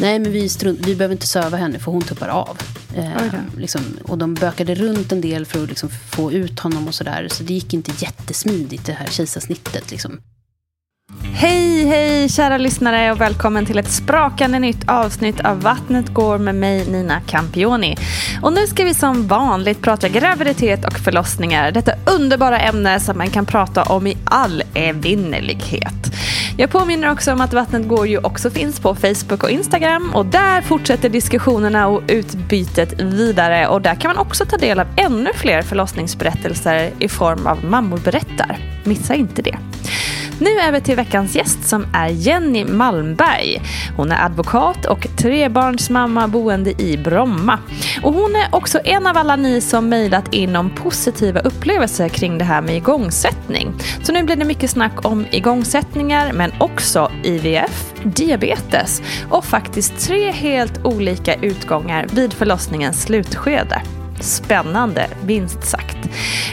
Nej, men vi, strunt, vi behöver inte söva henne för hon tuppar av. Eh, liksom, och de bökade runt en del för att liksom, få ut honom och sådär. Så det gick inte jättesmidigt det här kejsarsnittet. Liksom. Hej, hej kära lyssnare och välkommen till ett sprakande nytt avsnitt av Vattnet går med mig Nina Campioni. Och nu ska vi som vanligt prata graviditet och förlossningar. Detta underbara ämne som man kan prata om i all evinnerlighet. Jag påminner också om att Vattnet går ju också finns på Facebook och Instagram och där fortsätter diskussionerna och utbytet vidare och där kan man också ta del av ännu fler förlossningsberättelser i form av Mammor berättar. Missa inte det. Nu över till veckans gäst som är Jenny Malmberg. Hon är advokat och trebarnsmamma boende i Bromma. Och hon är också en av alla ni som mejlat in om positiva upplevelser kring det här med igångsättning. Så nu blir det mycket snack om igångsättningar men också IVF, diabetes och faktiskt tre helt olika utgångar vid förlossningens slutskede. Spännande, minst sagt.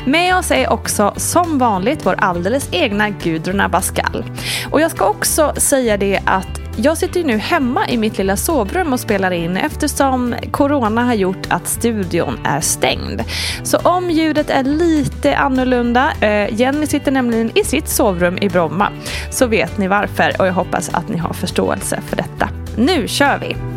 Med oss är också som vanligt vår alldeles egna Gudrun Abascal. Och jag ska också säga det att jag sitter ju nu hemma i mitt lilla sovrum och spelar in eftersom corona har gjort att studion är stängd. Så om ljudet är lite annorlunda, eh, Jenny sitter nämligen i sitt sovrum i Bromma, så vet ni varför och jag hoppas att ni har förståelse för detta. Nu kör vi!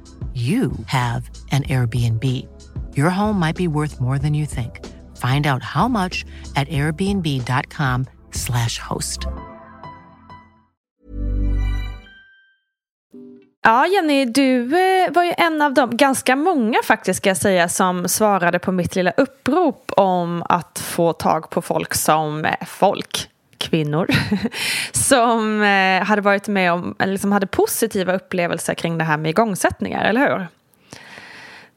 you have an Airbnb. Your home might be worth more than you think. Find out how much at airbnb.com slash host. Ja, Jenny, du eh, var ju en av de, ganska många faktiskt ska jag säga, som svarade på mitt lilla upprop om att få tag på folk som folk kvinnor som eh, hade varit med om, eller liksom hade positiva upplevelser kring det här med igångsättningar, eller hur?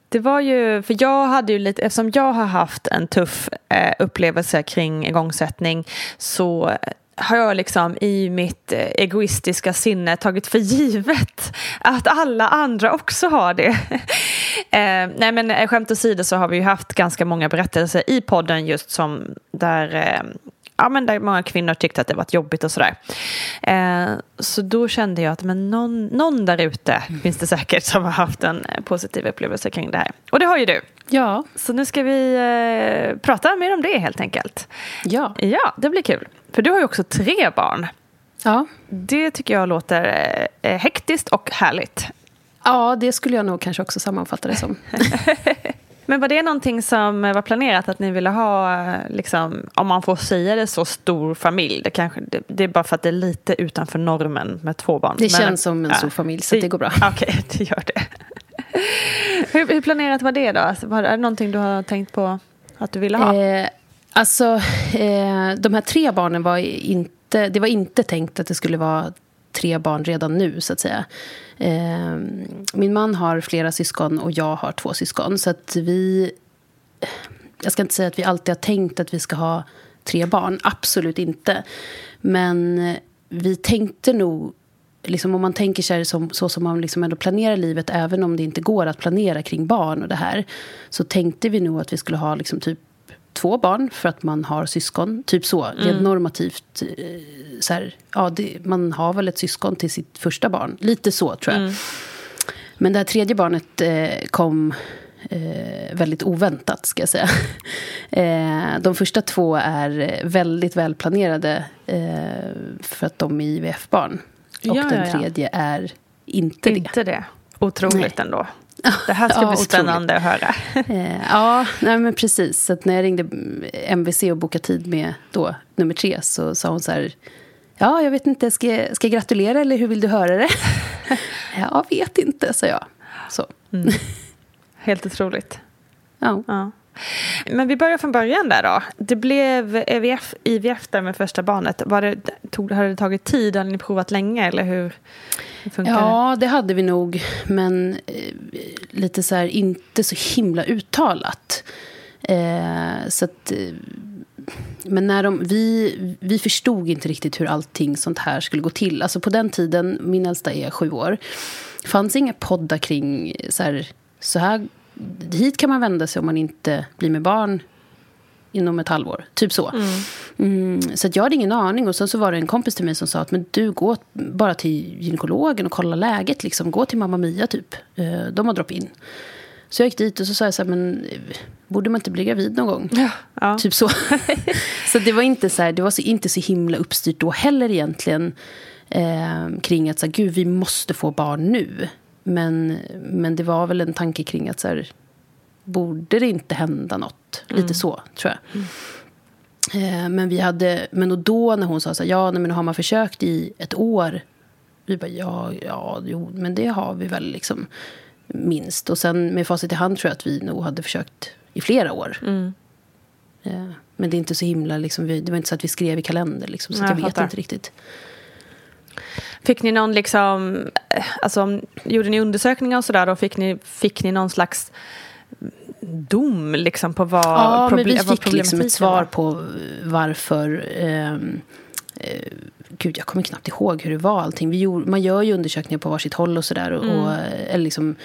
Det var ju, för jag hade ju lite, eftersom jag har haft en tuff eh, upplevelse kring igångsättning så har jag liksom i mitt eh, egoistiska sinne tagit för givet att alla andra också har det. eh, nej men skämt åsido så har vi ju haft ganska många berättelser i podden just som där eh, ja, men där många kvinnor tyckte att det var jobbigt och sådär. Eh, så då kände jag att men någon, någon där ute finns det säkert som har haft en positiv upplevelse kring det här. Och det har ju du. Ja. Så nu ska vi eh, prata mer om det helt enkelt. Ja. Ja, det blir kul. För du har ju också tre barn. Ja. Det tycker jag låter eh, hektiskt och härligt. Ja, det skulle jag nog kanske också sammanfatta det som. Men var det någonting som var planerat att ni ville ha, liksom, om man får säga det så, stor familj? Det, kanske, det, det är bara för att det är lite utanför normen med två barn. Det Men, känns som en ja, stor familj, så det, det går bra. Okej, okay, det gör det. hur, hur, planerat var det då? Alltså, var, är det någonting du har tänkt på att du ville ha? Eh, alltså, eh, de här tre barnen var inte, det var inte tänkt att det skulle vara tre barn redan nu, så att säga. Eh, min man har flera syskon och jag har två syskon. Så att vi... Jag ska inte säga att vi alltid har tänkt att vi ska ha tre barn. Absolut inte. Men vi tänkte nog... Liksom om man tänker sig som, så som man liksom ändå planerar livet även om det inte går att planera kring barn och det här så tänkte vi nog att vi skulle ha liksom typ två barn för att man har syskon. Typ så, mm. rent normativt. Eh, så här, ja, det, man har väl ett syskon till sitt första barn. Lite så, tror jag. Mm. Men det här tredje barnet eh, kom eh, väldigt oväntat, ska jag säga. eh, de första två är väldigt välplanerade eh, för att de är IVF-barn. Och ja, den tredje ja, ja. är inte det. Inte det. Otroligt Nej. ändå. Det här ska ja, bli spännande otroligt. att höra. Eh, ja, nej, men precis. Så när jag ringde MVC och bokade tid med då, nummer tre så sa hon så här... Ja, jag vet inte, ska jag, ska jag gratulera eller hur vill du höra det? jag vet inte, sa jag. Så. Mm. Helt otroligt. Ja. ja. Men vi börjar från början där då. Det blev IVF, IVF där med första barnet. Var det, tog, har det tagit tid? Har ni provat länge eller hur, funkar ja, det? det hade vi nog. Men eh, lite så här, inte så himla uttalat. Eh, så att... Eh, men när de, vi, vi förstod inte riktigt hur allting sånt här skulle gå till. Alltså på den tiden, min äldsta är sju år, fanns inga poddar kring så här, så här hit kan man vända sig om man inte blir med barn inom ett halvår. Typ så. Mm. Mm, så jag hade ingen aning. Och sen så var det en kompis till mig som sa att men du, gå bara till gynekologen och kolla läget. Liksom. Gå till Mamma Mia, typ. Eh, de har drop-in. Så jag gick dit och så sa jag så här, men borde man inte bli gravid någon gång? Ja, ja. Typ så. så det var inte så här, det var så, inte så himla uppstyrt då heller egentligen. Eh, kring att så här, gud, vi måste få barn nu. Men, men det var väl en tanke kring att så här, borde det inte hända något? Mm. Lite så, tror jag. Mm. Eh, men vi hade, men då när hon sa så här, ja, men har man försökt i ett år? Vi bara, ja, ja, jo, men det har vi väl liksom minst. Och sen med facit i hand tror jag att vi nog hade försökt i flera år. Mm. Eh, men det är inte så himla, liksom, det var inte så att vi skrev i kalender, liksom, så jag, jag vet inte riktigt. Fick ni någon liksom, alltså gjorde ni undersökningar och sådär och fick ni, fick ni någon slags dom liksom på vad Ja, men vi fick liksom ett svar på varför ehm, eh, Gud, jag kommer knappt ihåg hur det var allting. Vi gjorde, man gör ju undersökningar på varsitt håll och sådär. Och, mm. och, eller liksom, eh,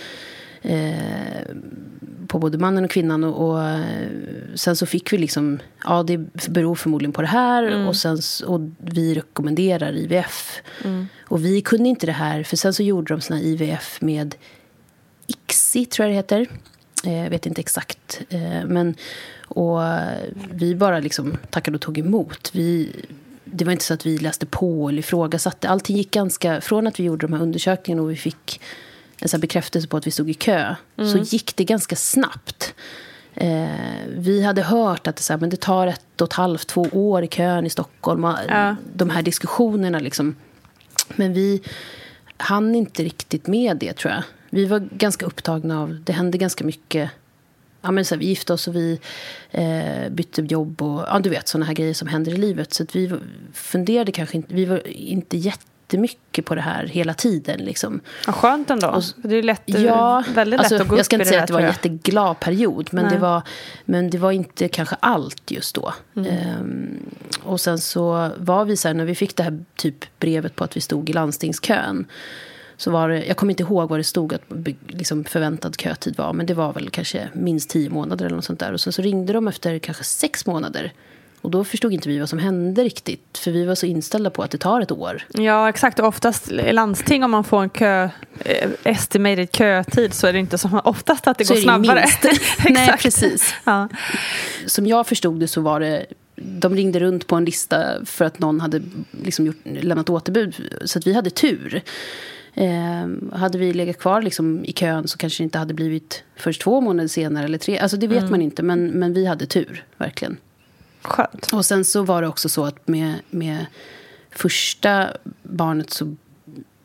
på både mannen och kvinnan. Och, och, sen så fick vi liksom, ja det beror förmodligen på det här. Mm. Och, sen, och vi rekommenderar IVF. Mm. Och vi kunde inte det här, för sen så gjorde de såna IVF med ICSI, tror jag det heter. Eh, jag vet inte exakt. Eh, men, och vi bara liksom tackade och tog emot. Vi, det var inte så att vi läste på eller ifrågasatte. Allting gick ganska... Från att vi gjorde de här undersökningarna och vi fick en sån bekräftelse på att vi stod i kö mm. så gick det ganska snabbt. Eh, vi hade hört att det, så här, men det tar ett och ett halvt, två år i kön i Stockholm. Ja. De här diskussionerna. Liksom. Men vi hann inte riktigt med det, tror jag. Vi var ganska upptagna av... Det hände ganska mycket. Ja, men så här, vi gifte oss och vi eh, bytte jobb. och ja, Du vet, såna här grejer som händer i livet. Så vi funderade kanske inte... Vi var inte jätte jättemycket på det här hela tiden. Liksom. Ja, skönt ändå. Och, det är lätt, ja, väldigt alltså, lätt att gå Jag ska inte säga att det var en jätteglad period. Men det, var, men det var inte kanske allt just då. Mm. Ehm, och sen så var vi så här, när vi fick det här typ brevet på att vi stod i landstingskön. Så var det, jag kommer inte ihåg vad det stod att liksom förväntad kötid var. Men det var väl kanske minst tio månader eller något sånt där. Och sen så ringde de efter kanske sex månader Och då förstod inte vi vad som hände riktigt. För vi var så inställda på att det tar ett år. Ja, exakt. Och oftast i landsting om man får en kö, eh, estimated kötid så är det inte som oftast att det så går snabbare. Det Nej, precis. Ja. Som jag förstod det så var det de ringde runt på en lista för att någon hade liksom gjort, lämnat återbud. Så att vi hade tur. Eh, hade vi legat kvar liksom i kön så kanske det inte hade blivit först två månader senare eller tre. Alltså det vet mm. man inte, men, men vi hade tur, verkligen. Skönt. Och sen så var det också så att med, med första barnet så,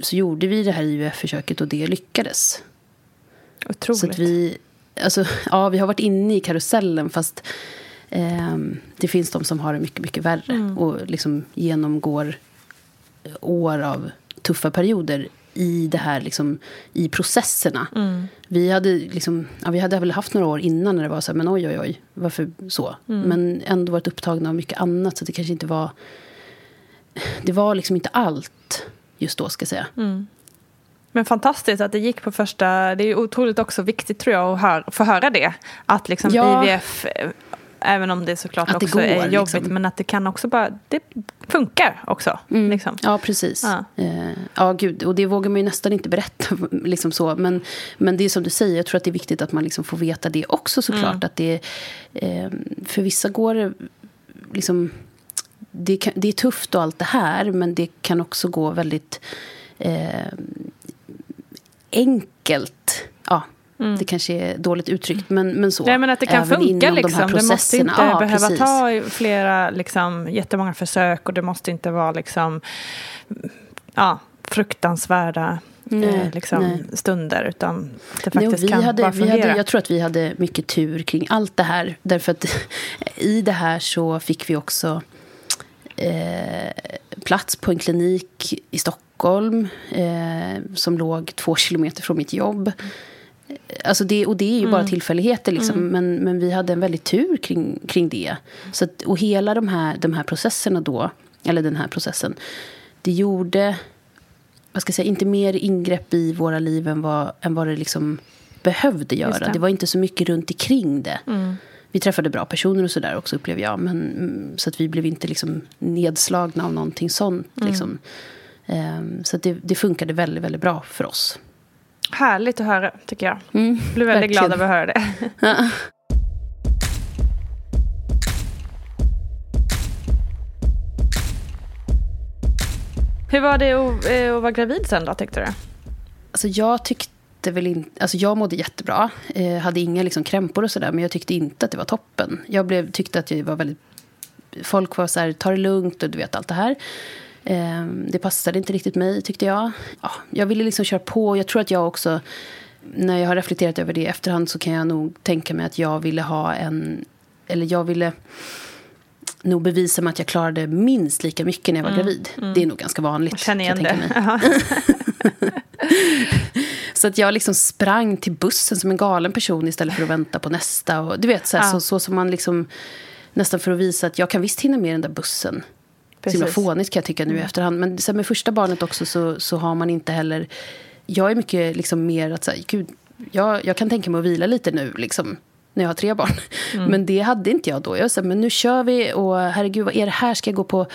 så gjorde vi det här IVF-försöket och det lyckades. Otroligt. Så att vi, alltså, ja, vi har varit inne i karusellen fast eh, det finns de som har det mycket, mycket värre. Mm. Och liksom genomgår år av tuffa perioder i det här, liksom, i processerna. Mm. Vi, hade liksom, ja, vi hade väl haft några år innan när det var så här, men oj, oj, oj, varför så? Mm. Men ändå varit upptagna av mycket annat, så det kanske inte var... Det var liksom inte allt just då, ska jag säga. Mm. Men fantastiskt att det gick på första... Det är otroligt också viktigt tror jag att hör, få höra det. Att liksom ja. IVF Även om det såklart att också det går, är jobbigt. Liksom. Men att det kan också bara, det funkar också. Mm. Liksom. Ja, precis. Ja. Eh, ja, gud. Och det vågar man ju nästan inte berätta. liksom så. Men, men det är som du säger, jag tror att det är viktigt att man liksom får veta det också såklart. Mm. Att det, eh, för vissa går det liksom... Det, kan, det är tufft och allt det här, men det kan också gå väldigt eh, enkelt. Mm. Det kanske är dåligt uttryckt, men, men så. Nej, men att det kan funka liksom. Det måste inte ja, behöva precis. ta flera, liksom, jättemånga försök och det måste inte vara liksom, ja, fruktansvärda nej, eh, liksom, stunder. Utan det faktiskt nej, kan hade, bara fungera. Hade, jag tror att vi hade mycket tur kring allt det här. Därför att i det här så fick vi också eh, plats på en klinik i Stockholm eh, som låg två kilometer från mitt jobb. Alltså det, och det är ju mm. bara tillfälligheter, liksom. Mm. men, men vi hade en väldigt tur kring, kring det. Så att, och hela de här, de här processerna då, eller den här processen, det gjorde, vad ska jag säga, inte mer ingrepp i våra liv än vad, än vad det liksom behövde göra. Det. det. var inte så mycket runt omkring det. Mm. Vi träffade bra personer och sådär också upplever jag. Men, så att vi blev inte liksom nedslagna av någonting sånt. Mm. Liksom. Um, så det, det funkade väldigt, väldigt bra för oss. Härligt att höra, tycker jag. Mm, blir väldigt verkligen. glad över att höra det. Ja. Hur var det att, eh, att vara gravid sen då, tyckte du? Alltså jag tyckte väl inte... Alltså jag mådde jättebra. Eh, hade inga liksom krämpor och sådär. Men jag tyckte inte att det var toppen. Jag blev, tyckte att jag var väldigt... Folk var så här, ta det lugnt och du vet allt det här. Ehm, det passade inte riktigt mig, tyckte jag. Ja, jag ville liksom köra på. Jag tror att jag också, när jag har reflekterat över det i efterhand så kan jag nog tänka mig att jag ville ha en... Eller jag ville nog bevisa mig att jag klarade minst lika mycket när jag var mm, gravid. Mm. Det är nog ganska vanligt. Jag känner igen det. så att jag liksom sprang till bussen som en galen person istället för att vänta på nästa. Och, du vet, så, här, ja. så, så som man liksom... Nästan för att visa att jag kan visst hinna med den där bussen. Precis. Så himla fånigt kan jag tycka nu i mm. efterhand. Men sen med första barnet också så, så har man inte heller... Jag är mycket liksom mer att säga, gud, jag, jag kan tänka mig att vila lite nu. Liksom när jag har tre barn. Mm. Men det hade inte jag då. Jag sa, men nu kör vi och herregud, vad är det här? Ska jag gå på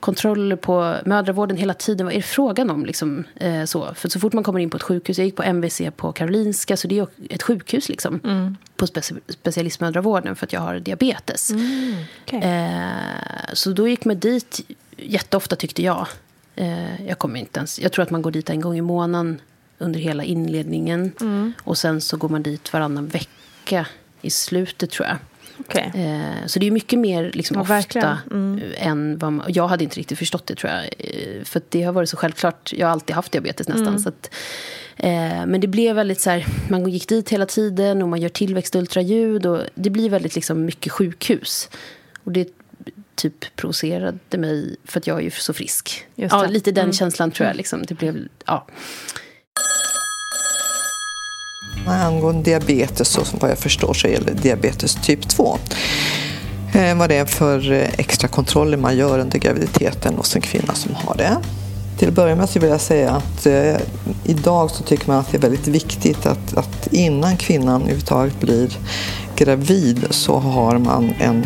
kontroller på mödravården hela tiden? Vad är det frågan om? Liksom, eh, så. För så fort man kommer in på ett sjukhus, jag gick på MVC på Karolinska, så det är ett sjukhus liksom. Mm. På speci specialistmödravården för att jag har diabetes. Mm. Okay. Eh, så då gick man dit jätteofta tyckte jag. Eh, jag kommer inte ens, jag tror att man går dit en gång i månaden under hela inledningen. Mm. Och sen så går man dit varannan vecka i slutet tror jag. Okay. Eh, så det är mycket mer liksom, ja, ofta mm. än vad man, Jag hade inte riktigt förstått det tror jag. Eh, för det har varit så självklart. Jag har alltid haft diabetes nästan. Mm. Så att, eh, men det blev väldigt så här, man gick dit hela tiden och man gör tillväxtultraljud. Och det blir väldigt liksom, mycket sjukhus. Och det typ provocerade mig för att jag är ju så frisk. Ja, lite den mm. känslan tror jag. Liksom. Det blev, ja. Angående diabetes, så vad jag förstår, så gäller diabetes typ 2. Eh, vad det är för eh, extra kontroller man gör under graviditeten hos en kvinna som har det. Till att börja med så vill jag säga att eh, idag så tycker man att det är väldigt viktigt att, att innan kvinnan överhuvudtaget blir gravid så har man en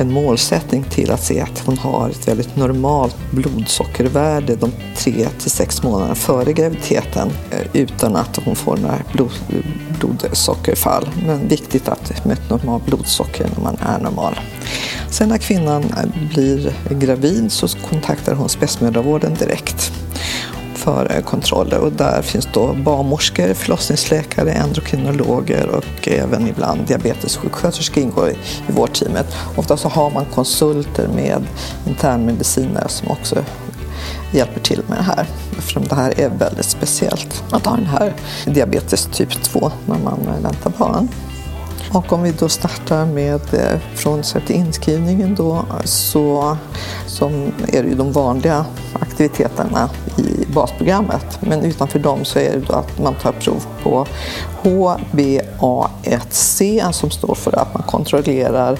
en målsättning till att se att hon har ett väldigt normalt blodsockervärde de tre till sex månaderna före graviditeten eh, utan att hon får några blod, blodsockerfall. Men viktigt att med ett normalt blodsocker när man är normal. Sen när kvinnan eh, blir gravid så kontaktar hon spetsmödravården direkt för kontroller och där finns då barnmorskor, förlossningsläkare, endokrinologer och även ibland diabetessjuksköterskor ingår i, i vårdteamet. Ofta så har man konsulter med internmedicinare som också hjälper till med det här. Eftersom det här är väldigt speciellt att ha den här diabetes typ 2 när man väntar barn. Och om vi då startar med eh, från till inskrivningen då så som är det ju de vanliga aktiviteterna i basprogrammet. Men utanför dem så är det då att man tar prov på HbA1c som står för att man kontrollerar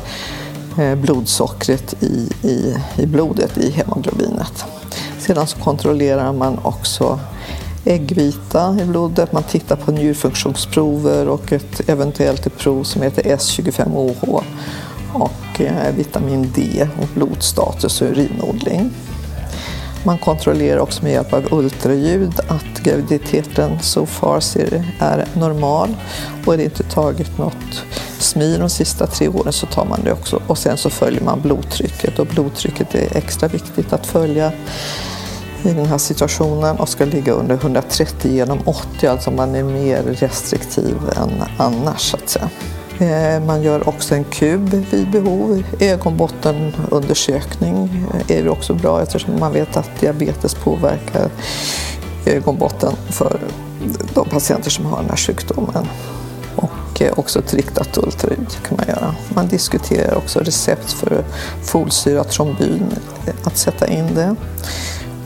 eh, blodsockret i, i, i blodet, i hemoglobinet. Sedan så kontrollerar man också äggvita i blodet, man tittar på njurfunktionsprover och ett eventuellt ett prov som heter S25OH och eh, vitamin D och blodstatus och urinodling. Man kontrollerar också med hjälp av ultraljud att graviditeten so far är normal. Och är det inte tagit något SMI de sista tre åren så tar man det också. Och sen så följer man blodtrycket och blodtrycket är extra viktigt att följa i den här situationen och ska ligga under 130 genom 80, alltså man är mer restriktiv än annars så att säga. Eh, man gör också en kub vid behov. Ögonbottenundersökning eh, är också bra eftersom man vet att diabetes påverkar ögonbotten för de patienter som har den här sjukdomen. Och eh, också ett riktat ultraljud kan man göra. Man diskuterar också recept för folsyratrombin, att sätta in det.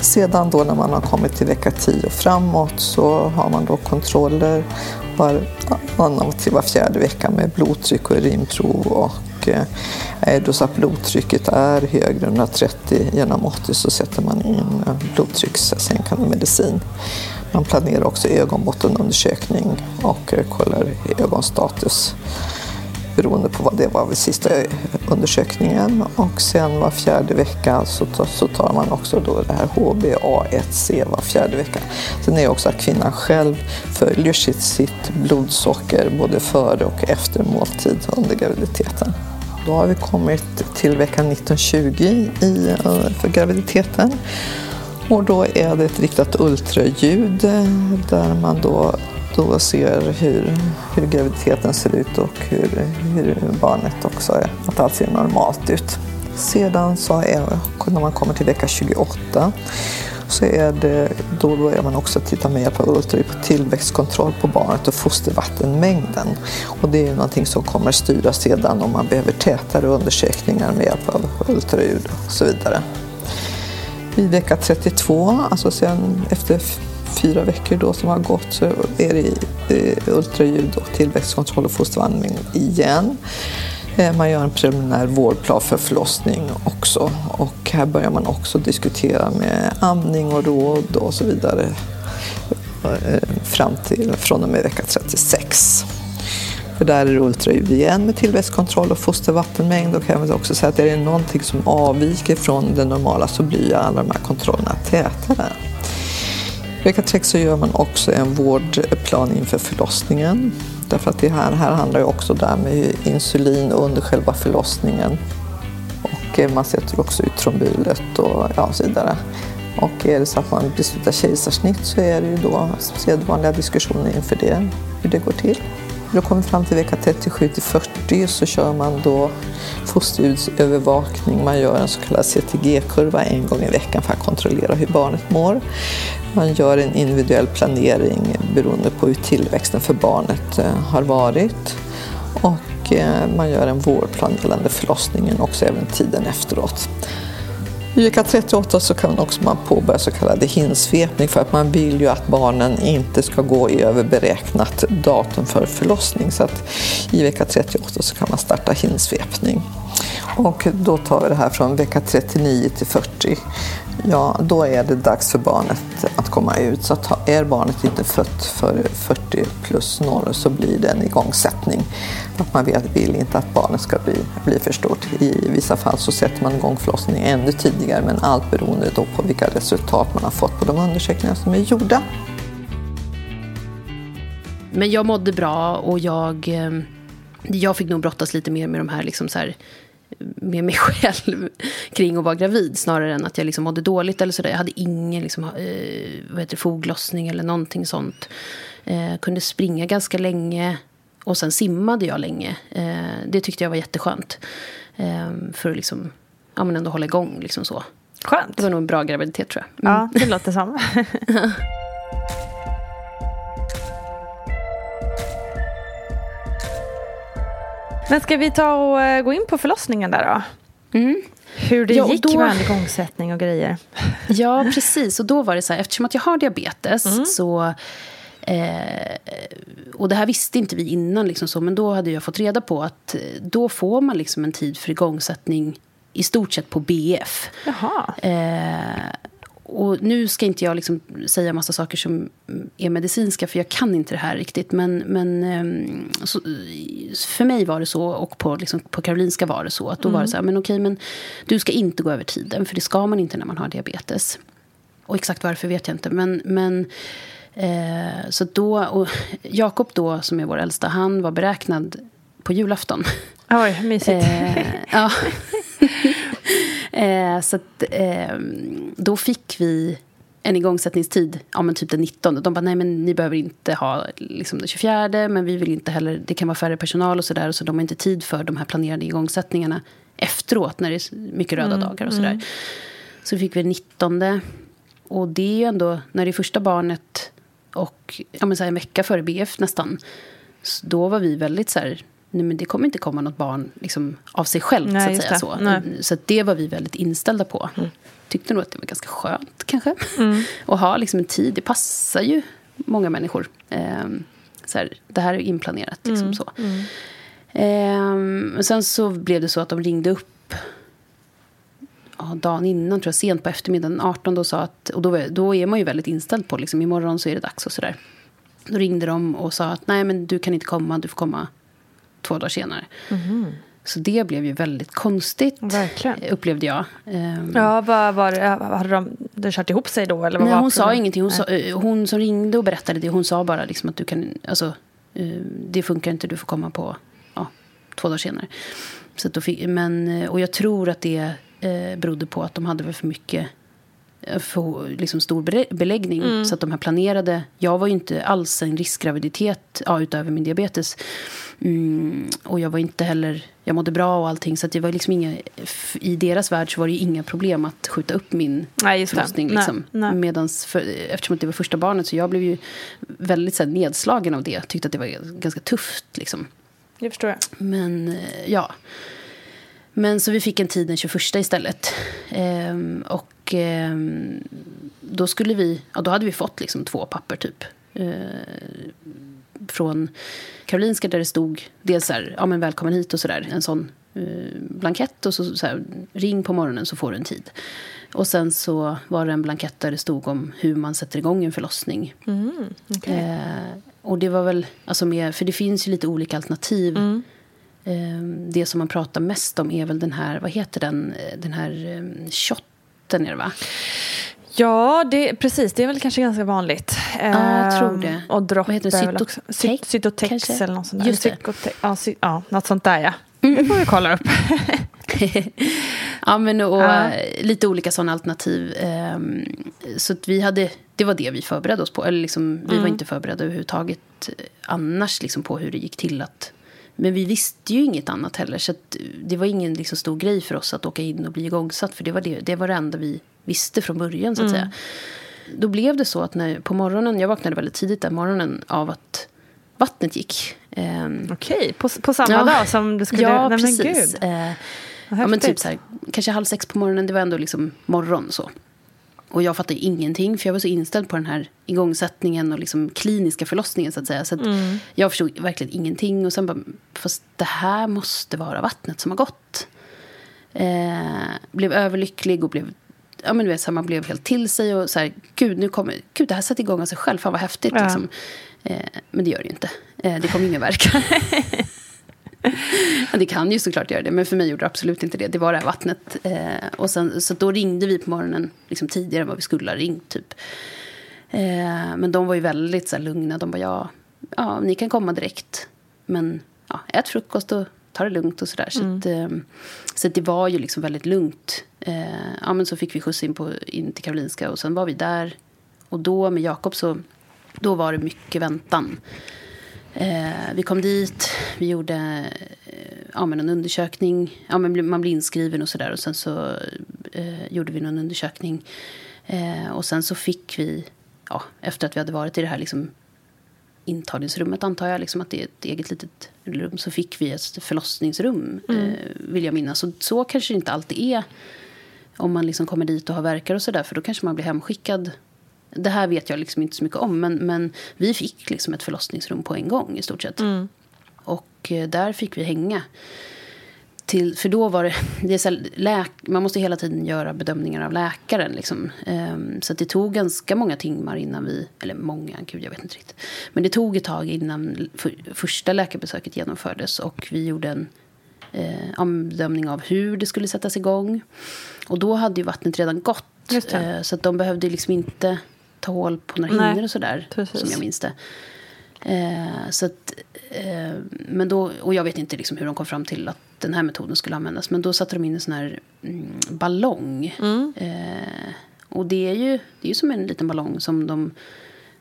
Sedan då när man har kommit till vecka 10 och framåt så har man då kontroller varannan till var fjärde vecka med blodtryck och urinprov och eh, är då så att blodtrycket är högre än 130 genom 80 så sätter man in blodtryckssänkande medicin. Man planerar också ögonbottenundersökning och kollar ögonstatus beroende på vad det var vid sista undersökningen. Och sen var fjärde vecka så, så tar man också då det här HbA1c var fjärde vecka. Sen är det också att kvinnan själv följer sitt, sitt blodsocker både före och efter måltid under graviditeten. Då har vi kommit till vecka 19-20 eh, för graviditeten. Och då är det ett riktat ultraljud eh, där man då då ser hur, hur graviditeten ser ut och hur, hur barnet också är, att allt ser normalt ut. Sedan så är, när man kommer till vecka 28 så är det, då börjar man också titta med hjälp av ultraljud på tillväxtkontroll på barnet och fostervattenmängden. Och det är någonting som kommer styra sedan om man behöver tätare undersökningar med hjälp av ultraljud och så vidare. Vid vecka 32, alltså sen efter fyra veckor då som har gått så är det ultraljud och tillväxtkontroll och fostervandring igen. Eh, man gör en preliminär vårdplan för förlossning också och här börjar man också diskutera med amning och råd och så vidare eh, fram till från och med vecka 36. För där är det ultraljud igen med tillväxtkontroll och fostervattenmängd och kan jag också säga att är det någonting som avviker från det normala så blir alla de här kontrollerna tätare. Vecka 6 så gör man också en vårdplan inför förlossningen. Därför att det här, här handlar ju också där med insulin under själva förlossningen. Och eh, man sätter också ut trombylet och ja, så vidare. Och är det så att man beslutar kejsarsnitt så är det ju då sedvanliga diskussioner inför det, hur det går till. Då kommer vi fram till vecka 37 till 40 så kör man då fosterljudsövervakning. Man gör en så kallad CTG-kurva en gång i veckan för att kontrollera hur barnet mår. Man gör en individuell planering beroende på hur tillväxten för barnet eh, har varit. Och eh, man gör en vårdplan gällande förlossningen och även tiden efteråt. I vecka 38 så kan också man påbörja så kallad hinsvepning för att man vill ju att barnen inte ska gå över beräknat datum för förlossning. Så att i vecka 38 så kan man starta hinsvepning. Och då tar vi det här från vecka 39 till 40 Ja, då är det dags för barnet att komma ut. Så att är barnet inte fött för 40 plus norr så blir det en igångsättning. Att man vill inte att barnet ska bli, bli för stort. I vissa fall så sätter man igång förlossningen ännu tidigare men allt beroende då på vilka resultat man har fått på de undersökningar som är gjorda. Men jag mådde bra och jag, eh, jag fick nog brottas lite mer med de här, liksom så här med mig själv kring att vara gravid snarare än att jag liksom mådde dåligt eller sådär. Jag hade ingen liksom, eh, vad heter det, foglossning eller någonting sånt. Eh, kunde springa ganska länge och sen simmade jag länge. Eh, det tyckte jag var jätteskönt. Eh, för att liksom, ja, men ändå hålla igång. Liksom så. Skönt. Det var nog en bra graviditet tror jag. Mm. Ja, det låter som. Men ska vi ta och eh, gå in på förlossningen där då? Mm. Hur det ja, gick då... med igångsättning och grejer. Ja, precis. Och då var det så här, eftersom att jag har diabetes mm. så... Eh, och det här visste inte vi innan, liksom så, men då hade jag fått reda på att eh, då får man liksom en tid för igångsättning i stort sett på BF. Jaha. Eh, och nu ska inte jag liksom säga massa saker som är medicinska, för jag kan inte det här riktigt. Men, men ehm, så, för mig var det så, och på, liksom, på Karolinska var det så. Att då mm. var det så här, men okej, men du ska inte gå över tiden, för det ska man inte när man har diabetes. Och exakt varför vet jag inte, men... men eh, så då, och Jakob då, som är vår äldsta, han var beräknad på julafton. Oj, mysigt. Eh, ja. Eh, så att, eh, då fick vi en igångsättningstid, ja men typ den 19. De bara, nej men ni behöver inte ha liksom den 24, men vi vill inte heller, det kan vara färre personal och sådär, så de har inte tid för de här planerade igångsättningarna efteråt, när det är mycket röda mm, dagar och sådär. Mm. Så fick vi den 19. Och det är ju ändå, när det är första barnet och ja, men så en vecka före BF nästan, då var vi väldigt så här, nej, men det kommer inte komma något barn liksom, av sig självt. Nej, så att säga, så. Mm, så det var vi väldigt inställda på. Mm. Tyckte nog att det var ganska skönt kanske. Mm. att ha liksom, en tid. Det passar ju många människor. Eh, så här, det här är inplanerat. Liksom, mm. så. Eh, sen så blev det så att de ringde upp ja, dagen innan, tror jag, sent på eftermiddagen, 18, och sa att, och då, då är man ju väldigt inställd på liksom, imorgon så är det dags och sådär. Då ringde de och sa att nej men du kan inte komma, du får komma två dagar senare. Mm. Så det blev ju väldigt konstigt, Verkligen. upplevde jag. Um, ja, vad var det? Hade de, de kört ihop sig då? Eller vad nej, hon sa ingenting. Hon, sa, eh, hon, som ringde och berättade det, hon sa bara liksom att du kan, alltså, uh, det funkar inte, du får komma på ja, två dagar senare. Så då fick, men, eh, och jag tror att det eh, berodde på att de hade väl för mycket för liksom stor beläggning. Mm. Så att de här planerade... Jag var ju inte alls en riskgraviditet ja, utöver min diabetes. Mm, och jag var inte heller... Jag mådde bra och allting. Så det var liksom inga, I deras värld så var det inga problem att skjuta upp min nej, förlossning. Liksom. Nej, nej. Medans för, eftersom det var första barnet så jag blev ju väldigt så här, nedslagen av det. Tyckte att det var ganska tufft. Liksom. Det förstår jag. Men eh, ja... Men så vi fick en tid den 21 istället. Ehm, och ehm, då skulle vi, ja, då hade vi fått liksom två papper typ. Ehm, från Karolinska där det stod dels så här, ja men välkommen hit och sådär, en sån eh, blankett och så, så här, ring på morgonen så får du en tid. Och sen så var det en blankett där det stod om hur man sätter igång en förlossning. Mm, okay. eh, och det var väl, alltså med, för det finns ju lite olika alternativ. Mm. Ehm, det som man pratar mest om är väl den här, vad heter den, eh, den här ehm, shotten är det va? Ja, det, precis. Det är väl kanske ganska vanligt. Ja, jag tror det. Ehm, och dropp Vad heter det? Cytotex? Cytotex kanske? eller något sånt där. Just det. Ja, sy, ja, något sånt där ja. Mm. Det får vi kolla upp. ja, men och ja. Eh, lite olika sådana alternativ. Så vi hade, det var det vi förberedde oss på. Eller liksom, vi mm. var inte förberedda överhuvudtaget annars liksom på hur det gick till att men vi visste ju inget annat heller. Så det var ingen liksom stor grej för oss att åka in och bli igångsatt. För det var det, det, var det enda vi visste från början. så att mm. säga. Då blev det så att när, på morgonen, jag vaknade väldigt tidigt den morgonen av att vattnet gick. Um, Okej, okay. på, på samma ja, dag som du skulle... Ja, nej, precis. Uh, ja, men typ så här, kanske halv sex på morgonen, det var ändå liksom morgon så. Och jag fattade ingenting, för jag var så inställd på den här igångsättningen och liksom kliniska förlossningen. så att säga. Så att mm. jag förstod verkligen ingenting. Och sen bara, fast det här måste vara vattnet som har gått. Eh, blev överlycklig och blev ja, men du vet, så här, man blev helt till sig och så här, gud, nu kommer, gud, det här sätter igång av sig själv, fan vad häftigt. Ja. Liksom. Eh, men det gör det ju inte. Eh, det kommer ingen verka. Ja, det kan ju såklart göra det, men för mig gjorde det absolut inte det. Det var det här vattnet. Eh, och sen, så då ringde vi på morgonen liksom, tidigare än vad vi skulle ha ringt. Typ. Eh, men de var ju väldigt så här, lugna. De bara, ja, ja, ni kan komma direkt. Men ja, ät frukost och ta det lugnt och sådär. Så, att, eh, så det var ju liksom väldigt lugnt. Eh, ja, men så fick vi skjuts in, på, in till Karolinska och sen var vi där. Och då med Jakob så då var det mycket väntan. Eh, vi kom dit, vi gjorde eh, ja, men en undersökning. Ja, men man blir inskriven och sådär. Och sen så eh, gjorde vi någon undersökning. Eh, och sen så fick vi, ja, efter att vi hade varit i det här liksom, intagningsrummet antar jag, liksom att det är ett eget litet rum, så fick vi ett förlossningsrum, eh, vill jag minnas. Så, så kanske det inte alltid är om man liksom kommer dit och har verkar och sådär, för då kanske man blir hemskickad. Det här vet jag liksom inte så mycket om, men, men vi fick liksom ett förlossningsrum på en gång i stort sett. Och eh, där fick vi hänga. Till, för då var det, det så här, läk, man måste hela tiden göra bedömningar av läkaren. Liksom. Ehm, så det tog ganska många timmar innan vi, eller många, gud jag vet inte riktigt. Men det tog ett tag innan för, första läkarbesöket genomfördes och vi gjorde en eh, bedömning av hur det skulle sättas igång. Och då hade ju vattnet redan gått. Eh, så att de behövde liksom inte ta hål på några hinnor och sådär. precis. Som jag minns det. Eh, så att, eh, men då, och jag vet inte liksom hur de kom fram till att den här metoden skulle användas. Men då satte de in en sån här mm, ballong. Eh, och det är, ju, det är ju som en liten ballong som de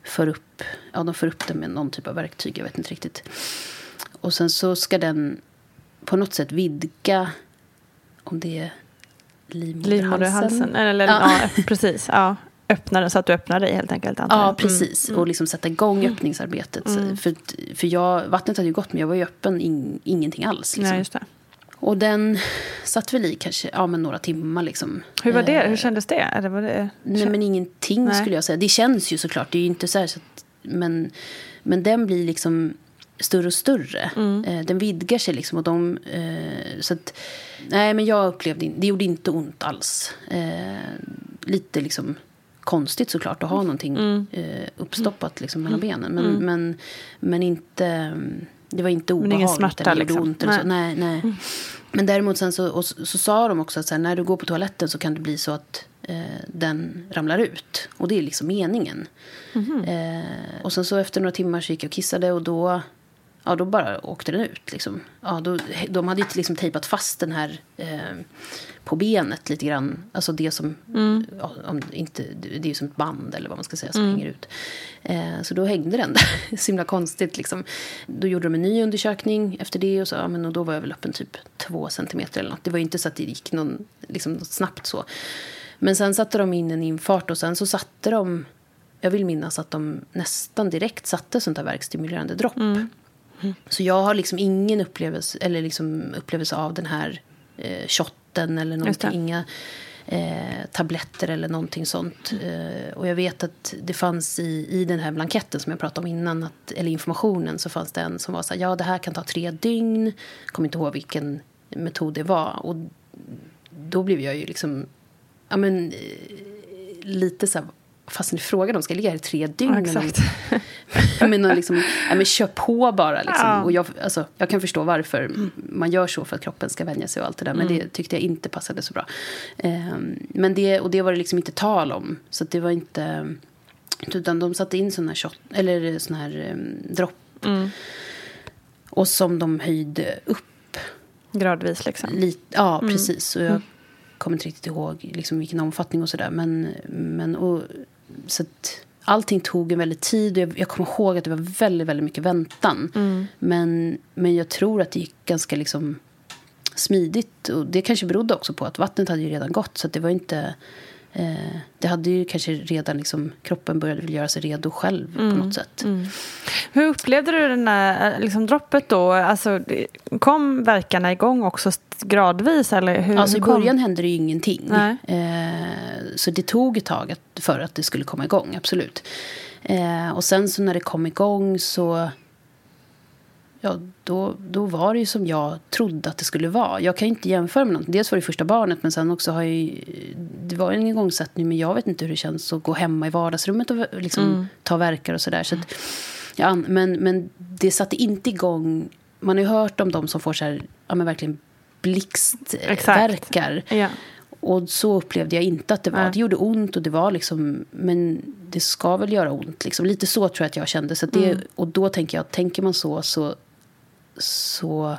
för upp. Ja, de för upp den med någon typ av verktyg. Jag vet inte riktigt. Och sen så ska den på något sätt vidga. Om det är livmoderhalsen. Livmoderhalsen. Eller, Ja. ja. precis. Ja. Öppna den så att du öppnar dig helt enkelt. Ja, precis. Och liksom sätta igång öppningsarbetet. För, för jag, vattnet hade ju gått, men jag var ju öppen in, ingenting alls. Liksom. Det. Och den satt väl i kanske ja, men några timmar. Liksom. Hur var det? Eh, Hur kändes det? Eller var det... Nej, men ingenting Nej. skulle jag säga. Det känns ju såklart. Det är inte så här så att, men, men den blir liksom större och större. Mm. Eh, den vidgar sig liksom. Och de, eh, så att, nej, men jag upplevde in- det gjorde inte ont alls. Eh, lite liksom konstigt såklart att ha någonting Mm. eh, uppstoppat liksom mellan benen. Men, men, men inte, mm, det var inte Men obehagligt. ingen smärta, eller liksom. ont eller så. Nej. Nej, nej. Men däremot sen så, och så, så sa de också att här, när du går på toaletten så kan det bli så att eh, den ramlar ut. Och det är liksom meningen. Eh, och sen så efter några timmar så gick jag och kissade och då, ja, då bara åkte den ut. Liksom. Ja, då, de hade ju liksom tejpat fast den här eh, på benet lite grann. Alltså det som, ja, om, inte, det är ju som ett band eller vad man ska säga som hänger ut. Eh, så då hängde den där. så himla konstigt liksom. Då gjorde de en ny undersökning efter det och, så, ja, men, och då var jag väl öppen typ två centimeter eller något. Det var ju inte så att det gick någon, liksom, något snabbt så. Men sen satte de in en infart och sen så satte de, jag vill minnas att de nästan direkt satte sånt här verkstimulerande dropp. Så jag har liksom ingen upplevelse, eller liksom upplevelse av den här eh, shotten eller någonting. Inga eh, tabletter eller någonting sånt. Eh, och jag vet att det fanns i, i den här blanketten som jag pratade om innan, att, eller informationen, så fanns det en som var så här, ja det här kan ta tre dygn. Kommer inte ihåg vilken metod det var. Och då blev jag ju liksom, ja men eh, lite så här, fast ni frågar om ska jag ligga här i tre dygn? Ja, jag menar liksom, ja, men kör på bara. Liksom. Ja. Och jag, alltså, jag kan förstå varför man gör så för att kroppen ska vänja sig och allt det där. Men det tyckte jag inte passade så bra. Ehm, men det, och det var det liksom inte tal om. Så det var inte... Utan de satte in sån här, shot, eller sån här um, dropp. Och som de höjde upp Gradvis liksom. Lite, ja, precis. Och jag kommer inte riktigt ihåg liksom, vilken omfattning och sådär. Men, men och, så att allting tog en väldigt tid. Jag, jag kommer ihåg att det var väldigt, väldigt mycket väntan. Men, men jag tror att det gick ganska liksom, smidigt. Och det kanske berodde också på att vattnet hade ju redan gått. Så det var inte... Eh, det hade ju kanske redan liksom, kroppen började väl göra sig redo själv på något sätt. Hur upplevde du den där liksom, droppet då? Alltså, kom verkarna igång också gradvis? Eller hur, Alltså i hur kom- början hände det ju ingenting. Eh, så det tog ett tag att, för att det skulle komma igång, absolut. Eh, och sen så när det kom igång så... ja, då, då var det ju som jag trodde att det skulle vara. Jag kan inte jämföra med något. Dels var det första barnet, men sen också har jag Det var en igångsättning, men jag vet inte hur det känns att gå hemma i vardagsrummet och liksom mm. ta verkar och sådär. Så, ja, men, men det satte inte igång... Man har ju hört om de som får så här, ja men verkligen blixtverkar. Ja. Och så upplevde jag inte att det var. Nej. Det gjorde ont och det var liksom, men det ska väl göra ont. Liksom. Lite så tror jag att jag kände. Så det, mm. Och då tänker jag, tänker man så så, så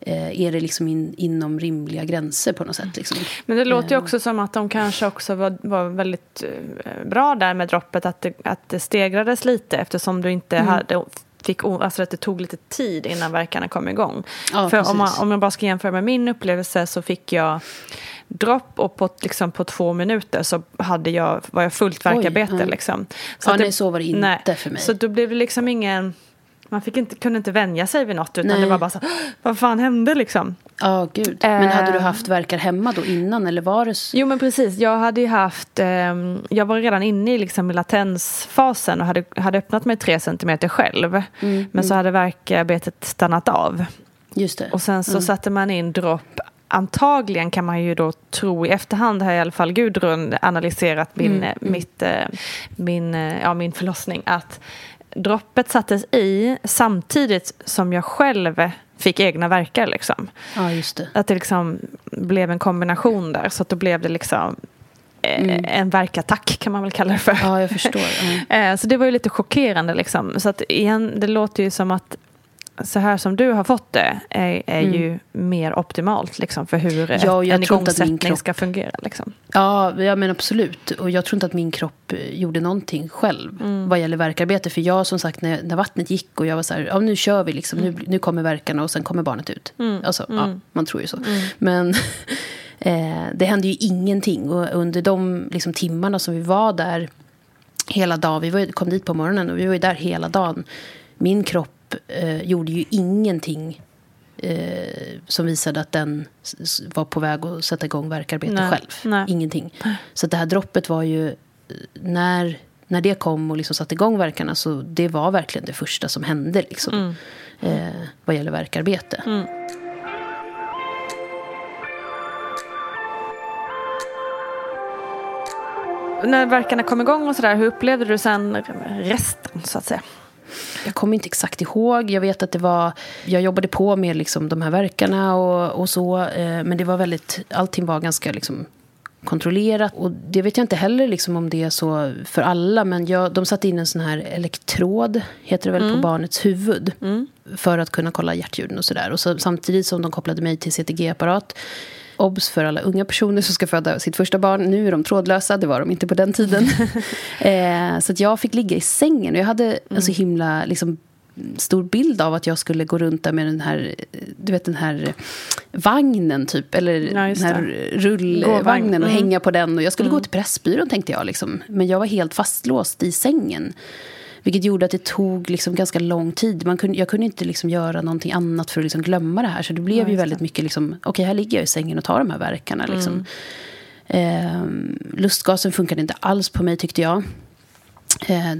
eh, är det liksom in, inom rimliga gränser på något sätt. Liksom. Men det låter ju eh. också som att de kanske också var, var väldigt eh, bra där med droppet. Att det, att det stegrades lite eftersom du inte mm. hade fick, alltså att det tog lite tid innan verkarna kom igång. Ja, För om, man, om jag bara ska jämföra med min upplevelse så fick jag dropp och på, liksom, på två minuter så hade jag, var jag fullt verkarbete. Oj, liksom. Så ja, det, nej, så var det inte nej, för mig. Så då blev det liksom ingen... Man fick inte, kunde inte vänja sig vid något utan nej. det var bara så vad fan hände liksom? Ja, oh, gud. Men hade du eh. haft verkar hemma då innan eller var det så? Jo men precis, jag hade ju haft, eh, jag var redan inne i liksom latensfasen och hade, hade öppnat mig tre centimeter själv. Mm, men mm. så hade verkarbetet stannat av. Just det. Och sen så mm. satte man in dropp antagligen kan man ju då tro i efterhand har i alla fall Gudrun analyserat min, mm. mm. mitt, eh, min, eh, ja, min förlossning att droppet sattes i samtidigt som jag själv fick egna verkar. Liksom. Ja, just det. Att det liksom blev en kombination där. Så att då blev det liksom eh, mm. en verkattack kan man väl kalla det för. Ja, jag förstår. Mm. så det var ju lite chockerande. Liksom. Så att igen, det låter ju som att så här som du har fått det är, är mm. ju mer optimalt liksom, för hur ja, en igångsättning kropp... ska fungera. Liksom. Ja, ja, men absolut. Och jag tror inte att min kropp eh, gjorde någonting själv mm. vad gäller verkarbete. För jag som sagt, när, när vattnet gick och jag var så här, ja nu kör vi liksom, mm. nu, nu kommer verkarna och sen kommer barnet ut. Mm. Alltså, ja, mm. man tror ju så. Mm. Men eh, det hände ju ingenting. Och under de liksom, timmarna som vi var där hela dagen, vi var, kom dit på morgonen och vi var ju där hela dagen. Min kropp eh, gjorde ju ingenting eh, som visade att den var på väg att sätta igång verkarbete nej, själv. Nej. Ingenting. Så det här droppet var ju... När, när det kom och liksom satte igång verkarna så det var verkligen det första som hände liksom, mm. eh, vad gäller verkarbete. Mm. När verkarna kom igång och sådär, hur upplevde du sen resten så att säga? Jag kommer inte exakt ihåg. Jag vet att det var... Jag jobbade på med liksom de här verkarna och, och så. Eh, men det var väldigt... Allting var ganska liksom kontrollerat. Och det vet jag inte heller liksom om det är så för alla. Men jag, de satte in en sån här elektrod, heter det väl, mm. på barnets huvud. Mm. För att kunna kolla hjärtljuden och sådär. Och så, samtidigt som de kopplade mig till CTG-apparat obs för alla unga personer som ska föda sitt första barn. Nu är de trådlösa, det var de inte på den tiden. eh, så att jag fick ligga i sängen och jag hade mm. en så himla liksom, stor bild av att jag skulle gå runt där med den här, du vet den här vagnen typ, eller ja, den här rullvagnen och mm. hänga på den. Och jag skulle mm. gå till Pressbyrån tänkte jag liksom. Men jag var helt fastlåst i sängen. Vilket gjorde att det tog liksom ganska lång tid. Man kunde, jag kunde inte liksom göra någonting annat för att liksom glömma det här. Så det blev ja, ju väldigt det. mycket, liksom, okej okay, här ligger jag i sängen och tar de här verkarna. Liksom. Mm. Eh, lustgasen funkade inte alls på mig tyckte jag. Eh,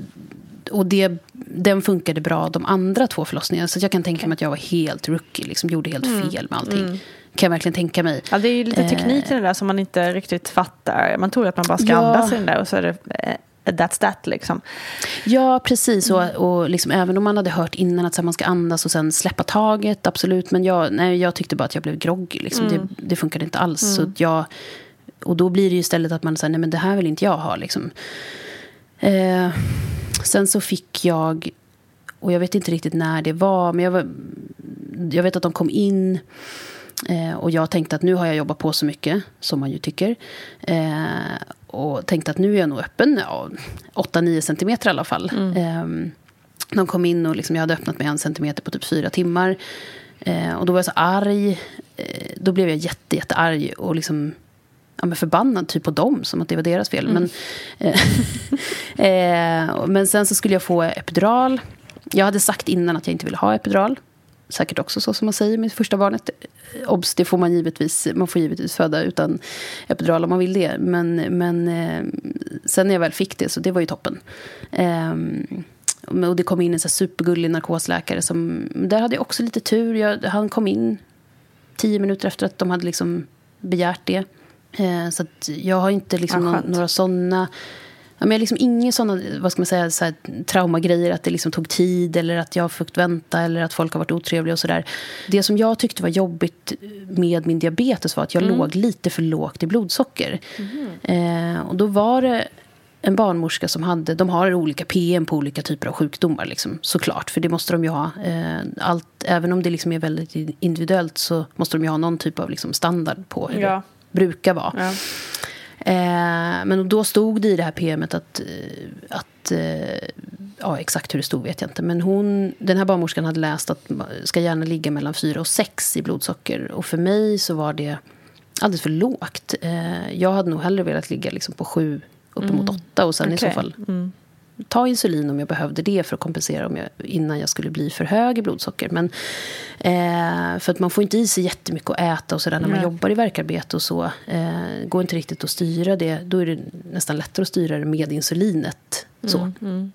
och det, den funkade bra de andra två förlossningarna. Så jag kan tänka mig att jag var helt rookie, liksom, gjorde helt mm. fel med allting. Mm. Kan jag verkligen tänka mig. Ja, det är ju lite teknik i det där som man inte riktigt fattar. Man tror att man bara ska ja. andas i den där och så är det eh, that's that liksom. Ja, precis. Och, och liksom, även om man hade hört innan att här, man ska andas och sen släppa taget, absolut. Men jag, nej, jag tyckte bara att jag blev groggy. Liksom. Mm. Det, det funkade inte alls. Mm. Så jag, och då blir det ju istället att man säger, nej men det här vill inte jag ha. Liksom. Eh, sen så fick jag, och jag vet inte riktigt när det var, men jag, var, jag vet att de kom in Eh, och jag tänkte att nu har jag jobbat på så mycket, som man ju tycker. Eh, och tänkte att nu är jag nog öppen, ja, 8-9 centimeter i alla fall. Mm. Eh, de kom in och liksom, jag hade öppnat med en centimeter på typ fyra timmar. Eh, och då var jag så arg. Eh, då blev jag jätte, jättearg och liksom ja, men förbannad typ på dem, som att det var deras fel. Mm. Men, eh, men sen så skulle jag få epidural. Jag hade sagt innan att jag inte ville ha epidural säkert också så som man säger med första barnet. Obs, det får man givetvis, man får givetvis föda utan epidural om man vill det. Men, men eh, sen när jag väl fick det så det var ju toppen. Eh, och det kom in en så supergullig narkosläkare. Som, där hade jag också lite tur. Jag, han kom in tio minuter efter att de hade liksom begärt det. Eh, så jag har inte liksom någon, några sådana... Ja, men jag liksom inga sådana vad ska man säga, så här, traumagrejer, att det liksom tog tid eller att jag har fått vänta eller att folk har varit otrevliga och sådär. Det som jag tyckte var jobbigt med min diabetes var att jag mm. låg lite för lågt i blodsocker. Mm. Eh, och då var det en barnmorska som hade, de har olika PM på olika typer av sjukdomar liksom, såklart, för det måste de ju ha. Eh, allt, även om det liksom är väldigt individuellt så måste de ju ha någon typ av liksom standard på hur ja. det brukar vara. Ja. Eh, men då stod det i det här PMet att, eh, att eh, ja, exakt hur det stod vet jag inte. Men hon, den här barnmorskan hade läst att man ska gärna ligga mellan 4 och 6 i blodsocker. Och för mig så var det alldeles för lågt. Eh, jag hade nog hellre velat ligga liksom på 7 uppemot mm. 8 och sen okay. i så fall mm ta insulin om jag behövde det för att kompensera om jag, innan jag skulle bli för hög i blodsocker. Men, eh, för att man får inte i sig jättemycket att äta och sådär när man jobbar i verkarbete och så. Eh, går inte riktigt att styra det. Då är det nästan lättare att styra det med insulinet. Så. Mm, mm.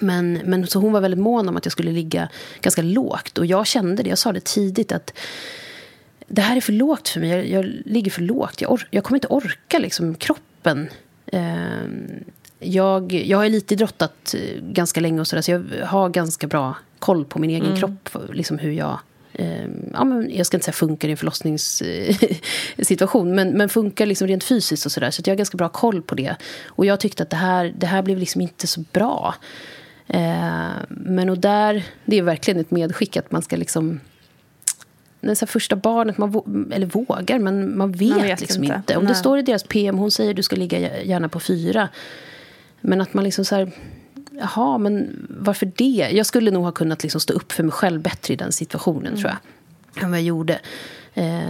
Men, men så hon var väldigt mån om att jag skulle ligga ganska lågt. Och jag kände det, jag sa det tidigt att det här är för lågt för mig. Jag, jag ligger för lågt. Jag, or, jag kommer inte orka liksom kroppen. Eh, jag, jag har elitidrottat eh, ganska länge och sådär, så jag har ganska bra koll på min egen mm. kropp. Liksom hur jag eh, ja, men jag ska inte säga funkar i en förlossningssituation, men, men funkar liksom rent fysiskt och sådär. Så, så jag har ganska bra koll på det. Och jag tyckte att det här, det här blev liksom inte så bra. Eh, men och där, det är verkligen ett medskick att man ska liksom det så första barnet, man eller vågar, men man vet, man vet liksom inte. inte. Om Nej. det står i deras PM, hon säger du ska ligga gärna på fyra. Men att man liksom så här, jaha, men varför det? Jag skulle nog ha kunnat liksom stå upp för mig själv bättre i den situationen, mm. tror jag. Än vad jag gjorde. Eh,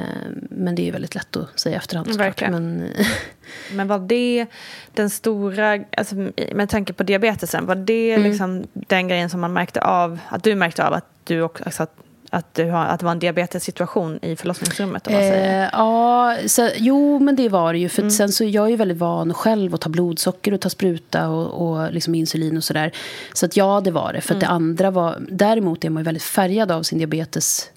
men det är väldigt lätt att säga efterhand. Verkligen. Men, men var det den stora, alltså, med tanke på diabetesen, var det mm. liksom den grejen som man märkte av, att du märkte av att du också, alltså att att, du har, att det var en diabetessituation i förlossningsrummet? Om man säger. Eh, ja, så, jo men det var det ju. För mm. sen så jag är väldigt van själv att ta blodsocker och ta spruta och, och liksom insulin och sådär. Så att ja, det var det. För mm. det andra var, däremot är man ju väldigt färgad av sin diabetes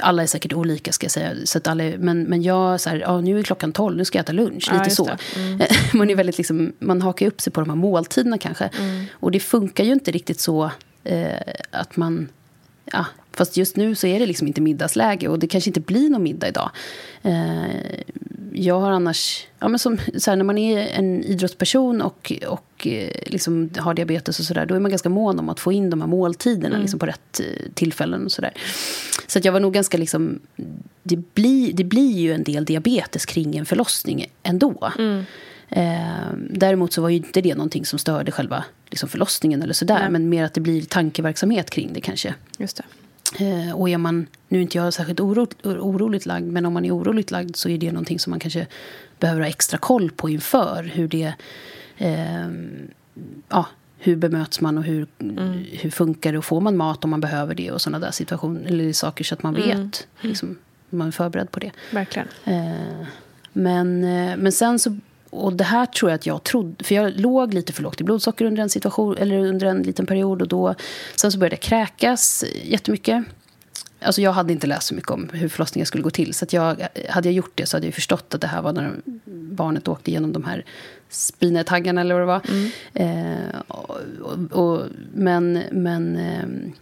alla är säkert olika ska jag säga. Så att alla, men, men jag, så här, ja, nu är klockan tolv, nu ska jag äta lunch. Ja, lite så. Mm. man, är väldigt liksom, man hakar upp sig på de här måltiderna kanske. Mm. Och det funkar ju inte riktigt så eh, att man ja, fast just nu så är det liksom inte middagsläge och det kanske inte blir någon middag idag. Eh, jag har annars, ja, men som, så här, när man är en idrottsperson och, och eh, liksom har diabetes och sådär, då är man ganska mån om att få in de här måltiderna mm. liksom på rätt eh, tillfällen och sådär. Så att jag var nog ganska liksom, det blir, det blir ju en del diabetes kring en förlossning ändå. Mm. Eh, däremot så var ju inte det någonting som störde själva liksom förlossningen eller sådär. Nej. Men mer att det blir tankeverksamhet kring det kanske. Just det. Eh, och är man, nu är inte jag särskilt oro, oroligt lagd, men om man är oroligt lagd så är det någonting som man kanske behöver ha extra koll på inför. Hur det, eh, ja, hur bemöts man och hur, mm. hur funkar det och får man mat om man behöver det och sådana där situationer eller saker så att man mm. vet, mm. liksom, man är förberedd på det. Verkligen. Eh, men, eh, men sen så och det här tror jag att jag trodde, för jag låg lite för lågt i blodsocker under en situation, eller under en liten period och då, sen så började jag kräkas jättemycket. Alltså jag hade inte läst så mycket om hur förlossningen skulle gå till. Så att jag, hade jag gjort det så hade jag förstått att det här var när barnet åkte igenom de här spinetaggarna eller vad det var. Mm. Eh, och, och, men, men eh,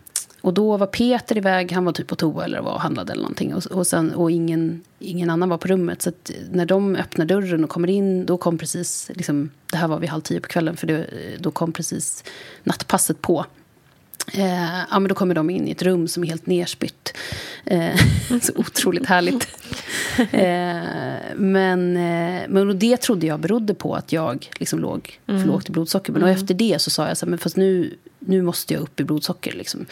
och då var Peter iväg, han var typ på toa eller var och handlade eller någonting. Och, och, sen, och ingen, ingen annan var på rummet. Så när de öppnar dörren och kommer in, då kom precis, liksom, det här var vid halv tio på kvällen, för det, då kom precis nattpasset på. Eh, ja, men då kommer de in i ett rum som är helt nerspytt. Eh, så otroligt härligt. Eh, men, eh, men det trodde jag berodde på att jag liksom låg för mm. lågt i blodsocker. Men mm. efter det så sa jag så här, men fast nu, nu måste jag upp i blodsocker. Liksom.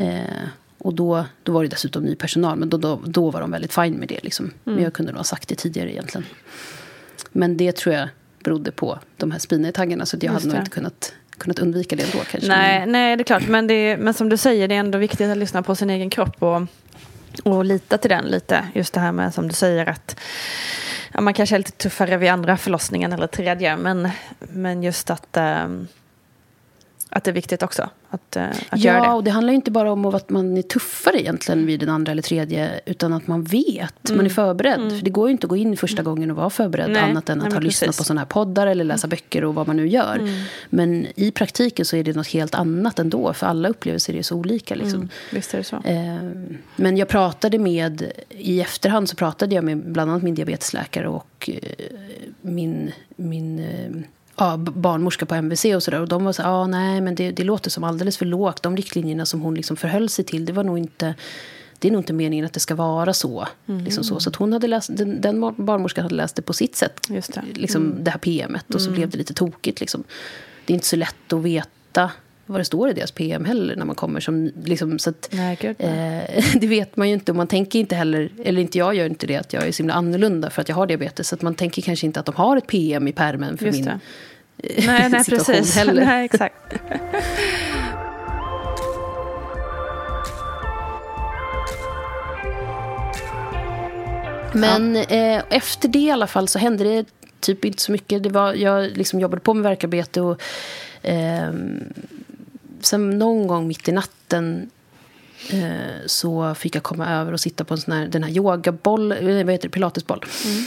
Eh, och då, då var det dessutom ny personal, men då, då, då var de väldigt fine med det. Liksom. Mm. Men jag kunde nog ha sagt det tidigare egentligen. Men det tror jag berodde på de här spinetaggarna, så jag Just hade nog inte kunnat kunnat undvika det då kanske. Nej, nej det är klart. Men, det men som du säger, det är ändå viktigt att lyssna på sin egen kropp och, och lita till den lite. Just det här med som du säger att ja, man kanske är lite tuffare vid andra förlossningen eller tredje. Men, men just att, ähm, att det är viktigt också att, uh, att ja, göra det. Ja, och det handlar inte bara om att man är tuffare egentligen vid den andra eller tredje, utan att man vet, mm. man är förberedd. Mm. För det går ju inte att gå in första gången och vara förberedd, Nej. annat än att Nej, ha lyssnat på sådana här poddar eller läsa mm. böcker och vad man nu gör. Mm. Men i praktiken så är det något helt annat ändå, för alla upplevelser är så olika. Liksom. Mm. Visst är det så. Eh, men jag pratade med, i efterhand så pratade jag med bland annat min diabetesläkare och eh, min, min eh, ja, barnmorska på MVC och sådär. Och de var så ja nej men det, det låter som alldeles för lågt. De riktlinjerna som hon liksom förhöll sig till, det var nog inte det är nog inte meningen att det ska vara så. Mm. Liksom så. så hon hade läst, den, den barnmorskan hade läst det på sitt sätt. Just det. Liksom mm. det här PMet. Och så mm. blev det lite tokigt. Liksom. Det är inte så lätt att veta vad det står i deras PM heller när man kommer. Som, liksom, så att, nej, eh, det vet man ju inte. Och man tänker inte heller, eller inte jag gör inte det, att jag är så himla annorlunda för att jag har diabetes. Så att man tänker kanske inte att de har ett PM i permen för Just min det. Nej, nej, situation precis. heller. Nej, exakt. Men eh, efter det i alla fall så hände det typ inte så mycket. Det var, jag liksom jobbade på med verkarbete och eh, sen någon gång mitt i natten eh, så fick jag komma över och sitta på en sån här, den här yogaboll, eh, vad heter det, pilatesboll. Mm.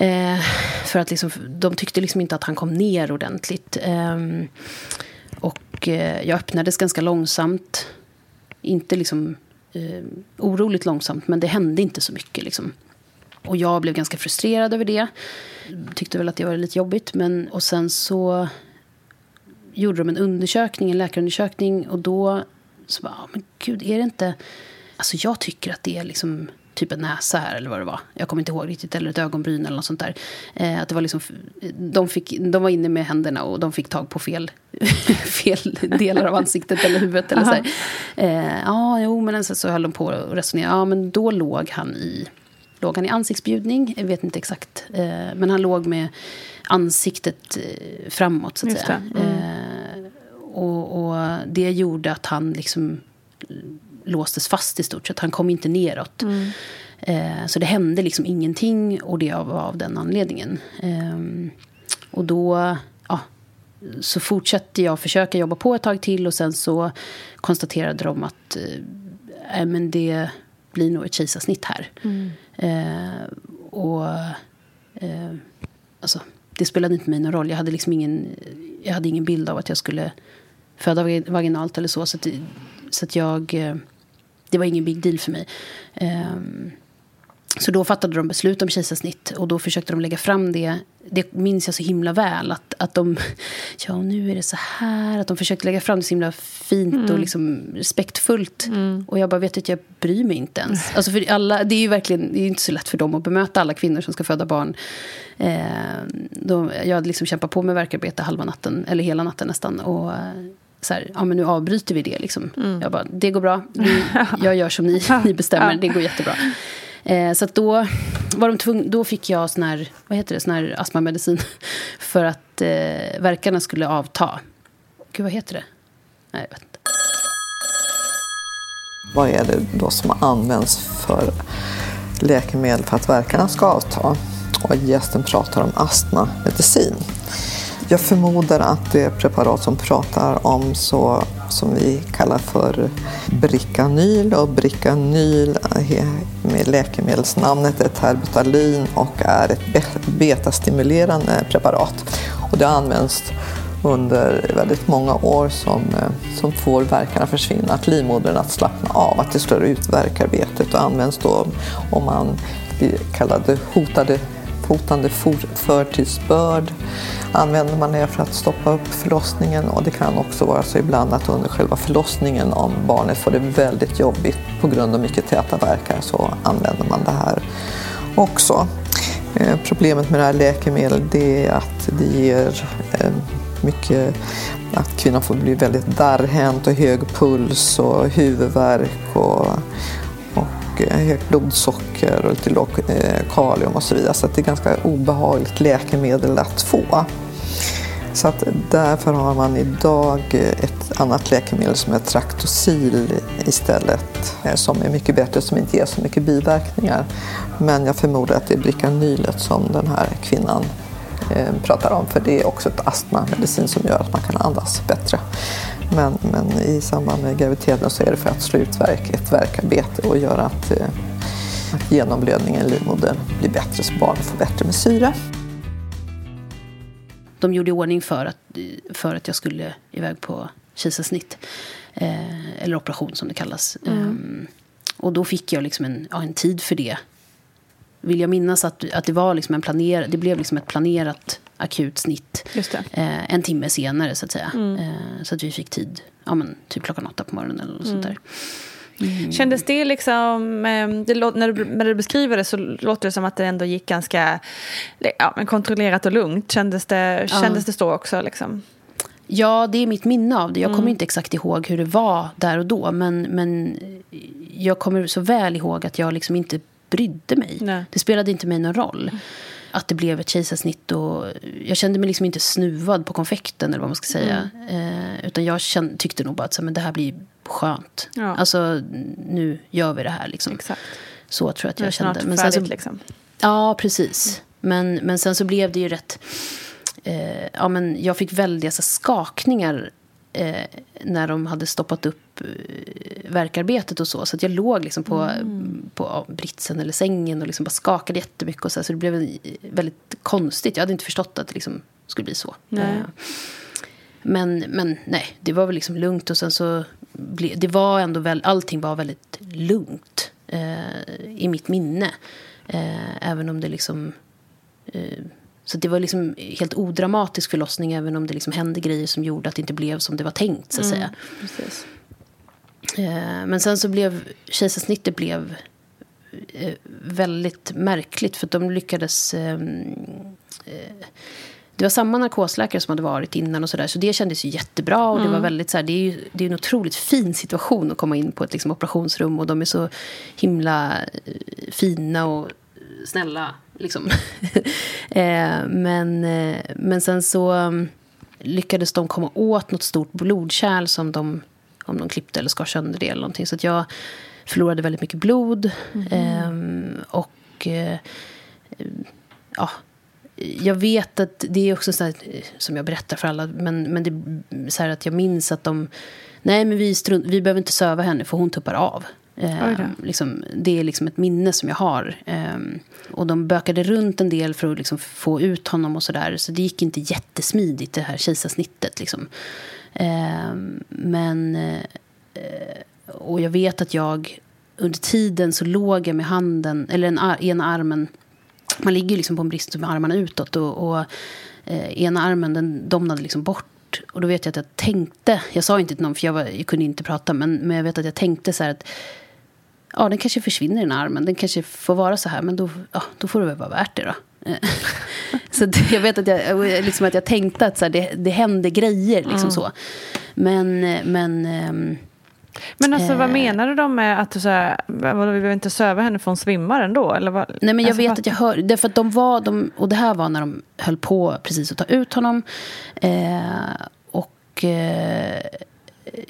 Eh, för att liksom, de tyckte liksom inte att han kom ner ordentligt. Eh, och eh, jag öppnades ganska långsamt. Inte liksom eh, oroligt långsamt, men det hände inte så mycket. Liksom. Och jag blev ganska frustrerad över det. Tyckte väl att det var lite jobbigt. Men, och sen så gjorde de en undersökning, en läkarundersökning. Och då så bara, men gud, är det inte... Alltså jag tycker att det är liksom typ en näsa här eller vad det var. Jag kommer inte ihåg riktigt. Eller ett ögonbryn eller något sånt där. Eh, att det var liksom, de, fick, de var inne med händerna och de fick tag på fel, fel delar av ansiktet eller huvudet. Eller så här. Eh, ja, jo, men sen så höll de på och resonerade. Ja, men då låg han i, låg han i ansiktsbjudning. Jag vet inte exakt. Eh, men han låg med ansiktet eh, framåt, så att Just säga. Mm. Eh, och, och det gjorde att han liksom låstes fast i stort sett. Han kom inte neråt. Mm. Eh, så det hände liksom ingenting och det var av den anledningen. Eh, och då ja, så fortsatte jag försöka jobba på ett tag till och sen så konstaterade de att eh, men det blir nog ett kejsarsnitt här. Mm. Eh, och eh, alltså, det spelade inte mig någon roll. Jag hade liksom ingen, jag hade ingen bild av att jag skulle föda vaginalt eller så. Så att, så att jag eh, det var ingen big deal för mig. Um, så då fattade de beslut om kejsarsnitt och då försökte de lägga fram det. Det minns jag så himla väl. Att, att de, ja nu är det så här. Att de försökte lägga fram det så himla fint mm. och liksom respektfullt. Mm. Och jag bara vet att jag bryr mig inte ens. Alltså för alla, det är ju verkligen, det är inte så lätt för dem att bemöta alla kvinnor som ska föda barn. Eh, de, jag hade liksom kämpat på med verkarbete halva natten, eller hela natten nästan. Och så här, ja men nu avbryter vi det liksom. Mm. Jag bara, det går bra, vi, jag gör som ni, ni bestämmer, det går jättebra. Eh, så då, var de tvung, då fick jag sån här, vad heter det, sån här astmamedicin för att eh, verkarna skulle avta. Gud, vad heter det? Nej, jag vet inte. Vad är det då som används för läkemedel för att verkarna ska avta? Och gästen pratar om astmamedicin. Jag förmodar att det preparat som pratar om så som vi kallar för Bricanyl och Bricanyl med läkemedelsnamnet är terbutalin och är ett betastimulerande preparat. Och det används under väldigt många år som, som får verkarna försvinna, att livmodern att slappna av, att det slår ut verkarbetet och används då om man blir kallade hotade hotande förtidsbörd använder man det för att stoppa upp förlossningen och det kan också vara så ibland att under själva förlossningen om barnet får det väldigt jobbigt på grund av mycket täta verkar så använder man det här också. Eh, problemet med det här läkemedlet är att det ger eh, mycket att kvinnan får bli väldigt darrhänt och hög puls och huvudvärk och Eh, högt blodsocker och lite lågt eh, kalium och så vidare. Så det är ganska obehagligt läkemedel att få. Så att därför har man idag ett annat läkemedel som är Traktosil istället. Eh, som är mycket bättre, som inte ger så mycket biverkningar. Men jag förmodar att det är Bricanylet som den här kvinnan pratar om. För det är också ett astmamedicin som gör att man kan andas bättre. Men, men i samband med graviditeten så är det för att slå ut verk, ett verkarbete och göra att, eh, att genomblödningen i livmodern blir bättre så barnet får bättre med syre. De gjorde i ordning för att, för att jag skulle iväg på kejsarsnitt. Eh, eller operation som det kallas. Mm. Um, och då fick jag liksom en, ja, en tid för det. Vill jag minnas att, att det var liksom en planer, det blev liksom ett planerat akut snitt. Eh, en timme senare så att säga. Mm. Eh, så att vi fick tid, ja men typ klockan åtta på morgonen eller något mm. sånt där. Mm. Kändes det liksom, ehm, det, när, du, när du beskriver det så låter det som att det ändå gick ganska ja, men kontrollerat och lugnt. Kändes det, ja. kändes det så också? Liksom? Ja, det är mitt minne av det. Jag kommer mm. inte exakt ihåg hur det var där och då. Men, men jag kommer så väl ihåg att jag liksom inte brydde mig. Nej. Det spelade inte mig någon roll. Att det blev ett kejsarsnitt. Och jag kände mig liksom inte snuvad på konfekten. eller vad man ska säga. Mm. Eh, utan jag kände, tyckte nog bara att så, men det här blir skönt. Ja. Alltså, nu gör vi det här. Liksom. Exakt. Så tror jag att jag kände. Men sen så, liksom. Ja, precis. Men, men sen så blev det ju rätt eh, ja, men jag fick väldiga så, skakningar eh, när de hade stoppat upp eh, verkarbetet och så. Så jag låg liksom på, mm. på ja, britsen eller sängen och liksom bara skakade jättemycket. Och så, så det blev väldigt konstigt. Jag hade inte förstått att det liksom skulle bli så. Nej. Men, men nej, det var väl liksom lugnt. Och sen så ble, det var ändå väl, allting var väldigt lugnt eh, i mitt minne. Eh, även om det liksom eh, så det var liksom helt odramatisk förlossning även om det liksom hände grejer som gjorde att det inte blev som det var tänkt. så att mm, säga. Eh, men sen så blev kejsarsnittet blev eh, väldigt märkligt för de lyckades... Ehm, eh, det var samma narkosläkare som hade varit innan och sådär. Så det kändes ju jättebra. Och mm. det var väldigt så här, det är ju det är en otroligt fin situation att komma in på ett liksom, operationsrum. Och de är så himla fina och snälla Liksom. eh, men, eh, men sen så um, lyckades de komma åt något stort blodkärl som de, om de klippte eller skar sönder det eller någonting. Så att jag förlorade väldigt mycket blod. Mm. Eh, och ja, jag vet att det är också så här, som jag berättar för alla, men, men det är så här att jag minns att de Nej, men vi, strunt, vi behöver inte söva henne för hon tuppar av. Eh, liksom, det är liksom ett minne som jag har. Eh, och de bökade runt en del för att liksom få ut honom och sådär. Så det gick inte jättesmidigt det här kejsarsnittet. Liksom. Eh, men... Och jag vet att jag under tiden så låg jag med handen, eller en, ena armen. Man ligger liksom på en brist med armarna utåt. Och, och eh, ena armen den domnade liksom bort och då vet jag att jag tänkte, jag sa inte till någon för jag, var, jag kunde inte prata, men, men jag vet att jag tänkte så här att ja, den kanske försvinner i den armen. Den kanske får vara så här, men då, ja, då får det väl vara värt det då. så jag vet att jag, liksom att jag tänkte att så här, det, det händer grejer. Liksom mm. så. Men... men ähm, men alltså, vad eh, menade de med att du så här, vi behöver inte söva henne för hon svimmar ändå? Eller vad? Nej, men jag alltså, vet att jag hör, därför att de var, de, och det här var när de höll på precis att ta ut honom. Eh, och eh,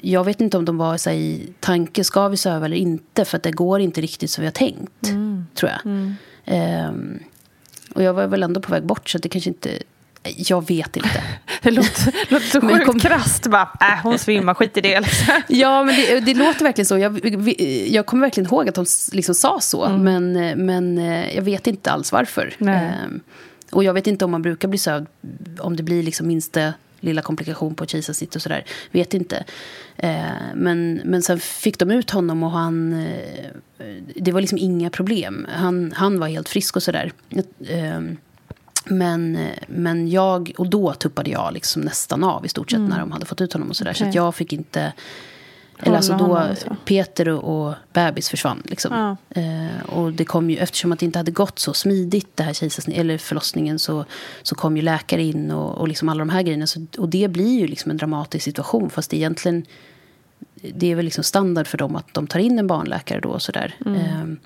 jag vet inte om de var så här, i tanke, ska vi söva eller inte? För att det går inte riktigt som vi har tänkt, mm. tror jag. Mm. Um, och jag var väl ändå på väg bort, så det kanske inte... Jag vet inte. det låter, låter så sjukt kom... krasst. Bara, äh, hon svimmar, skit i det. Liksom. ja, men det, det, låter verkligen så. Jag, jag kommer verkligen ihåg att de liksom sa så. Mm. Men, men eh, jag vet inte alls varför. Um, och jag vet inte om man brukar bli sövd, om det blir liksom minsta lilla komplikation på kejsarsnitt och sådär. Vet inte. Eh, men, men sen fick de ut honom och han... Eh, det var liksom inga problem. Han, han var helt frisk och sådär. Eh, men, men jag, och då tuppade jag liksom nästan av i stort sett mm. när de hade fått ut honom och sådär. Okay. Så jag fick inte eller alltså då. Peter och, och bebis försvann. Liksom. Ja. Eh, och det kom ju, eftersom att det inte hade gått så smidigt, det här eller förlossningen, så, så kom ju läkare in och, och liksom alla de här grejerna. Så, och det blir ju liksom en dramatisk situation, fast det egentligen det är väl liksom standard för dem att de tar in en barnläkare då och sådär. Mm. Eh,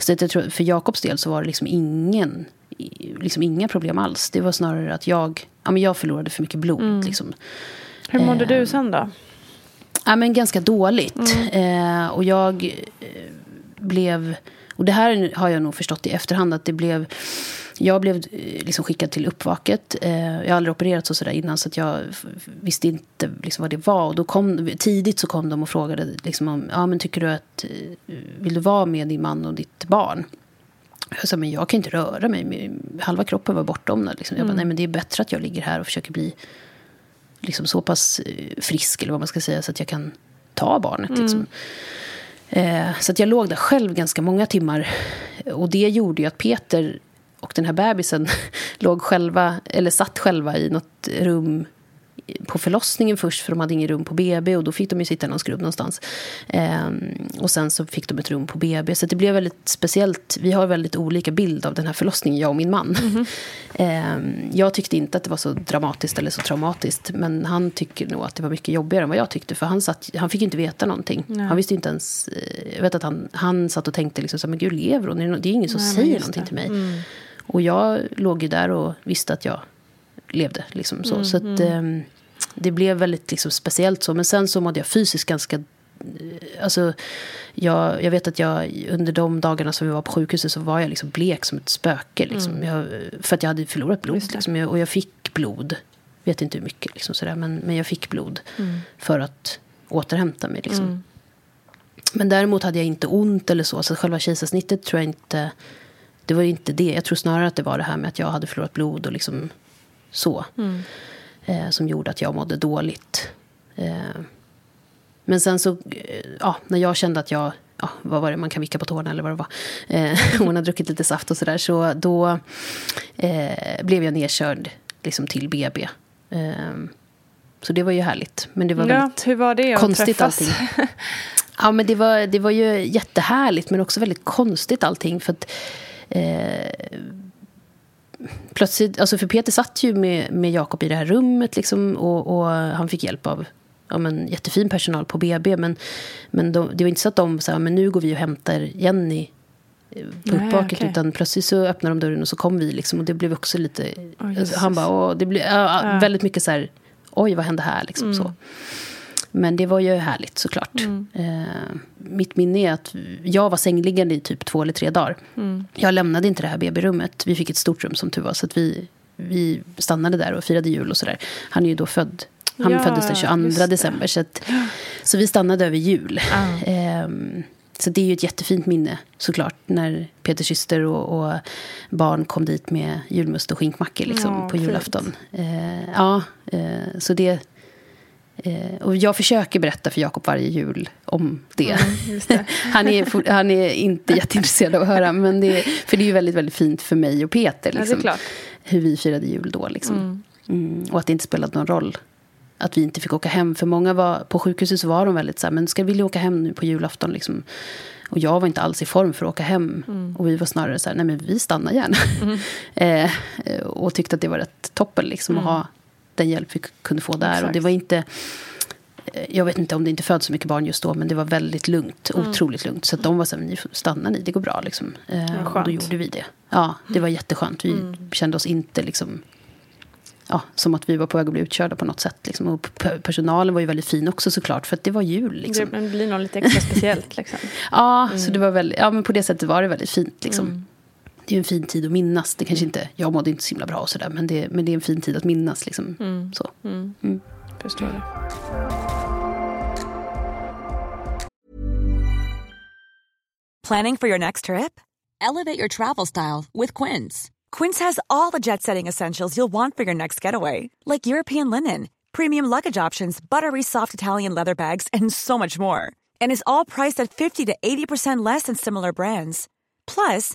så jag tror, för Jakobs del så var det liksom ingen, liksom inga problem alls. Det var snarare att jag, ja, men jag förlorade för mycket blod. Mm. Liksom. Hur mådde eh, du sen då? Ja, men ganska dåligt. Mm. Eh, och jag eh, blev Och det här har jag nog förstått i efterhand att det blev jag blev eh, liksom skickad till uppvaket. Eh, jag har aldrig opererat så sådär innan så jag visste inte liksom vad det var. Och då kom, tidigt så kom de och frågade liksom om, ja men tycker du att, vill du vara med din man och ditt barn? Jag sa, men jag kan inte röra mig. Halva kroppen var bortom. Liksom. Jag bara, mm. nej men det är bättre att jag ligger här och försöker bli liksom så pass frisk, eller vad man ska säga, så att jag kan ta barnet. Mm. Liksom. så att jag låg där själv ganska många timmar. Och det gjorde ju att Peter och den här bebisen låg själva, eller satt själva i något rum på förlossningen först, för de hade inget rum på BB och då fick de ju sitta i någon skrubb någonstans. Ehm, och sen så fick de ett rum på BB. Så det blev väldigt speciellt. Vi har väldigt olika bild av den här förlossningen, jag och min man. Mm ehm, jag tyckte inte att det var så dramatiskt eller så traumatiskt. Men han tycker nog att det var mycket jobbigare än vad jag tyckte. För han, satt, han fick inte veta någonting. Nej. Han visste inte ens... Eh, jag vet att han, han satt och tänkte liksom så men gud lever hon? Det är ingen som Nej, säger någonting det. till mig. Mm. Och jag låg ju där och visste att jag levde. Liksom, så mm, så att, mm. Det blev väldigt liksom, speciellt så. Men sen så mådde jag fysiskt ganska... Eh, alltså, jag, jag vet att jag under de dagarna som vi var på sjukhuset så var jag liksom blek som ett spöke. Liksom. Mm. Jag, för att jag hade förlorat blod. Liksom, jag, och jag fick blod. Vet inte hur mycket, liksom, sådär, men, men jag fick blod. Mm. För att återhämta mig. Liksom. Mm. Men däremot hade jag inte ont eller så. Så själva kejsarsnittet tror jag inte det var inte det. Jag tror snarare att det var det här med att jag hade förlorat blod och liksom så. Mm. Eh, som gjorde att jag mådde dåligt. Eh, men sen så, eh, ja, när jag kände att jag, ja, vad var det, man kan vicka på tårna eller vad det var. Eh, hon hade druckit lite saft och sådär. Så då eh, blev jag nedkörd liksom till BB. Eh, så det var ju härligt. Men det var ja, hur var det att konstigt träffas? allting. Ja, men det var, det var ju jättehärligt, men också väldigt konstigt allting. För att eh, plötsligt, alltså för Peter satt ju med, med Jakob i det här rummet liksom, och, och han fick hjälp av ja, men, jättefin personal på BB. Men, men de, det var inte så att de sa men nu går vi och hämtar Jenny eh, på uppvaket. Okay. Utan plötsligt så öppnade de dörren och så kom vi. Liksom, och det blev också lite... Oh, han bara, åh, det blev ja, väldigt mycket så här, oj vad hände här? Liksom, mm. så. Men det var ju härligt såklart. Mm. Eh, mitt minne är att jag var sängliggande i typ två eller tre dagar. Mm. Jag lämnade inte det här BB-rummet. Vi fick ett stort rum som tur var. Så att vi, vi stannade där och firade jul och sådär. Han är ju då född. Han ja, föddes den 22 december. Så, att, så vi stannade över jul. Ah. Eh, så det är ju ett jättefint minne såklart. När Peters syster och, och barn kom dit med julmust och skinkmackor liksom, ja, på julafton. Eh, ja, eh, så det och jag försöker berätta för Jakob varje jul om det. Mm, det. han, är, han är inte jätteintresserad av att höra. Men det, för det är ju väldigt, väldigt fint för mig och Peter. Liksom, ja, hur vi firade jul då. Liksom. Mm. Mm, och att det inte spelade någon roll att vi inte fick åka hem. För många var, på sjukhuset så var de väldigt så här, men ska vi åka hem nu på julafton? Liksom? Och jag var inte alls i form för att åka hem. Mm. Och vi var snarare så här, nej men vi stannar gärna. Mm. eh, och tyckte att det var rätt toppen liksom, att mm. ha den hjälp vi kunde få där. Exakt. Och det var inte... Eh, jag vet inte om det inte föds så mycket barn just då, men det var väldigt lugnt. Mm. Otroligt lugnt. Så de var så här, ni stannar ni, det går bra. Liksom. Eh, och då gjorde vi det. Ja, det var jätteskönt. Vi mm. kände oss inte liksom, ja, som att vi var på väg att bli utkörda på något sätt. Liksom. Och personalen var ju väldigt fin också såklart, för att det var jul. Liksom. Det blir nog lite extra speciellt. Liksom. ja, mm. så det var väldigt, ja, men på det sättet var det väldigt fint. Liksom. Det är en fin tid att minnas. Det kanske inte, jag mådde inte så himla bra och sådär, men det, men det är en fin tid att minnas. Liksom. Mm. Så. Mm. Mm. Förstår det. Planning for your next trip? Elevate your travel style with Quince. Quince has all the jet setting essentials you'll want for your next getaway. Like European linen, premium luggage options, buttery soft Italian leather bags and so much more. And is all priced at 50 to 80% less than similar brands. Plus,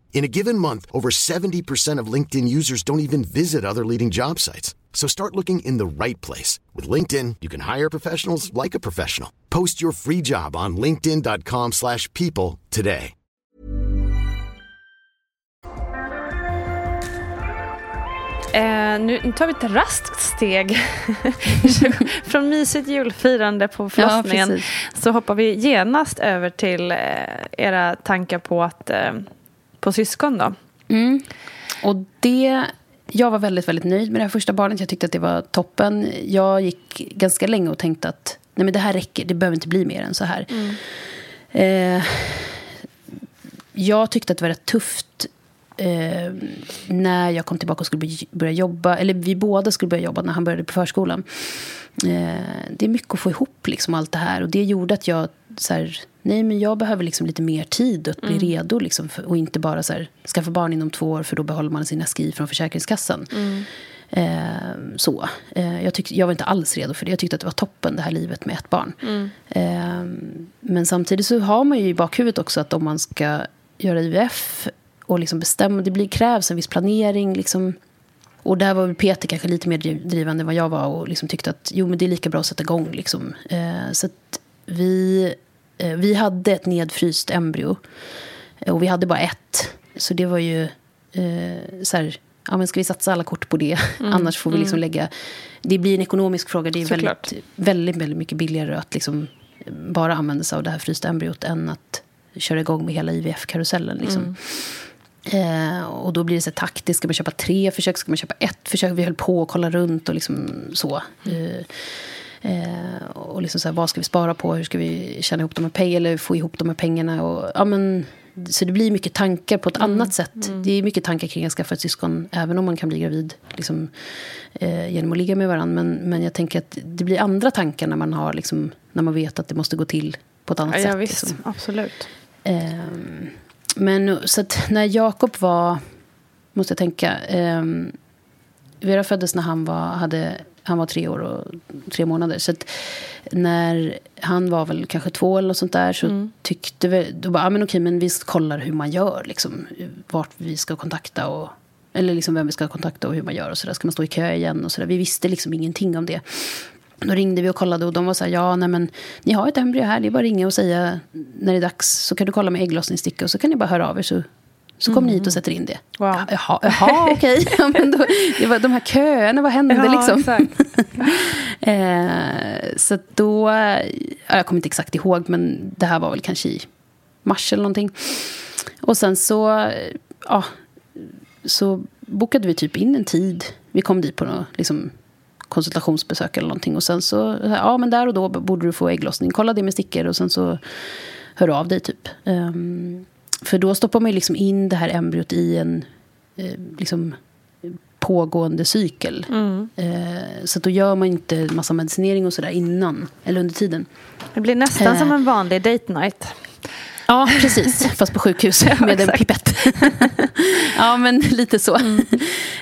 In a given month, over 70% of LinkedIn users don't even visit other leading job sites. So start looking in the right place. With LinkedIn, you can hire professionals like a professional. Post your free job on linkedin.com slash people today. Eh, nu tar vi ett raskt steg. Från mysigt julfirande på förlossningen Ja, så hoppar vi genast över till eh, era tankar på, att, eh, på syskon. Då. Mm. Och det... Jag var väldigt, väldigt nöjd med det här första barnet. Jag tyckte att det var toppen. Jag gick ganska länge och tänkte att nej men det här räcker. Det behöver inte bli mer än så här. Eh, jag tyckte att det var rätt tufft eh, när jag kom tillbaka och skulle börja- börja jobba. Eller vi båda skulle börja jobba när han började på förskolan. Eh, det är mycket att få ihop liksom allt det här. Och det gjorde att jag så här, nej men jag behöver liksom lite mer tid att bli redo. Liksom, för, och inte bara så här, skaffa barn inom två år för då behåller man sin SGI från Försäkringskassan. Eh, så. Eh, jag, tyckte, jag var inte alls redo för det. Jag tyckte att det var toppen det här livet med ett barn. Eh, men samtidigt så har man ju i bakhuvudet också att om man ska göra IVF och liksom bestämma, det blir, krävs en viss planering. Liksom, och där var Peter kanske lite mer driv- drivande än vad jag var och liksom tyckte att jo, men det är lika bra att sätta igång. Liksom. Eh, så att vi, vi hade ett nedfryst embryo Eh, och vi hade bara ett. Så det var ju eh, så här, ja, men ska vi satsa alla kort på det? Annars får vi liksom lägga... Det blir en ekonomisk fråga. Det är väldigt, väldigt, väldigt mycket billigare att liksom bara använda sig av det här frysta embryot än att köra igång med hela IVF-karusellen. Liksom. Eh, och då blir det så taktiskt. Ska man köpa tre försök? Ska man köpa ett försök? Vi höll på att kolla runt och liksom så. Eh, eh, och liksom så här, vad ska vi spara på? Hur ska vi tjäna ihop de här pengarna? Eller få ihop de här pengarna? Och, ja, men, så det blir mycket tankar på ett annat sätt. Det är mycket tankar kring att skaffa ett syskon. Även om man kan bli gravid liksom, eh, genom att ligga med varandra. Men, men jag tänker att det blir andra tankar när man, har, liksom, när man vet att det måste gå till på ett annat Ja, sätt. ja, visst. Liksom. Absolut. Ehm, men så att när Jakob var, måste jag tänka, um, Vera föddes när han var, hade, han var tre år och tre månader. Så när han var väl kanske två eller något sånt där så tyckte vi, då bara, ah, men okej, men vi kollar hur man gör, liksom, vart vi ska kontakta och eller liksom vem vi ska kontakta och hur man gör och sådär. Ska man stå i kö igen och sådär. Vi visste liksom ingenting om det. Då ringde vi och kollade och de var så här, ja nej men ni har ett embryo här, det är bara att ringa och säga när det är dags så kan du kolla med ägglossningssticka och så kan ni bara höra av er så, så kommer ni hit och sätter in det. Wow. Ja, Jaha, jaha okej. Ja, men då, det var de här köerna, vad hände Ja, liksom? eh, så då, ja, jag kommer inte exakt ihåg men det här var väl kanske i mars eller någonting. Och sen så, ja, så bokade vi typ in en tid. Vi kom dit på något, liksom, konsultationsbesök eller någonting. Och sen så, ja men där och då borde du få ägglossning. Kolla det med stickor och sen så hör av dig typ. Ehm, för då stoppar man ju liksom in det här embryot i en eh, liksom, pågående cykel. Eh, så då gör man inte massa medicinering och sådär innan, eller under tiden. Det blir nästan Eh. som en vanlig date night. Ja, precis. Fast på sjukhus med en exakt. pipett. ja, men lite så.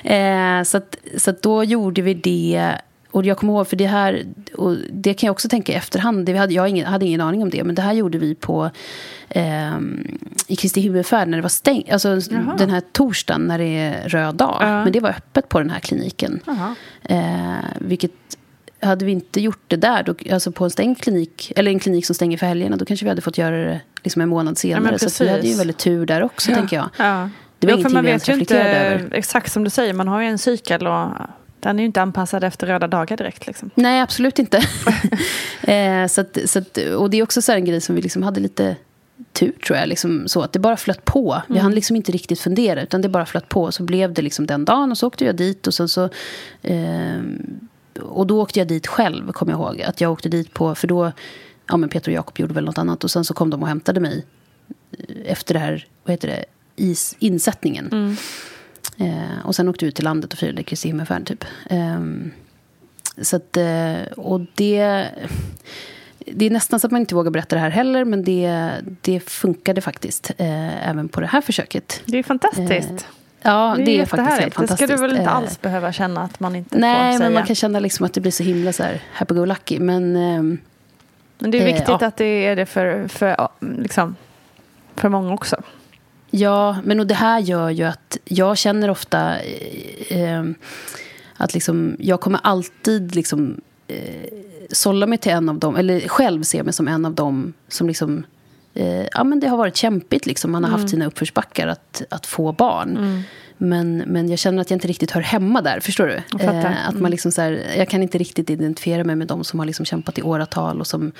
Eh, så att, så att då gjorde vi det. Och jag kommer ihåg, för det här, och det kan jag också tänka i efterhand, det hade, jag ingen, hade ingen aning om det, men det här gjorde vi på eh, i Kristi himmelfärd när det var stängt, alltså Jaha. den här torsdagen när det är röd dag. Ja. Men det var öppet på den här kliniken. Eh, vilket hade vi inte gjort det där, då, alltså på en stängd klinik, eller en klinik som stänger för helgerna, då kanske vi hade fått göra det liksom en månad senare. Ja, så vi hade ju väldigt tur där också, ja. tänker jag. Ja. Det var ja, ingenting man vi ens reflekterade över. Exakt som du säger, man har ju en cykel och den är ju inte anpassad efter röda dagar direkt. Liksom. Nej, absolut inte. eh, så att, så att, och det är också så en grej som vi liksom hade lite tur, tror jag. Liksom, så att det bara flöt på. Vi mm. hann liksom inte riktigt fundera, utan det bara flöt på. Så blev det liksom den dagen och så åkte jag dit. Och sen så... Eh, och då åkte jag dit själv, kommer jag ihåg. Att jag åkte dit på, för då, ja men Peter och Jakob gjorde väl något annat. Och sen så kom de och hämtade mig efter det här, vad heter det, is, insättningen. Mm. Eh, och sen åkte vi ut till landet och firade Kristi himmelfärd, typ. Eh, så att, eh, och det... Det är nästan så att man inte vågar berätta det här heller, men det, det funkade faktiskt eh, även på det här försöket. Det är fantastiskt. Eh, Ja, det är, det är faktiskt helt fantastiskt. Det ska du väl inte alls behöva känna att man inte Nej, får säga. men man kan känna liksom att det blir så himla så här happy-go-lucky. Men, ehm, men det är viktigt eh, att det är det för, för, liksom, för många också. Ja, men och det här gör ju att jag känner ofta eh, att liksom, jag kommer alltid liksom, eh, sålla mig till en av dem, eller själv se mig som en av dem som liksom eh, ja, men det har varit kämpigt. Liksom. Man har mm. haft sina uppförsbackar att, att få barn. Mm. Men, men jag känner att jag inte riktigt hör hemma där. Förstår du? Eh, att man mm. liksom så här, jag kan inte riktigt identifiera mig med de som har liksom kämpat i åratal. Och som,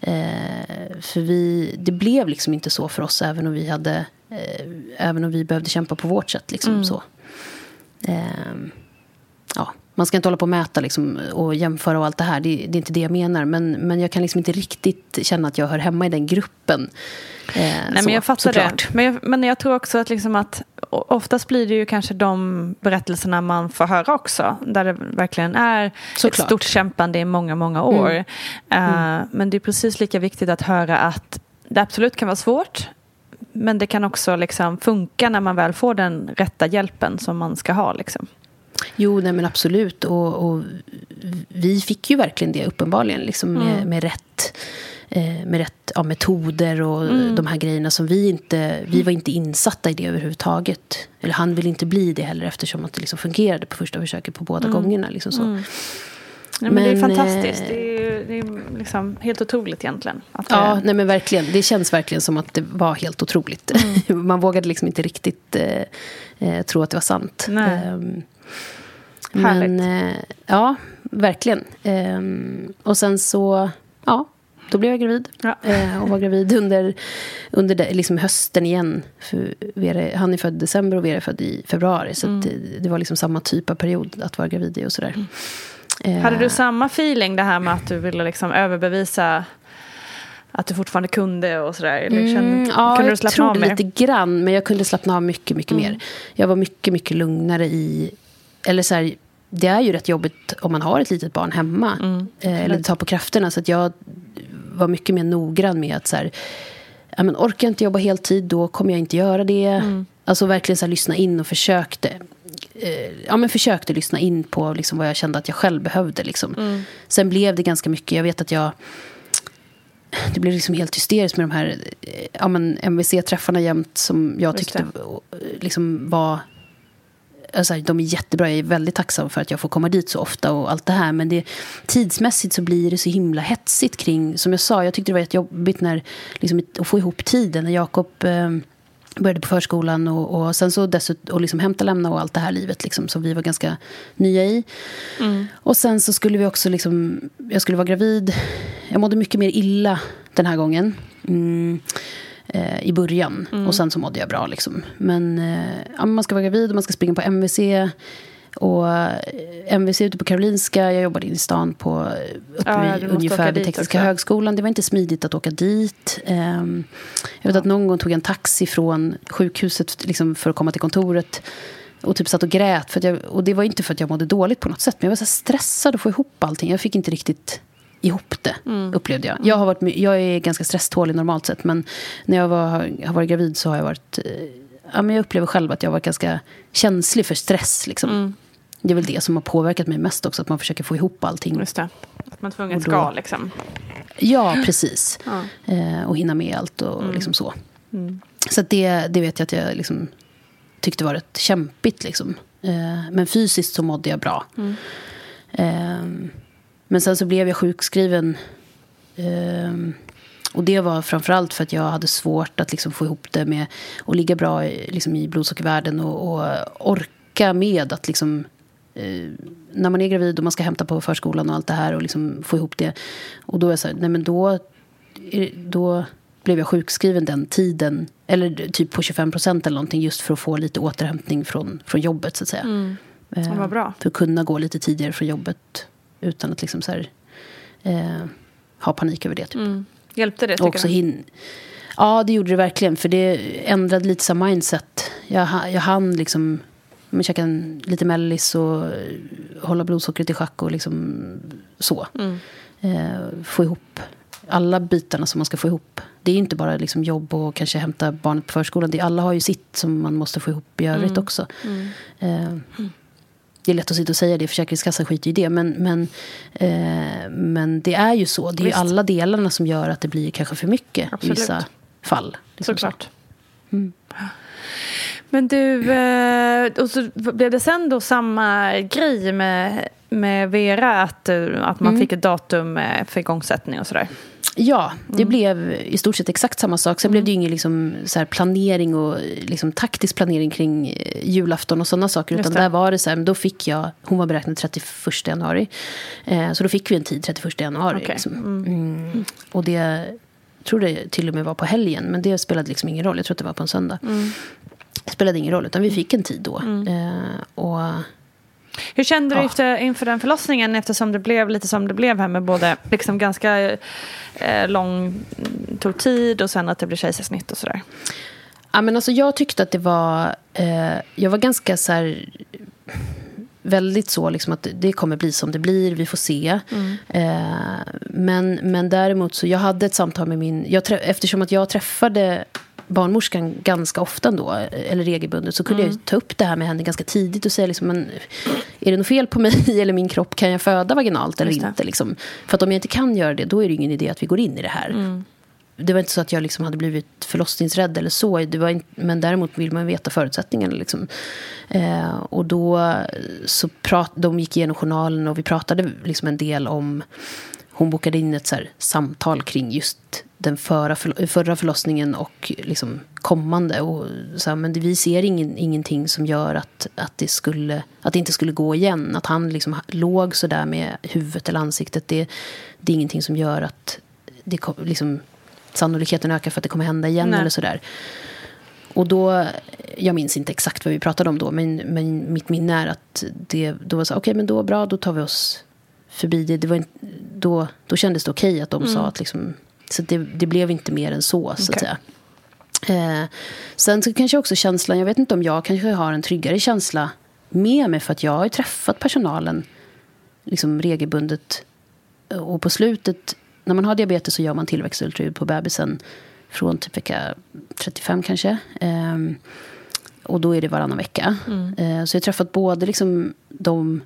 eh, för vi, det blev liksom inte så för oss, även om vi, hade, eh, även om vi behövde kämpa på vårt sätt. Liksom, mm. så. Eh, ja, man ska inte hålla på och mäta liksom, och jämföra och allt det här. Det, det, är inte det jag menar. Men, men jag kan liksom inte riktigt känna att jag hör hemma i den gruppen. Eh, Nej, så, men jag fattar såklart. det. Men jag, men jag tror också att, liksom att oftast blir det ju kanske de berättelserna man får höra också. Där det verkligen är såklart. ett stort kämpande i många, många år. Mm. Uh, mm. Men det är precis lika viktigt att höra att det absolut kan vara svårt. Men det kan också liksom funka när man väl får den rätta hjälpen som man ska ha. Liksom. Jo, nej men absolut. Och, och, vi fick ju verkligen det uppenbarligen. Liksom med, mm. med rätt, eh, med rätt ja, metoder och mm. de här grejerna som vi inte... Vi var inte insatta i det överhuvudtaget. Eller han ville inte bli det heller eftersom att det liksom fungerade på första försöket på båda mm. gångerna. Liksom så. Mm. Nej, men, men, det är fantastiskt. Eh, det är, det är liksom helt otroligt egentligen. ja, det... nej, men verkligen. Det känns verkligen som att det var helt otroligt. Mm. Man vågade liksom inte riktigt eh, eh, tro att det var sant. Nej. Um. Men, eh, ja, verkligen. Ehm, och sen så, ja, då blev jag gravid. Ja. Eh, och var gravid under, under det, liksom hösten igen. För Vera, han är född i december och Vera är född i februari. Så mm. det, det, var liksom samma typ av period att vara gravid i och sådär. Mm. Hade du samma feeling det här med att du ville liksom överbevisa att du fortfarande kunde och sådär? Eller kände, mm, ja, kunde du slappna jag trodde lite grann. Men jag kunde slappna av mycket, mycket mm. mer. Jag var mycket, mycket lugnare i eller så här, det är ju rätt jobbigt om man har ett litet barn hemma. Mm, eh, eller tar på krafterna. Så att jag var mycket mer noggrann med att så här, ja, men orkar jag inte jobba heltid, då kommer jag inte göra det. Mm. Alltså verkligen så här, lyssna in och försökte. Eh, ja, men försökte lyssna in på liksom, vad jag kände att jag själv behövde. Liksom. Mm. Sen blev det ganska mycket. Jag vet att jag... Det blev liksom helt hysteriskt med de här eh, ja, MVC-träffarna jämt som jag tyckte liksom, var alltså, de är jättebra. Jag är väldigt tacksam för att jag får komma dit så ofta och allt det här. Men det, tidsmässigt så blir det så himla hetsigt kring, som jag sa, jag tyckte det var jättejobbigt när, liksom, att få ihop tiden. När Jakob eh, började på förskolan och, och sen så dessutom och liksom hämta, lämna och allt det här livet liksom, som vi var ganska nya i. Mm. Och sen så skulle vi också liksom, jag skulle vara gravid. Jag mådde mycket mer illa den här gången. Mm eh, i början. Mm. Och sen så mådde jag bra. Liksom. Men eh, ja, man ska vara gravid och man ska springa på MVC. Och eh, MVC ute på Karolinska, jag jobbade inne i stan på, uppe ja, vid, ungefär vid Tekniska också. högskolan. Det var inte smidigt att åka dit. Um, jag vet att någon gång tog jag en taxi från sjukhuset liksom, för att komma till kontoret. Och typ satt och grät. För jag, och det var inte för att jag mådde dåligt på något sätt. Men jag var så stressad att få ihop allting. Jag fick inte riktigt ihop det, mm. upplevde jag. Jag, har varit, jag är ganska stresstålig normalt sett, men när jag var, har varit gravid så har jag varit... Eh, ja, men jag upplever själv att jag var ganska känslig för stress. Liksom. Mm. Det är väl det som har påverkat mig mest också, att man försöker få ihop allting. Just det, att man tvunget ska liksom. Ja, precis. Ja. Eh, och hinna med allt och mm. liksom så. Mm. Så det, det vet jag att jag liksom tyckte var rätt kämpigt. Liksom. Eh, men fysiskt så mådde jag bra. Mm. Eh, men sen så blev jag sjukskriven. Eh, och det var framförallt för att jag hade svårt att liksom få ihop det med att ligga bra liksom i blodsockervärden och, och orka med att liksom eh, när man är gravid och man ska hämta på förskolan och allt det här och liksom få ihop det. Och då är så här, nej men då, då blev jag sjukskriven den tiden. Eller typ på 25 procent eller någonting. Just för att få lite återhämtning från, från jobbet så att säga. Mm. Eh, vad bra. För att kunna gå lite tidigare från jobbet. Utan att liksom så här, eh, ha panik över det. Typ. Mm. Hjälpte det tycker du? Hin- ja, det gjorde det verkligen. För det ändrade lite så mindset. Jag, jag hann liksom men käka en, lite mellis och hålla blodsockret i schack och liksom så. Mm. Eh, få ihop alla bitarna som man ska få ihop. Det är inte bara liksom jobb och kanske hämta barnet på förskolan. Det, alla har ju sitt som man måste få ihop i övrigt mm. också. Mm. Eh, det är lätt att sitta och säga det, Försäkringskassan skiter i det. Men, men, eh, men det är ju så. Det är alla delarna som gör att det blir kanske för mycket Absolut. i vissa fall. Liksom Såklart. Så. Mm. Men du, eh, och så blev det sen då samma grej med, med Vera, att, att man mm. fick ett datum för igångsättning och sådär? Ja, det mm. blev i stort sett exakt samma sak. Sen mm. blev det ju ingen liksom, så planering och liksom, taktisk planering kring eh, julafton och sådana saker. Utan där var det så här, då fick jag, hon var beräknad 31 januari. Eh, så då fick vi en tid 31 januari. Okay. Liksom. Mm. mm. Och det, jag tror det till och med var på helgen. Men det spelade liksom ingen roll. Jag tror att det var på en söndag. Mm. Spelade ingen roll, utan vi fick en tid då. Mm. Eh, och hur kände du efter, inför den förlossningen eftersom det blev lite som det blev här med både liksom ganska eh, lång, tog tid och sen att det blev kejsarsnitt och sådär? Ja, men alltså, jag tyckte att det var, eh, jag var ganska så här, väldigt så liksom att det kommer bli som det blir, vi får se. Mm. Eh, men, men däremot så, jag hade ett samtal med min, jag, eftersom att jag träffade barnmorskan ganska ofta då, eller regelbundet, så kunde mm. jag ta upp det här med henne ganska tidigt och säga liksom, men, är det något fel på mig eller min kropp? Kan jag föda vaginalt eller inte? Liksom? För att om jag inte kan göra det, då är det ingen idé att vi går in i det här. Mm. Det var inte så att jag liksom hade blivit förlossningsrädd eller så. Det var inte, men däremot vill man veta förutsättningarna. Liksom. Eh, och då så prat, de gick igenom journalen och vi pratade liksom en del om hon bokade in ett så samtal kring just den förra, förra förlossningen och liksom kommande. Och så här, men vi ser ingen, ingenting som gör att, att, det skulle, att det inte skulle gå igen. Att han liksom låg så där med huvudet eller ansiktet. Det, det är ingenting som gör att det, liksom, sannolikheten ökar för att det kommer hända igen. Nej. eller så där. Och då, jag minns inte exakt vad vi pratade om då, men, men mitt minne är att det då var så okej, okay, men då bra, då tar vi oss förbi det. det var inte, då, då kändes det okej okay att de mm. sa att liksom, så det, det, blev inte mer än så, så att säga. Eh, sen så kanske också känslan, jag vet inte om jag kanske har en tryggare känsla med mig för att jag har ju träffat personalen liksom regelbundet. Och på slutet, när man har diabetes så gör man tillväxtultraljud på bebisen från typ vecka 35 kanske. Eh, och då är det varannan vecka. Mm. Eh, så jag har träffat både liksom de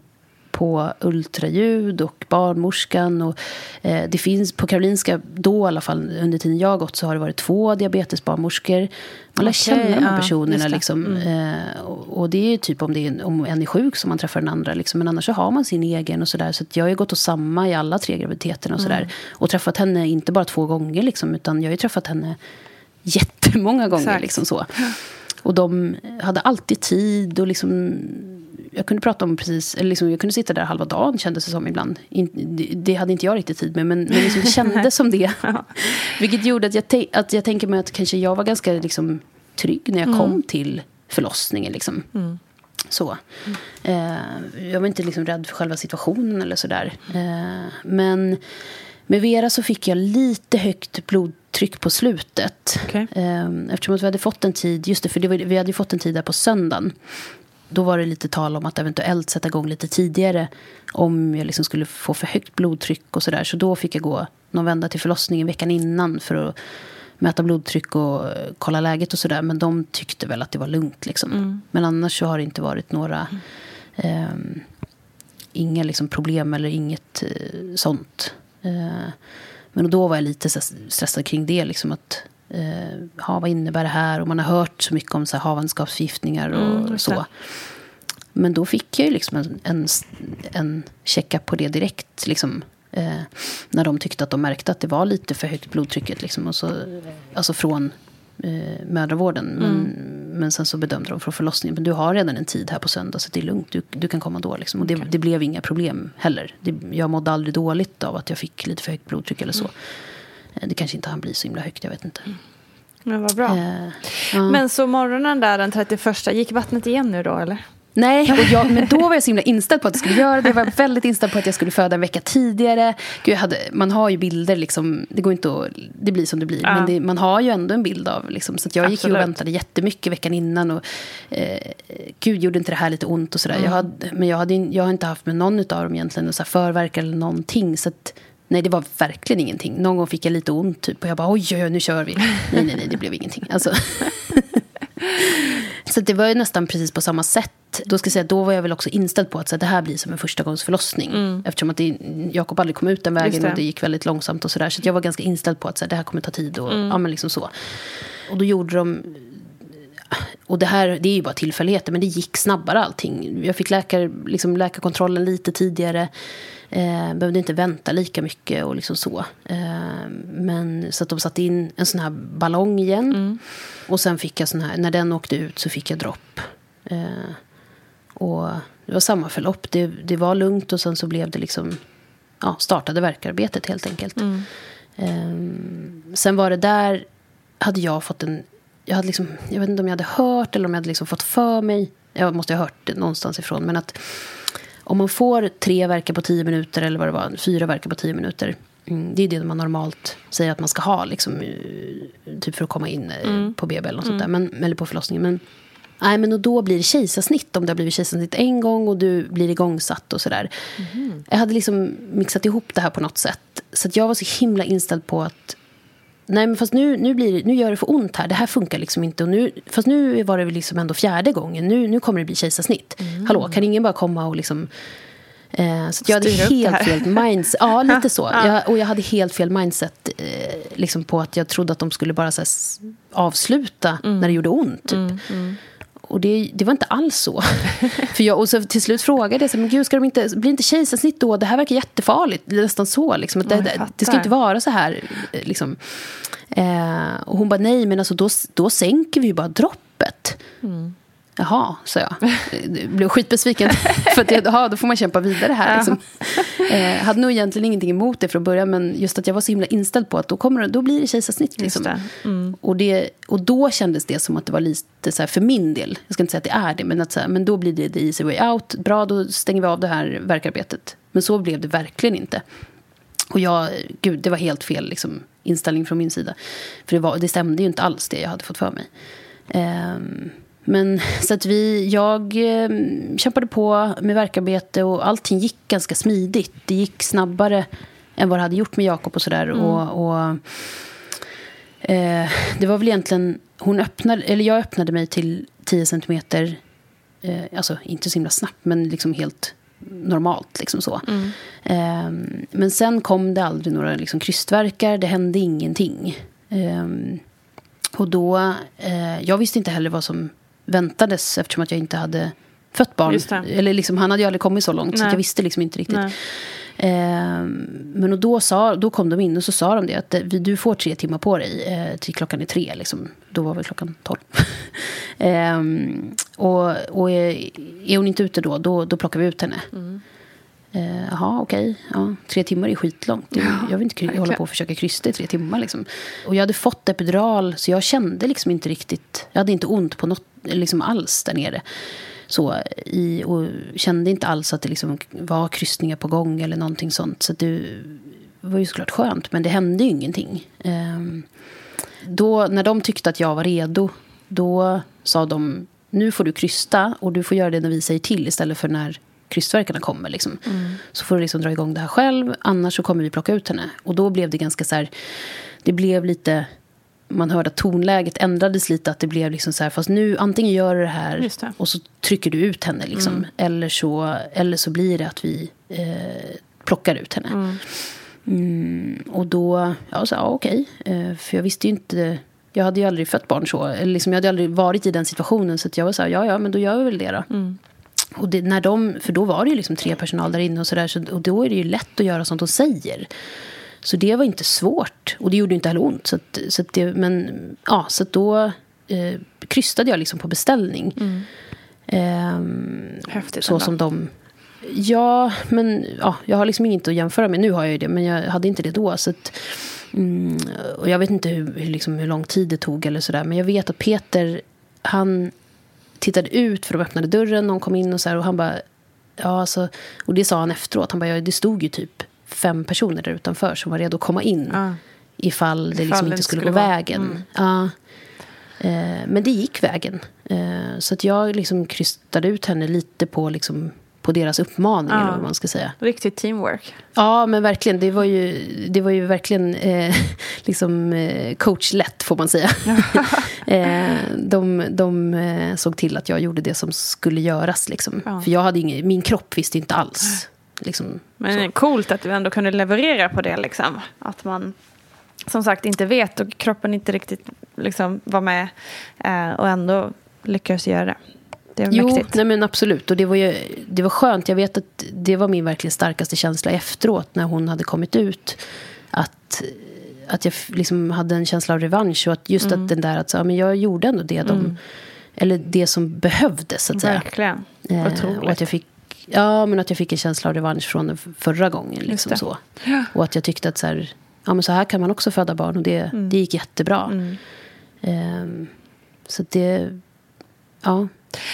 på ultraljud och barnmorskan. Och, eh, det finns på Karolinska, då i alla fall under tiden jag har gått, så har det varit två diabetesbarnmorskor. Man lär okay, känna de här personerna. Ja, liksom, mm. eh, och, och, det är typ om, det är, om en är sjuk som man träffar den andra. Liksom, men annars så har man sin egen och sådär. Så, så jag har gått hos samma i alla tre graviditeterna och. Mm. Och träffat henne inte bara två gånger liksom, utan jag har ju träffat henne jättemånga gånger. Liksom, så. Och de hade alltid tid och liksom jag kunde prata om precis, eller liksom, jag kunde sitta där halva dagen kändes det som ibland. In, det, hade inte jag riktigt tid med, men, men liksom, det kändes som det. Vilket gjorde att jag, att jag tänker mig att kanske jag var ganska liksom, trygg när jag mm. kom till förlossningen. Liksom. Mm. Så. Mm. Eh, jag var inte liksom rädd för själva situationen eller sådär. Eh, men med Vera så fick jag lite högt blodtryck på slutet. Okay. Eh, eftersom att vi hade fått en tid, just det, för det var, vi hade fått en tid där på söndagen då var det lite tal om att eventuellt sätta igång lite tidigare om jag liksom skulle få för högt blodtryck och sådär. Så då fick jag gå någon vända till förlossningen veckan innan för att mäta blodtryck och kolla läget och sådär. Men de tyckte väl att det var lugnt. Liksom. Mm. Men annars så har det inte varit några... Eh, inga liksom problem eller inget eh, sånt. Eh, men då var jag lite stressad kring det. Liksom att, eh, vad innebär det här? Och man har hört så mycket om så här, havandeskapsförgiftningar och mm, så. Men då fick jag ju liksom en, en, en checkup på det direkt. Liksom, eh, när de tyckte att de märkte att det var lite för högt blodtrycket. Liksom, och så, alltså från eh, mödravården. Men, mm. men sen så bedömde de från förlossningen. Men du har redan en tid här på söndag så det är lugnt. Du, du kan komma då. Liksom. Och det, okay. det blev inga problem heller. Det, jag mådde aldrig dåligt av att jag fick lite för högt blodtryck eller så. Mm. Det kanske inte han blir så himla högt, jag vet inte. Mm. Men vad bra. Eh, ja. Men så morgonen där den 31, gick vattnet igen nu då eller? Nej, och jag, men då var jag så himla inställd på att jag skulle göra det. Jag var väldigt inställd på att jag skulle föda en vecka tidigare. Gud, hade, man har ju bilder, liksom, det går inte att, det blir som det blir. Ja. Men det, man har ju ändå en bild av, liksom, så jag Absolut. gick och väntade jättemycket veckan innan. Och, eh, Gud, gjorde inte det här lite ont och sådär. Mm. Jag hade, men jag, hade, jag har inte haft med någon av dem egentligen, så förverk eller någonting. Så att, Nej, det var verkligen ingenting. Någon gång fick jag lite ont typ, och jag bara oj, oj, oj, nu kör vi. nej, nej, nej, det blev ingenting. Alltså. så det var ju nästan precis på samma sätt. Då ska säga, då var jag väl också inställd på att så, det här blir som en förstagångsförlossning. Mm. Eftersom att det, Jakob aldrig kom ut den vägen det. och det gick väldigt långsamt och sådär. Så, så jag var ganska inställd på att så, det här kommer ta tid och mm. ja, men liksom så. Och då gjorde de och det här det är ju bara tillfälligheter, men det gick snabbare allting. Jag fick läkar, liksom, läkarkontrollen lite tidigare. Eh, behövde inte vänta lika mycket och liksom så. Eh, men så att de satte in en sån här ballong igen. Mm. Och sen fick jag sån här, när den åkte ut så fick jag dropp. Eh, och det var samma förlopp. Det, det var lugnt och sen så blev det liksom, ja, startade verkarbetet helt enkelt. Mm. Eh, sen var det där, hade jag fått en, jag, hade liksom, jag vet inte om jag hade hört eller om jag hade liksom fått för mig, jag måste ha hört det någonstans ifrån, men att om man får tre verkar på tio minuter eller vad det var, fyra verkar på tio minuter. Mm, det är det man normalt säger att man ska ha, liksom, eh, typ för att komma in eh, mm. på BB eller, något mm. sånt där, men, eller på förlossningen. Men, nej, men då blir det kejsarsnitt om det har blivit kejsarsnitt en gång och du blir igångsatt och sådär. Mm. Jag hade liksom mixat ihop det här på något sätt. Så jag var så himla inställd på att Nej, men fast nu, nu, blir det, nu gör det för ont här. Det här funkar liksom inte. Och nu, fast nu var det liksom ändå fjärde gången. Nu, nu kommer det bli kejsarsnitt. Mm. Hallå, kan ingen bara komma och liksom... Eh, så jag hade helt fel mindset. Ja, lite så. ja. Jag, och jag hade helt fel mindset eh, liksom på att jag trodde att de skulle bara här, avsluta mm. när det gjorde ont. Typ. Mm, mm. Och det, det, var inte alls så. För jag, och så till slut frågade jag, så, men gud, ska de inte, blir inte kejsarsnitt då? Det här verkar jättefarligt. Nästan så. Liksom. Det, det, det, ska inte vara så här. Liksom. Eh, och hon bara, nej, men alltså, då, då sänker vi ju bara droppet. Mm. Jaha, sa jag. jag blev skitbesviken. för att jag, aha, då får man kämpa vidare här. Liksom. Eh, hade nog egentligen ingenting emot det från början. Men just att jag var så himla inställd på att då, kommer, då blir det kejsarsnitt. Liksom. Det. Mm. Och, det, och då kändes det som att det var lite så här, för min del. Jag ska inte säga att det är det. Men, att så här, men då blir det the easy way out. Bra, då stänger vi av det här verkarbetet. Men så blev det verkligen inte. Och jag, gud, det var helt fel liksom, inställning från min sida. För det, var, det stämde ju inte alls det jag hade fått för mig. Um, men så att vi, jag eh, kämpade på med verkarbete och allting gick ganska smidigt. Det gick snabbare än vad det hade gjort med Jakob och sådär. Mm. Och, och eh, det var väl egentligen, hon öppnade, eller jag öppnade mig till 10 centimeter, eh, alltså inte så himla snabbt men liksom helt normalt. Liksom så. Mm. Eh, men sen kom det aldrig några liksom, krystverkar, det hände ingenting. Ehm, och då, eh, jag visste inte heller vad som väntades eftersom att jag inte hade fött barn. Eller liksom, han hade ju aldrig kommit så långt Nej. så jag visste liksom inte riktigt. Eh, men och då, sa, då kom de in och så sa de det att eh, du får tre timmar på dig eh, till klockan är tre. Liksom. Då var väl klockan tolv. eh, och, och är, är hon inte ute då, då, då plockar vi ut henne. Mm. Eh, jaha, okej. Okay. Ja, tre timmar är skitlångt. Ja, jag vill inte hålla på och försöka krysta i tre timmar. Liksom. Och jag hade fått epidural, så jag kände liksom inte riktigt... Jag hade inte ont på något liksom alls där nere. Så, i, och kände inte alls att det liksom var kryssningar på gång eller någonting sånt. Så det var ju såklart skönt, men det hände ju ingenting. Eh, då, när de tyckte att jag var redo, då sa de nu får du krysta och du får göra det när vi säger till istället för när krystverkarna kommer. Liksom. Mm. Så får du liksom dra igång det här själv, annars så kommer vi plocka ut henne. Och då blev det ganska så här, det blev lite man hörde att tonläget ändrades lite. Att det blev liksom så här, fast nu antingen gör du det här det. och så trycker du ut henne. Liksom, Mm. eller, så, eller så blir det att vi eh, plockar ut henne. Mm. Mm, och då, ja, så, ja okej. Eh, för jag visste ju inte, jag hade ju aldrig fött barn så. Eller liksom, jag hade aldrig varit i den situationen. Så att jag var så här, ja ja, men då gör vi väl det då. Mm. Och det, när de, för då var det ju liksom tre personal där inne och sådär. Så, och då är det ju lätt att göra sånt de säger. Så det var inte svårt. Och det gjorde inte heller ont. Så att, så att det, men, ja, så då eh, krystade jag liksom på beställning. Ehm, Häftigt så ändå. som de... Ja, men ja, jag har liksom inget att jämföra med. Nu har jag ju det, men jag hade inte det då. Så att, mm, och jag vet inte hur, hur, liksom, hur lång tid det tog eller sådär. Men jag vet att Peter, han tittade ut för de öppnade dörren. Någon kom in och så här, och han bara... Ja, alltså, och det sa han efteråt. Han bara, ja, det stod ju typ fem personer där utanför som var redo att komma in. Ja. Ifall det Ifall liksom det inte skulle, skulle gå vara- vägen. Mm. Ja. Eh, men det gick vägen. Eh, så att jag liksom krystade ut henne lite på, liksom, på deras uppmaning. Ja. Eller vad man ska säga. Riktigt teamwork. Ja, men verkligen. Det var ju, det var ju verkligen eh, liksom, eh, coachlätt, får man säga. eh, de de eh, såg till att jag gjorde det som skulle göras. Liksom. Ja. För jag hade ingen, min kropp visste inte alls. Liksom, Men så. coolt att du ändå kunde leverera på det. Liksom. Att man som sagt inte vet och kroppen inte riktigt liksom, var med eh, och ändå lyckades göra det. Det är Jo, mäktigt. nej men absolut. Och det var, ju, det var skönt. Jag vet att det var min verkligen starkaste känsla efteråt när hon hade kommit ut. Att, att jag liksom hade en känsla av revansch. Och att just Mm. att den där att så, ja, men jag gjorde ändå det de... Eller det som behövdes, så att säga. Verkligen. Eh, Otroligt. och att jag fick, ja, men att jag fick en känsla av revansch från den förra gången. Liksom så. Och att jag tyckte att så här, ja, men så här kan man också föda barn. Och det, Mm. det gick jättebra. Ehm, så att det, ja.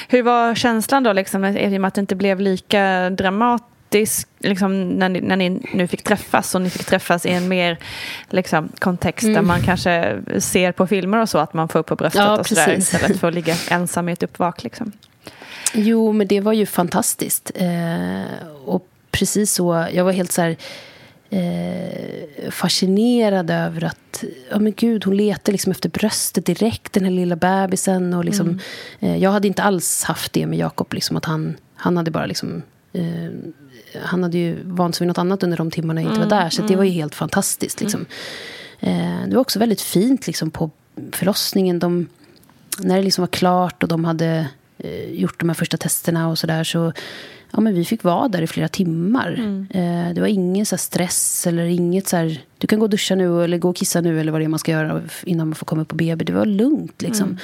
Hur var känslan då, liksom, i och med att det inte blev lika dramatisk liksom, när, ni, när ni nu fick träffas och ni fick träffas i en mer liksom, kontext där Mm. man kanske ser på filmer och så att man får upp på bröstet Ja, och sådär precis. istället för att ligga ensam i ett uppvak. Liksom. Jo, men det var ju fantastiskt. Eh, och precis så, jag var helt så här eh, fascinerad över att, ja men gud, hon letar liksom efter bröstet direkt, den här lilla bebisen. Och liksom, eh, jag hade inte alls haft det med Jakob, liksom att han, han hade bara liksom eh, han hade ju vant sig vid något annat under de timmarna jag inte var där. Så det var ju helt fantastiskt. Liksom. Eh, det var också väldigt fint liksom, på förlossningen. De, när det liksom var klart och de hade eh, gjort de här första testerna och sådär så ja, men vi fick vara där i flera timmar. Eh, det var ingen så stress eller inget så här, du kan gå och duscha nu eller gå och kissa nu eller vad det är man ska göra innan man får komma upp på BB. Det var lugnt liksom.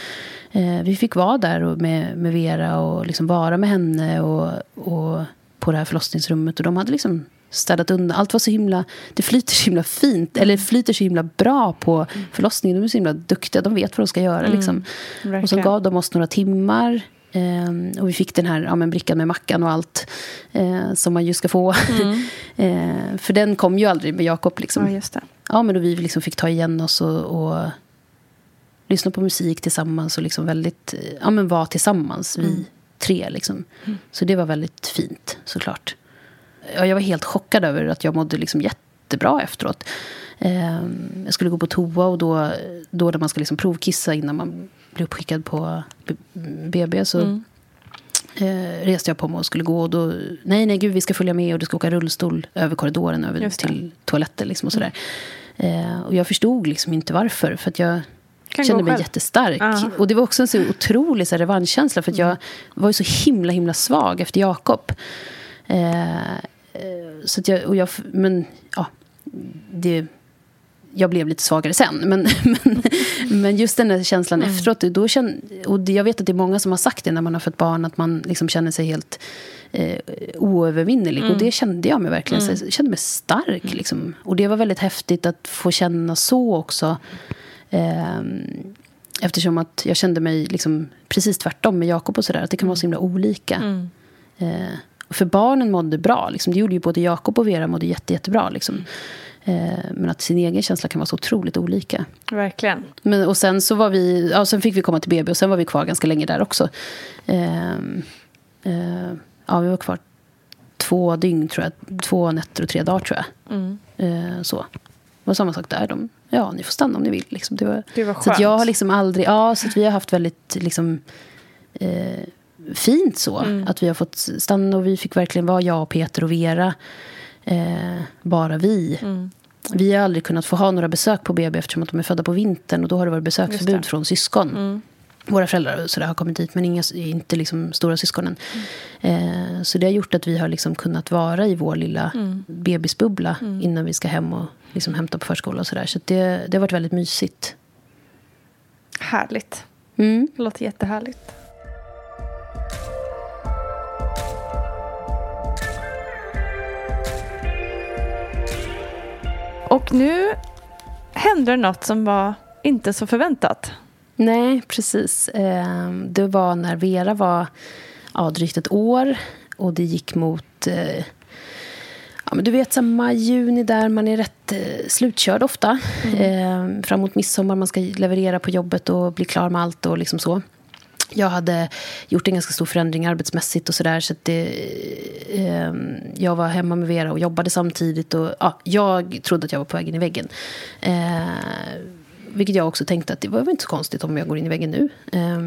Eh, vi fick vara där och med, med Vera och liksom vara med henne och, och på det här förlossningsrummet och de hade liksom städat undan. Allt var så himla, det flyter så himla fint, eller flyter så himla bra på förlossningen. De är så himla duktiga, de vet vad de ska göra. Liksom. Och så gav de oss några timmar. Eh, och vi fick den här ja, men brickan med mackan och allt eh, som man ju ska få. eh, för den kom ju aldrig med Jakob. Liksom. Ja, just det. Ja, men då vi liksom fick ta igen oss och, och lyssna på musik tillsammans och liksom väldigt, ja, men vara tillsammans, vi tre. Liksom. Så det var väldigt fint, såklart. Ja, jag var helt chockad över att jag mådde liksom jättebra efteråt. Eh, jag skulle gå på toa och då, då när man ska liksom provkissa innan man blir uppskickad på BB så Mm. eh, reste jag på mig och skulle gå. Och då, nej, nej, gud, vi ska följa med och du ska åka rullstol över korridoren över. Mm. till toaletten. Liksom och, sådär. Eh, och jag förstod liksom inte varför. För att jag Kan kände mig själv. jättestark. Ja. Och det var också en så otrolig så här, revanschkänsla. För att jag var ju så himla, himla svag efter Jakob. Eh, eh, så jag, och jag, men ja, det, jag blev lite svagare sen. Men, men, men just den där känslan efteråt. Då känn, och jag vet att det är många som har sagt det när man har fått barn. Att man liksom känner sig helt eh, oövervinnerlig. Och det kände jag mig verkligen. Så jag kände mig stark. Liksom. Och det var väldigt häftigt att få känna så också. Ehm, eftersom att jag kände mig liksom precis tvärtom med Jakob och sådär. Att det kan vara så himla olika. Eh, och för barnen mådde bra. Liksom. Det gjorde ju både Jakob och Vera mådde jätte, jättebra. Liksom. Eh, men att sin egen känsla kan vara så otroligt olika. Verkligen. Men, och sen så var vi, ja, sen fick vi komma till BB och sen var vi kvar ganska länge där också. Ehm, eh, ja, vi var kvar två dygn tror jag. Två nätter och tre dagar tror jag. Mm. Eh, så. Det var samma sak där. De ja, ni får stanna om ni vill. Liksom. Det var, det var skönt. så att jag har liksom aldrig, ja, så att vi har haft väldigt liksom, eh, fint så. Mm. Att vi har fått stanna och vi fick verkligen vara jag, Peter och Vera. Eh, bara vi. Mm. Vi har aldrig kunnat få ha några besök på BB eftersom att de är födda på vintern. Och då har det varit besöksförbud från syskon. Mm. Våra föräldrar så har kommit dit, men inga, inte liksom stora syskonen. Mm. Eh, så det har gjort att vi har liksom kunnat vara i vår lilla mm. bebisbubbla mm. innan vi ska hem och liksom hämta på förskola. och Så, där. så det, det har varit väldigt mysigt. Härligt. Mm. Det låter jättehärligt. Och nu hände det något som var inte så förväntat. Nej, precis. Ehm, det var när Vera var ja, drygt ett år och det gick mot eh, ja, men du vet, så maj, juni där man är rätt eh, slutkörd ofta. Mm. Eh, fram mot midsommar, man ska leverera på jobbet och bli klar med allt och liksom så. Jag hade gjort en ganska stor förändring arbetsmässigt och sådär. Så, eh, jag var hemma med Vera och jobbade samtidigt. Och, ja, jag trodde att jag var på väg in i väggen. Eh, vilket jag också tänkte att det var inte så konstigt om jag går in i väggen nu. Eh,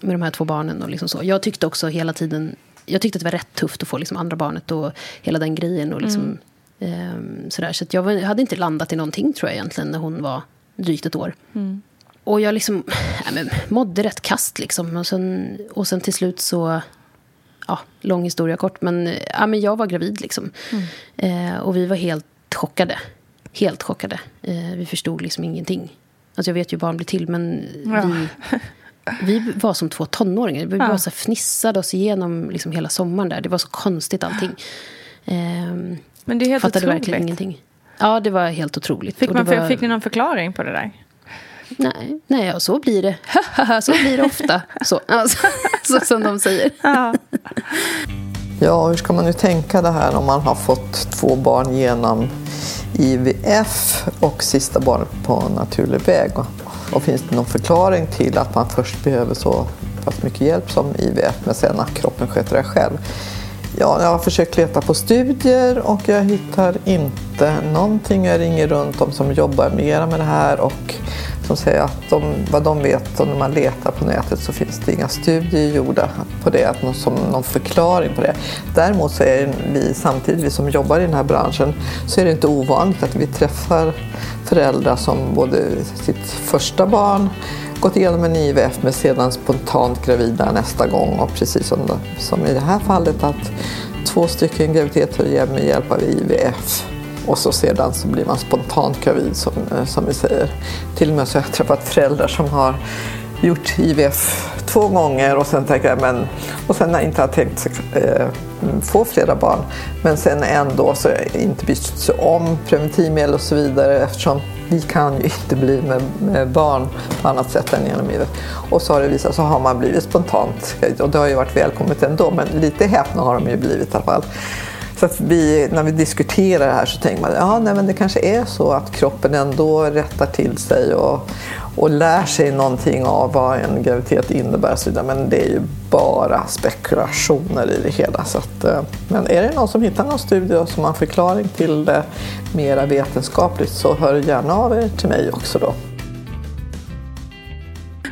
med de här två barnen och liksom så. Jag tyckte också hela tiden... Jag tyckte att det var rätt tufft att få liksom andra barnet och hela den grejen. Och liksom, mm. Ehm, sådär. Så jag hade inte landat i någonting tror jag egentligen när hon var drygt ett år. Mm. Och jag liksom ja, men, mådde rätt kast liksom. Och sen, och sen till slut så... Ja, lång historia kort. Men, ja, men jag var gravid liksom. Mm. Eh, och vi var helt chockade. Helt chockade. Eh, vi förstod liksom ingenting. Alltså jag vet ju hur barn blir till, men ja. vi, vi var som två tonåringar. Vi bara så fnissade oss igenom liksom hela sommaren där. Det var så konstigt allting. Eh, men det är helt fattade otroligt. verkligen ingenting. Ja, det var helt otroligt. Fick, man, var... fick ni någon förklaring på det där? Nej, nej ja, så blir det. så blir det ofta. Så, alltså, så som de säger. Ja. ja, hur ska man nu tänka det här om man har fått två barn genom IVF och sista barnet på naturlig väg? Och finns det någon förklaring till att man först behöver så pass mycket hjälp som IVF men sen att kroppen sköter det själv? Ja, jag har försökt leta på studier och jag hittar inte någonting. Jag ringer runt de som jobbar mera med det här och som säger att de, vad de vet och när man letar på nätet så finns det inga studier gjorda på det, som någon förklaring på det. Däremot så är vi samtidigt, vi som jobbar i den här branschen, så är det inte ovanligt att vi träffar föräldrar som både sitt första barn gått igenom en IVF men sedan spontant gravida nästa gång och precis som, som i det här fallet att två stycken graviditeter med hjälp av IVF och så sedan så blir man spontant gravid som, eh, som vi säger. Till och med så har jag träffat föräldrar som har gjort IVF två gånger och sen tänker jag, men, och sen inte har tänkt eh, mm, få flera barn. Men sen ändå så inte bytt sig om preventivmedel och så vidare eftersom vi kan ju inte bli med, med, barn på annat sätt än genom IVF. Och så har det visat så har man blivit spontant och det har ju varit välkommet ändå men lite häpna har de ju blivit i alla fall. Så att vi, när vi diskuterar det här så tänker man ja, nej, men det kanske är så att kroppen ändå rättar till sig och, och lär sig någonting av vad en graviditet innebär. Så vidare. Men det är ju bara spekulationer i det hela. Så att, eh, men är det någon som hittar någon studie som har förklaring till det mera vetenskapligt så hör gärna av er till mig också då.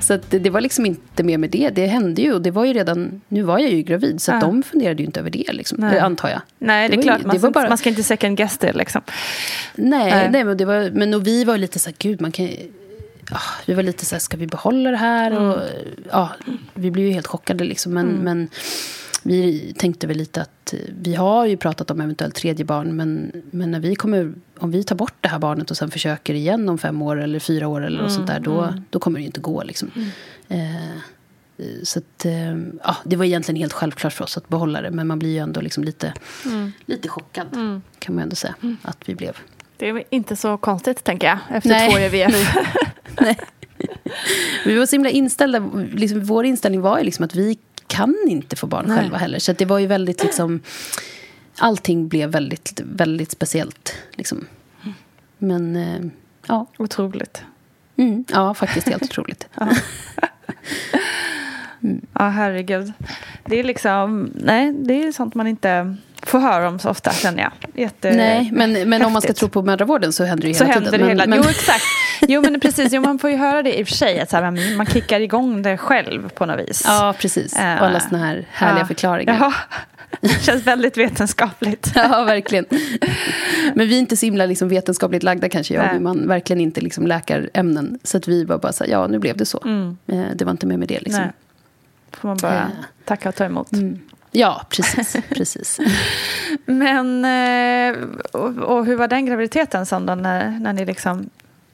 Så det, det, var liksom inte mer med det. Det hände ju och det var ju redan... Nu var jag ju gravid så ja. de funderade ju inte över det, liksom, nej. antar jag. Nej, det, det är klart. Ju, man, ska, bara... man ska inte second guess det liksom. Nej, nej. nej men, det var, men och vi var lite så här, gud man kan Ja, vi var lite så här, ska vi behålla det här? Mm. Och, ja, vi blev ju helt chockade liksom. Men, mm. men vi tänkte väl lite att vi har ju pratat om eventuellt tredje barn. Men, men när vi kommer, om vi tar bort det här barnet och sen försöker igen om fem år eller fyra år eller mm, sånt där. Då, mm. då kommer det ju inte gå liksom. Mm. Eh, så att, eh, ja, det var egentligen helt självklart för oss att behålla det. Men man blir ju ändå liksom lite, mm. lite chockad. Mm. Kan man ändå säga mm. att vi blev. Det är inte så konstigt tänker jag. Efter Nej. två EVF. Nej. Vi var så himla inställda. Liksom, vår inställning var ju liksom att vi kan inte få barn Nej. själva heller. Så det var ju väldigt liksom... Allting blev väldigt, väldigt speciellt. Liksom. Men, eh, ja. Otroligt. Mm, ja, faktiskt helt otroligt. ja. Mm. ja, herregud. Det är liksom... Nej, det är sånt man inte få höra om så ofta, känner jag. Jätte Nej, men, men om man ska tro på mödravården så händer det ju så hela händer tiden. Det hela. Men, Jo, exakt. Jo, men precis. Jo, man får ju höra det i och för sig. Att så här, man kickar igång det själv på något vis. Ja, precis. Och alla såna här härliga ja. förklaringar. Ja. Det känns väldigt vetenskapligt. Ja, verkligen. Men vi är inte så himla liksom vetenskapligt lagda kanske jag Nej. man verkligen inte liksom läkarämnen. Så att vi var bara så här, ja nu blev det så. Mm. Eh, Det var inte mer med det liksom. Nej. får man bara Eh. tacka och ta emot. Mm. Ja, precis. precis. Men, eh, och, och hur var den graviditeten sen då, när, när ni liksom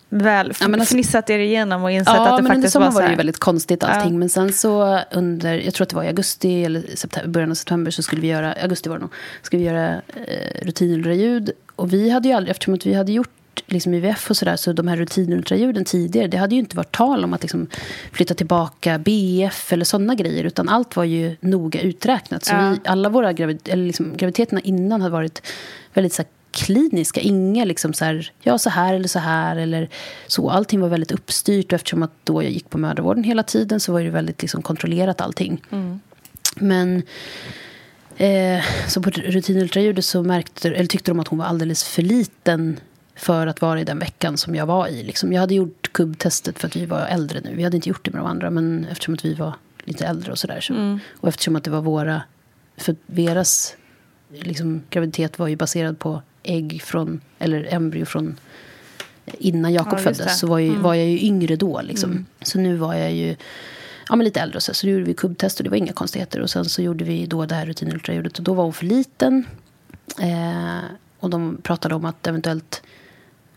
väl Ja, men alltså- fnissat er igenom och insett Ja, att det men faktiskt var så var det här? ju väldigt konstigt allting. Ja. Men sen så under, jag tror att det var i augusti eller september, början av september så skulle vi göra, augusti var det nog, skulle vi göra eh, rutinultraljud. Och vi hade ju aldrig, eftersom att vi hade gjort liksom IVF och sådär, så de här rutinultraljuden tidigare, det hade ju inte varit tal om att liksom flytta tillbaka BF eller sådana grejer, utan allt var ju noga uträknat. Så Ja. vi, alla våra gravid, eller liksom, graviditeterna innan hade varit väldigt så här, kliniska. Inga liksom så här, ja så här eller så här eller så. Allting var väldigt uppstyrt och eftersom att då jag gick på mödravården hela tiden så var det väldigt liksom kontrollerat allting. Men eh, så på rutinultraljudet så märkte, eller tyckte de att hon var alldeles för liten för att vara i den veckan som jag var i. Liksom. Jag hade gjort kubbtestet för att vi var äldre nu. Vi hade inte gjort det med de andra, men eftersom att vi var lite äldre och sådär. Så, Och eftersom att det var våra... För Veras liksom, graviditet var ju baserad på ägg från, eller embryo från innan Jakob Ja, föddes. Så var, ju, var jag ju yngre då. Liksom. Så nu var jag ju ja, men lite äldre. Så, så då gjorde vi kubbtest och det var inga konstigheter. Och sen så gjorde vi då det här rutinultraljudet. Och då var hon för liten. Eh, och de pratade om att eventuellt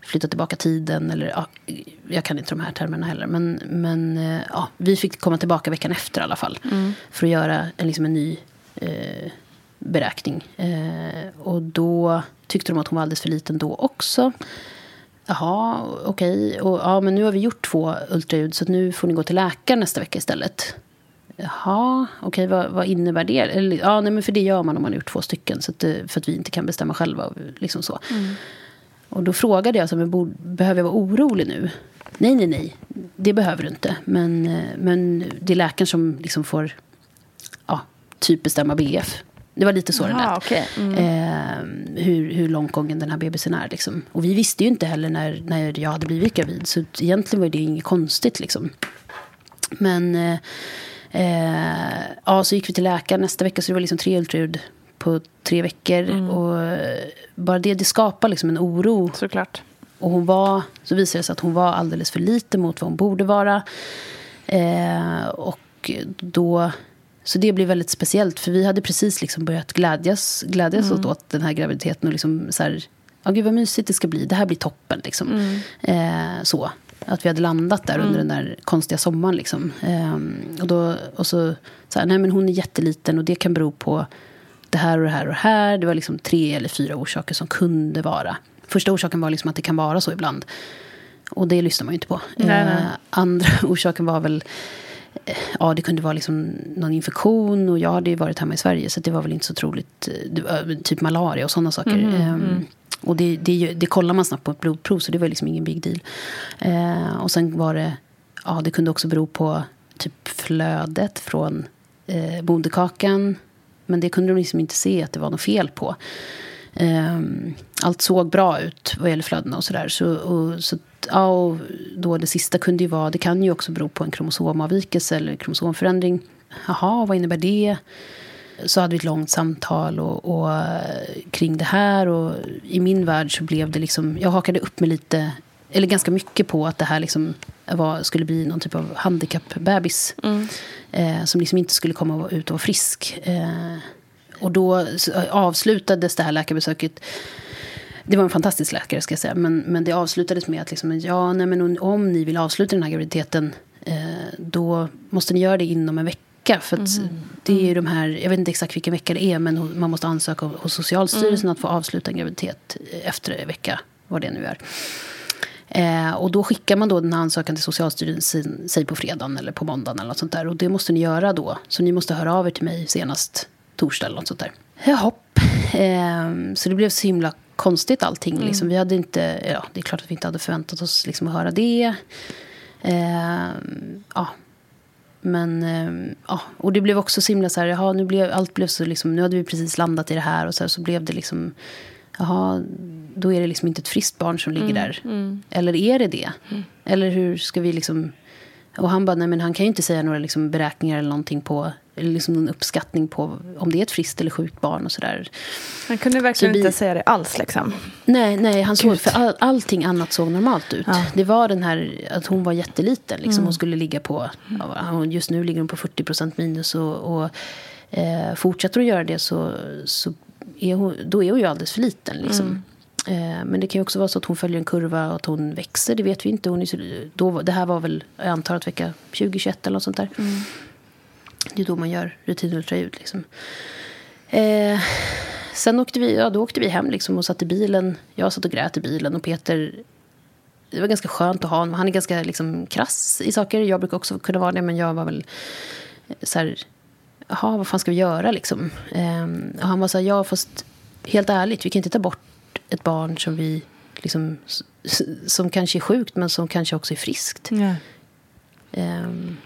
flytta tillbaka tiden. Eller, ja, jag kan inte de här termerna heller. Men, men eh, ja, vi fick komma tillbaka veckan efter i alla fall. För att göra en, liksom en ny eh, beräkning. Eh, och då tyckte de att hon var alldeles för liten då också. Jaha, okej. Och Ja, men nu har vi gjort två ultraljud så nu får ni gå till läkaren nästa vecka istället. Jaha, okej, vad, vad innebär det? Eller, ja, nej, men för det gör man om man har gjort två stycken. Så att, det- för att vi inte kan bestämma själva. Liksom så. Och då frågade jag, så, men behöver jag vara orolig nu? Nej, nej, nej. Det behöver du inte. Men, eh, men det är läkaren som liksom får ja, typ bestämma BF. Det var lite så det lät. okej. Mm. Eh, hur, hur långt gången den här bebisen är. Liksom. Och vi visste ju inte heller när, när jag hade blivit gravid. Så egentligen var det inget konstigt. Liksom. Men eh, eh, ja, så gick vi till läkaren nästa vecka. Så det var liksom tre ultraljud på tre veckor. Och eh, bara det, det skapar liksom en oro. Såklart. Och hon var, så visade det sig att hon var alldeles för liten mot vad hon borde vara. Eh, och då, så det blev väldigt speciellt. För vi hade precis liksom börjat glädjas, glädjas åt, åt den här graviditeten. Och liksom så här, ja gud vad mysigt det ska bli. Det här blir toppen. Liksom. Eh, så. Att vi hade landat där under den där konstiga sommaren. Liksom. Eh, och, då, och så, så här, nej men hon är jätteliten och det kan bero på det här och det här och det här. Det var liksom tre eller fyra orsaker som kunde vara. Första orsaken var liksom att det kan vara så ibland. Och det lyssnar man ju inte på. Nej, nej. Eh, andra orsaken var väl... eh, Ja, det kunde vara liksom någon infektion. Och jag hade ju varit hemma i Sverige. Så det var väl inte så troligt. eh, Typ malaria och sådana saker. Mhm, Ehm, Och det, det, det kollar man snabbt på ett blodprov. Så det var liksom ingen big deal. Och sen var det... Ja, det kunde också bero på typ flödet från eh, moderkakan. Men det kunde de liksom inte se att det var något fel på. Um, allt såg bra ut vad gäller flödena och sådär. Så, och, så, ja, och då det sista kunde ju vara, det kan ju också bero på en kromosomavvikelse eller kromosomförändring. Jaha, vad innebär det? Så hade vi ett långt samtal och, och, eh, kring det här. Och I min värld så blev det liksom, jag hakade upp mig lite, eller ganska mycket på att det här liksom var, skulle bli någon typ av handikappbebis. Eh, som liksom inte skulle komma ut och vara frisk. Eh, och då avslutades det här läkarbesöket det var en fantastisk läkare, ska jag säga. Men, men det avslutades med att liksom, ja, nej, men om ni vill avsluta den här graviditeten eh, då måste ni göra det inom en vecka. För att det är ju de här, jag vet inte exakt vilken vecka det är, men man måste ansöka hos Socialstyrelsen att få avsluta en graviditet efter en vecka, vad det nu är. Eh, och då skickar man då den här ansökan till Socialstyrelsen, säg på fredagen eller på måndagen eller något sånt där. Och det måste ni göra då. Så ni måste höra av er till mig senast torsdag eller något sånt där. Jahopp. Eh, så det blev så himla konstigt allting. Liksom. Vi hade inte, ja, det är klart att vi inte hade förväntat oss liksom, att höra det. Eh, ja. men eh, ja, och det blev också så himla så här, jaha, nu blev, allt blev så liksom, nu hade vi precis landat i det här och så, här, så blev det liksom, jaha, då är det liksom inte ett friskt barn som ligger Mm, där. mm. Eller är det det? Eller hur ska vi liksom, och han bara, nej men han kan ju inte säga några liksom beräkningar eller någonting på, eller liksom någon uppskattning på om det är ett friskt eller sjukt barn och sådär. Han kunde verkligen vi- inte säga det alls liksom. Nej, nej han såg, för all, allting annat såg normalt ut. Ja. Det var den här att hon var jätteliten. Liksom. Mm. Hon skulle ligga på, just nu ligger hon på 40 minus. Och, och eh, fortsätter hon göra det så, så är hon, då är hon ju alldeles för liten. Liksom. Eh, men det kan ju också vara så att hon följer en kurva och att hon växer. Det vet vi inte. Hon är då, det här var väl, jag antar att vecka 2021 eller något sånt där. Det är då man gör rutinultraljud. Liksom. Eh, sen åkte vi, ja, då åkte vi hem liksom och satt i bilen. Jag satt och grät i bilen och Peter... Det var ganska skönt att ha honom. Han är ganska liksom, krass i saker. Jag brukar också kunna vara det, men jag var väl eh, så här... Jaha, vad fan ska vi göra liksom? Ehm, och han var så här, ja fast helt ärligt, vi kan inte ta bort ett barn som vi liksom... Som kanske är sjukt, men som kanske också är friskt. Ja. Ehm,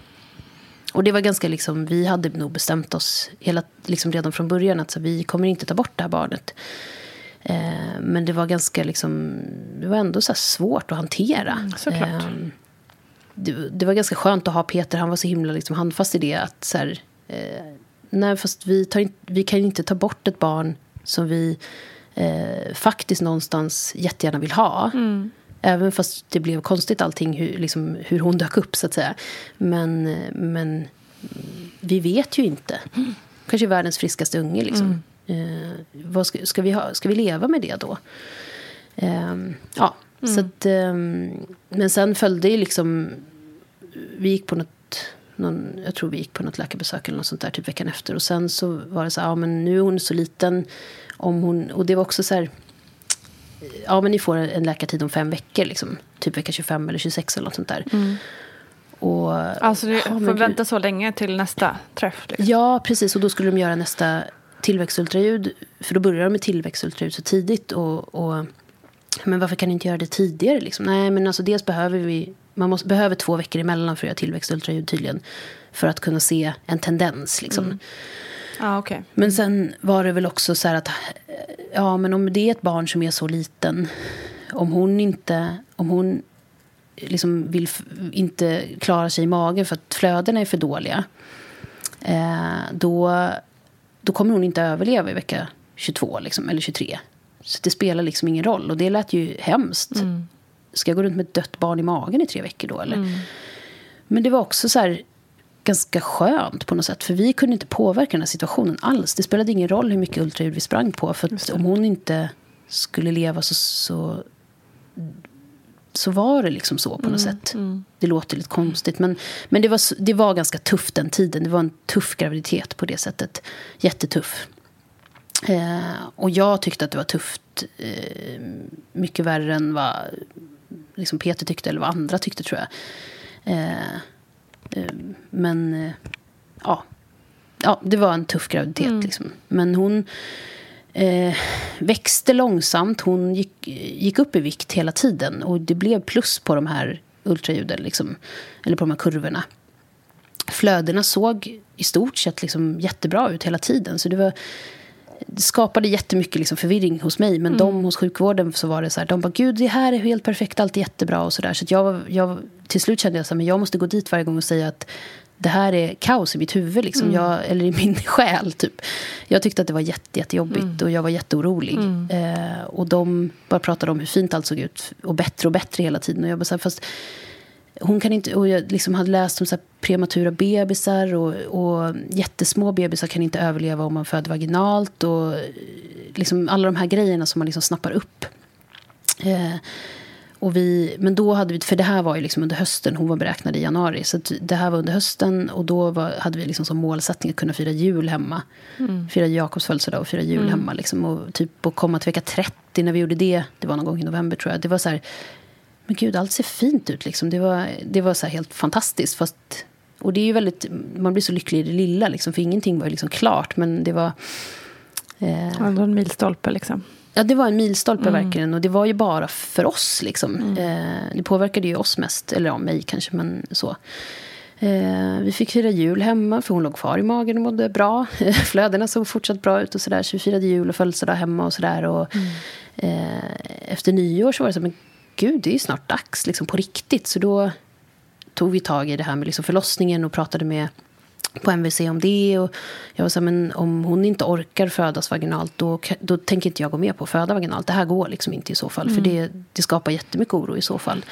och det var ganska liksom, vi hade nog bestämt oss hela, liksom redan från början att så, vi kommer inte ta bort det här barnet. Ehm, men det var ganska liksom, det var ändå så svårt att hantera. Mm, såklart. Ehm, det, det var ganska skönt att ha Peter, han var så himla liksom handfast i det att så här, eh, nej fast vi, tar in, vi kan inte ta bort ett barn som vi eh, faktiskt någonstans jättegärna vill ha. Mm. Även fast det blev konstigt allting hur, liksom, hur hon dök upp så att säga. Men, eh, men vi vet ju inte. Kanske världens friskaste unge liksom. Eh, vad ska, ska, vi ha, ska vi leva med det då? Ehm, ja, så att, ehm, men sen följde ju liksom... Vi gick på något... Någon, jag tror vi gick på något läkarbesök eller något sånt där typ veckan efter. Och sen så var det så här, ja men nu är hon så liten. Om hon, och det var också så här... Ja men ni får en läkartid om fem veckor liksom. Typ vecka 25 eller 26 eller något sånt där. Och, Alltså ja, får vänta så länge till nästa träff. Liksom. Ja, precis. Och då skulle de göra nästa tillväxtultraljud. För då börjar de med tillväxtultraljud så tidigt. Och, och, men varför kan ni inte göra det tidigare? Liksom? Nej, men alltså dels behöver vi... Man måste, behöver två veckor emellan för att göra tillväxtultraljud tydligen. För att kunna se en tendens. Liksom. Ja, okej. Men sen var det väl också så här att... Ja, men om det är ett barn som är så liten. Om hon inte... Om hon liksom vill inte klara sig i magen för att flödena är för dåliga. Eh, då, då kommer hon inte överleva i vecka 22 liksom, eller 23. Så det spelar liksom ingen roll. Och det lät ju hemskt. Ska jag gå runt med ett dött barn i magen i tre veckor då? Eller? Men det var också så här ganska skönt på något sätt. För vi kunde inte påverka den här situationen alls. Det spelade ingen roll hur mycket ultraljud vi sprang på. För att om hon inte skulle leva så, så, så var det liksom så på något sätt. Det låter lite konstigt. Men, men det, var, det var ganska tufft den tiden. Det var en tuff graviditet på det sättet. Jättetuff. Eh, och jag tyckte att det var tufft. Eh, mycket värre än vad liksom Peter tyckte eller vad andra tyckte tror jag. Eh, men eh, ja. ja, det var en tuff graviditet. Liksom. Men hon eh, växte långsamt. Hon gick, gick upp i vikt hela tiden. Och det blev plus på de här ultraljuden. Liksom, eller på de här kurvorna. Flödena såg i stort sett liksom jättebra ut hela tiden. Så det var det skapade jättemycket liksom förvirring hos mig. Men de hos sjukvården så var det så här, de bara, gud det här är helt perfekt, allt är jättebra och så där. Så att jag, jag, till slut kände jag så här, men jag måste gå dit varje gång och säga att det här är kaos i mitt huvud, liksom. jag, eller i min själ. Typ. Jag tyckte att det var jätte, jättejobbigt och jag var jätteorolig. Eh, och de bara pratade om hur fint allt såg ut och bättre och bättre hela tiden. Och jag bara så här, fast hon kan inte, och jag liksom hade läst om så prematura bebisar och, och jättesmå bebisar kan inte överleva om man föder vaginalt. Och liksom alla de här grejerna som man liksom snappar upp. Eh, och vi, men då hade vi, för det här var ju liksom under hösten, hon var beräknad i januari. Så det här var under hösten och då var, hade vi liksom som målsättning att kunna fira jul hemma. Fira Jakobs födelsedag och fira jul hemma. Liksom, och typ att komma till vecka 30 när vi gjorde det, det var någon gång i november tror jag. Det var så här, men gud, allt ser fint ut. Liksom. Det var, det var så helt fantastiskt. Fast, och det är ju väldigt, man blir så lycklig i det lilla, liksom, för ingenting var ju liksom klart. Men det var... Eh, Ändå en milstolpe liksom. Ja, det var en milstolpe verkligen. Och det var ju bara för oss. Liksom. Eh, det påverkade ju oss mest. Eller ja, mig kanske, men så. Eh, vi fick fira jul hemma, för hon låg kvar i magen och mådde bra. Flödena såg fortsatt bra ut och sådär. Så vi firade jul och födelsedag hemma och sådär. Och, mm. eh, efter nyår så var det så men gud, det är ju snart dags liksom på riktigt. Så då tog vi tag i det här med liksom förlossningen och pratade med på MVC om det. Och jag var så här, men om hon inte orkar födas vaginalt då, då tänker inte jag gå med på att föda vaginalt. Det här går liksom inte i så fall. Mm. För det, det skapar jättemycket oro i så fall.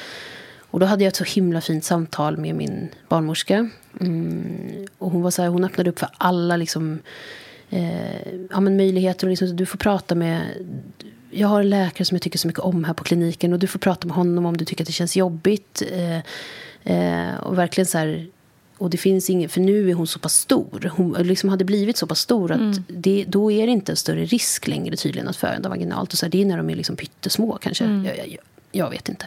Och då hade jag ett så himla fint samtal med min barnmorska. Mm, och hon var så här, hon öppnade upp för alla liksom, eh, ja, men möjligheter. Och liksom, du får prata med... Jag har en läkare som jag tycker så mycket om här på kliniken. Och du får prata med honom om du tycker att det känns jobbigt. Eh, eh, och verkligen så här... Och det finns ingen, för nu är hon så pass stor. Hon liksom hade blivit så pass stor att mm. det, då är det inte en större risk längre tydligen att föda vaginalt. Och så här, det är när de är liksom pyttesmå kanske. Mm. Jag, jag, jag, vet inte.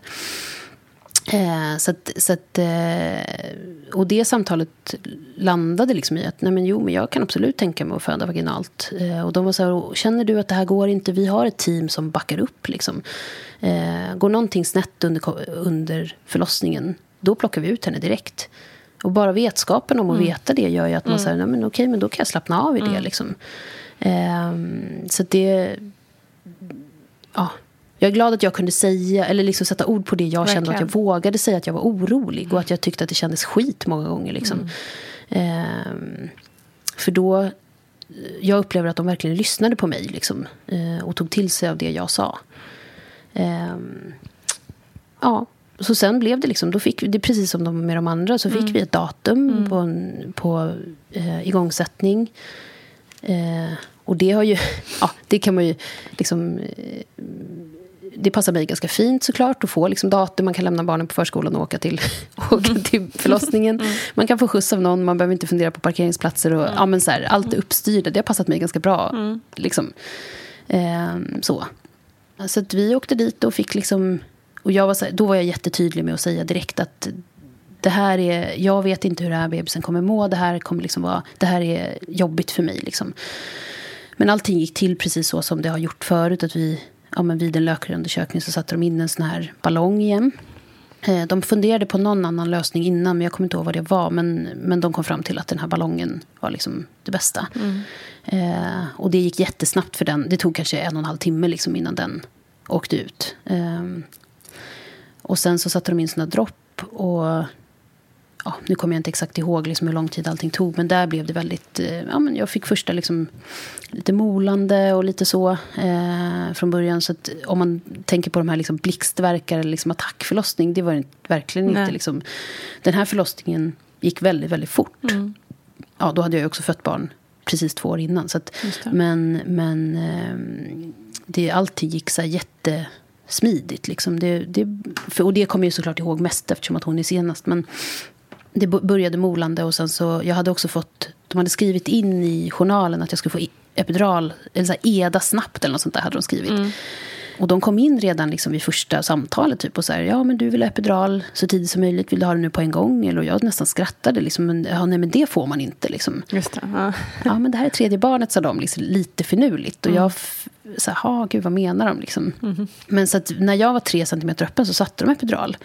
Eh, så att, så att, eh, och det samtalet landade liksom i att nej men jo, men jag kan absolut tänka mig att föda vaginalt. Eh, och de var så här, känner du att det här går inte? Vi har ett team som backar upp. Liksom. Eh, går någonting snett under, under förlossningen, då plockar vi ut henne direkt. Och bara vetskapen om att mm. veta det gör ju att man mm. säger, nej men okej, men då kan jag slappna av i det. Mm. Liksom. Ehm, så det, ja, jag är glad att jag kunde säga, eller liksom sätta ord på det jag Verkligen. kände. Att jag vågade säga att jag var orolig. Och att jag tyckte att det kändes skit många gånger. Liksom. Mm. Ehm, för då, jag upplever att de verkligen lyssnade på mig. Liksom, eh, och tog till sig av det jag sa. Ehm, ja, så sen blev det liksom, då fick det precis som de, med de andra, så fick mm. vi ett datum mm. på, en, på eh, igångsättning. Eh, och det har ju, ja, det kan man ju liksom eh, det passar mig ganska fint såklart att få liksom datum. Man kan lämna barnen på förskolan och åka till, åka till förlossningen. Mm. Man kan få skjuts av någon, man behöver inte fundera på parkeringsplatser. Och, mm. ja, men så här, allt är uppstyrda. Det har passat mig ganska bra. Mm. Liksom. Ehm, så. så att vi åkte dit och fick liksom... Och jag var så här, då var jag jättetydlig med att säga direkt att det här är, jag vet inte hur den här bebisen kommer må. Det här, kommer liksom vara, det här är jobbigt för mig. Liksom. Men allting gick till precis så som det har gjort förut. Att vi ja, men vid en lökarundersökning så satte de in en sån här ballong igen. Eh, de funderade på någon annan lösning innan, men jag kommer inte ihåg vad det var. Men, men de kom fram till att den här ballongen var liksom det bästa. Mm. Eh, och det gick jättesnabbt för den. Det tog kanske en och en halv timme liksom innan den åkte ut. Eh, och sen så satte de in såna dropp. Och ja, nu kommer jag inte exakt ihåg liksom hur lång tid allting tog. Men där blev det väldigt... Eh, ja, men jag fick första liksom, lite molande och lite så eh, från början. Så om man tänker på de här liksom blixtverkar eller liksom attackförlossning. Det var verkligen Nej. inte liksom... Den här förlossningen gick väldigt, väldigt fort. Mm. Ja, då hade jag också fött barn precis två år innan. Så att, men men eh, det, alltid gick så här jättesmidigt. Liksom. Det, det, för, och det kommer jag såklart ihåg mest eftersom att hon är senast. Men det började molande och sen så, jag hade också fått, de hade skrivit in i journalen att jag skulle få epidural, eller så EDA snabbt eller något sånt där hade de skrivit. Mm. Och de kom in redan liksom vid första samtalet typ och så här, ja men du vill ha epidural så tidigt som möjligt, vill du ha det nu på en gång? Eller, och jag nästan skrattade liksom, men, ja, nej men det får man inte liksom. Just det, ja. ja men det här är tredje barnet sa de, liksom, lite finurligt. Och mm. jag, så här, gud vad menar de liksom. Mm. Men så att när jag var tre centimeter öppen så satte de epidural.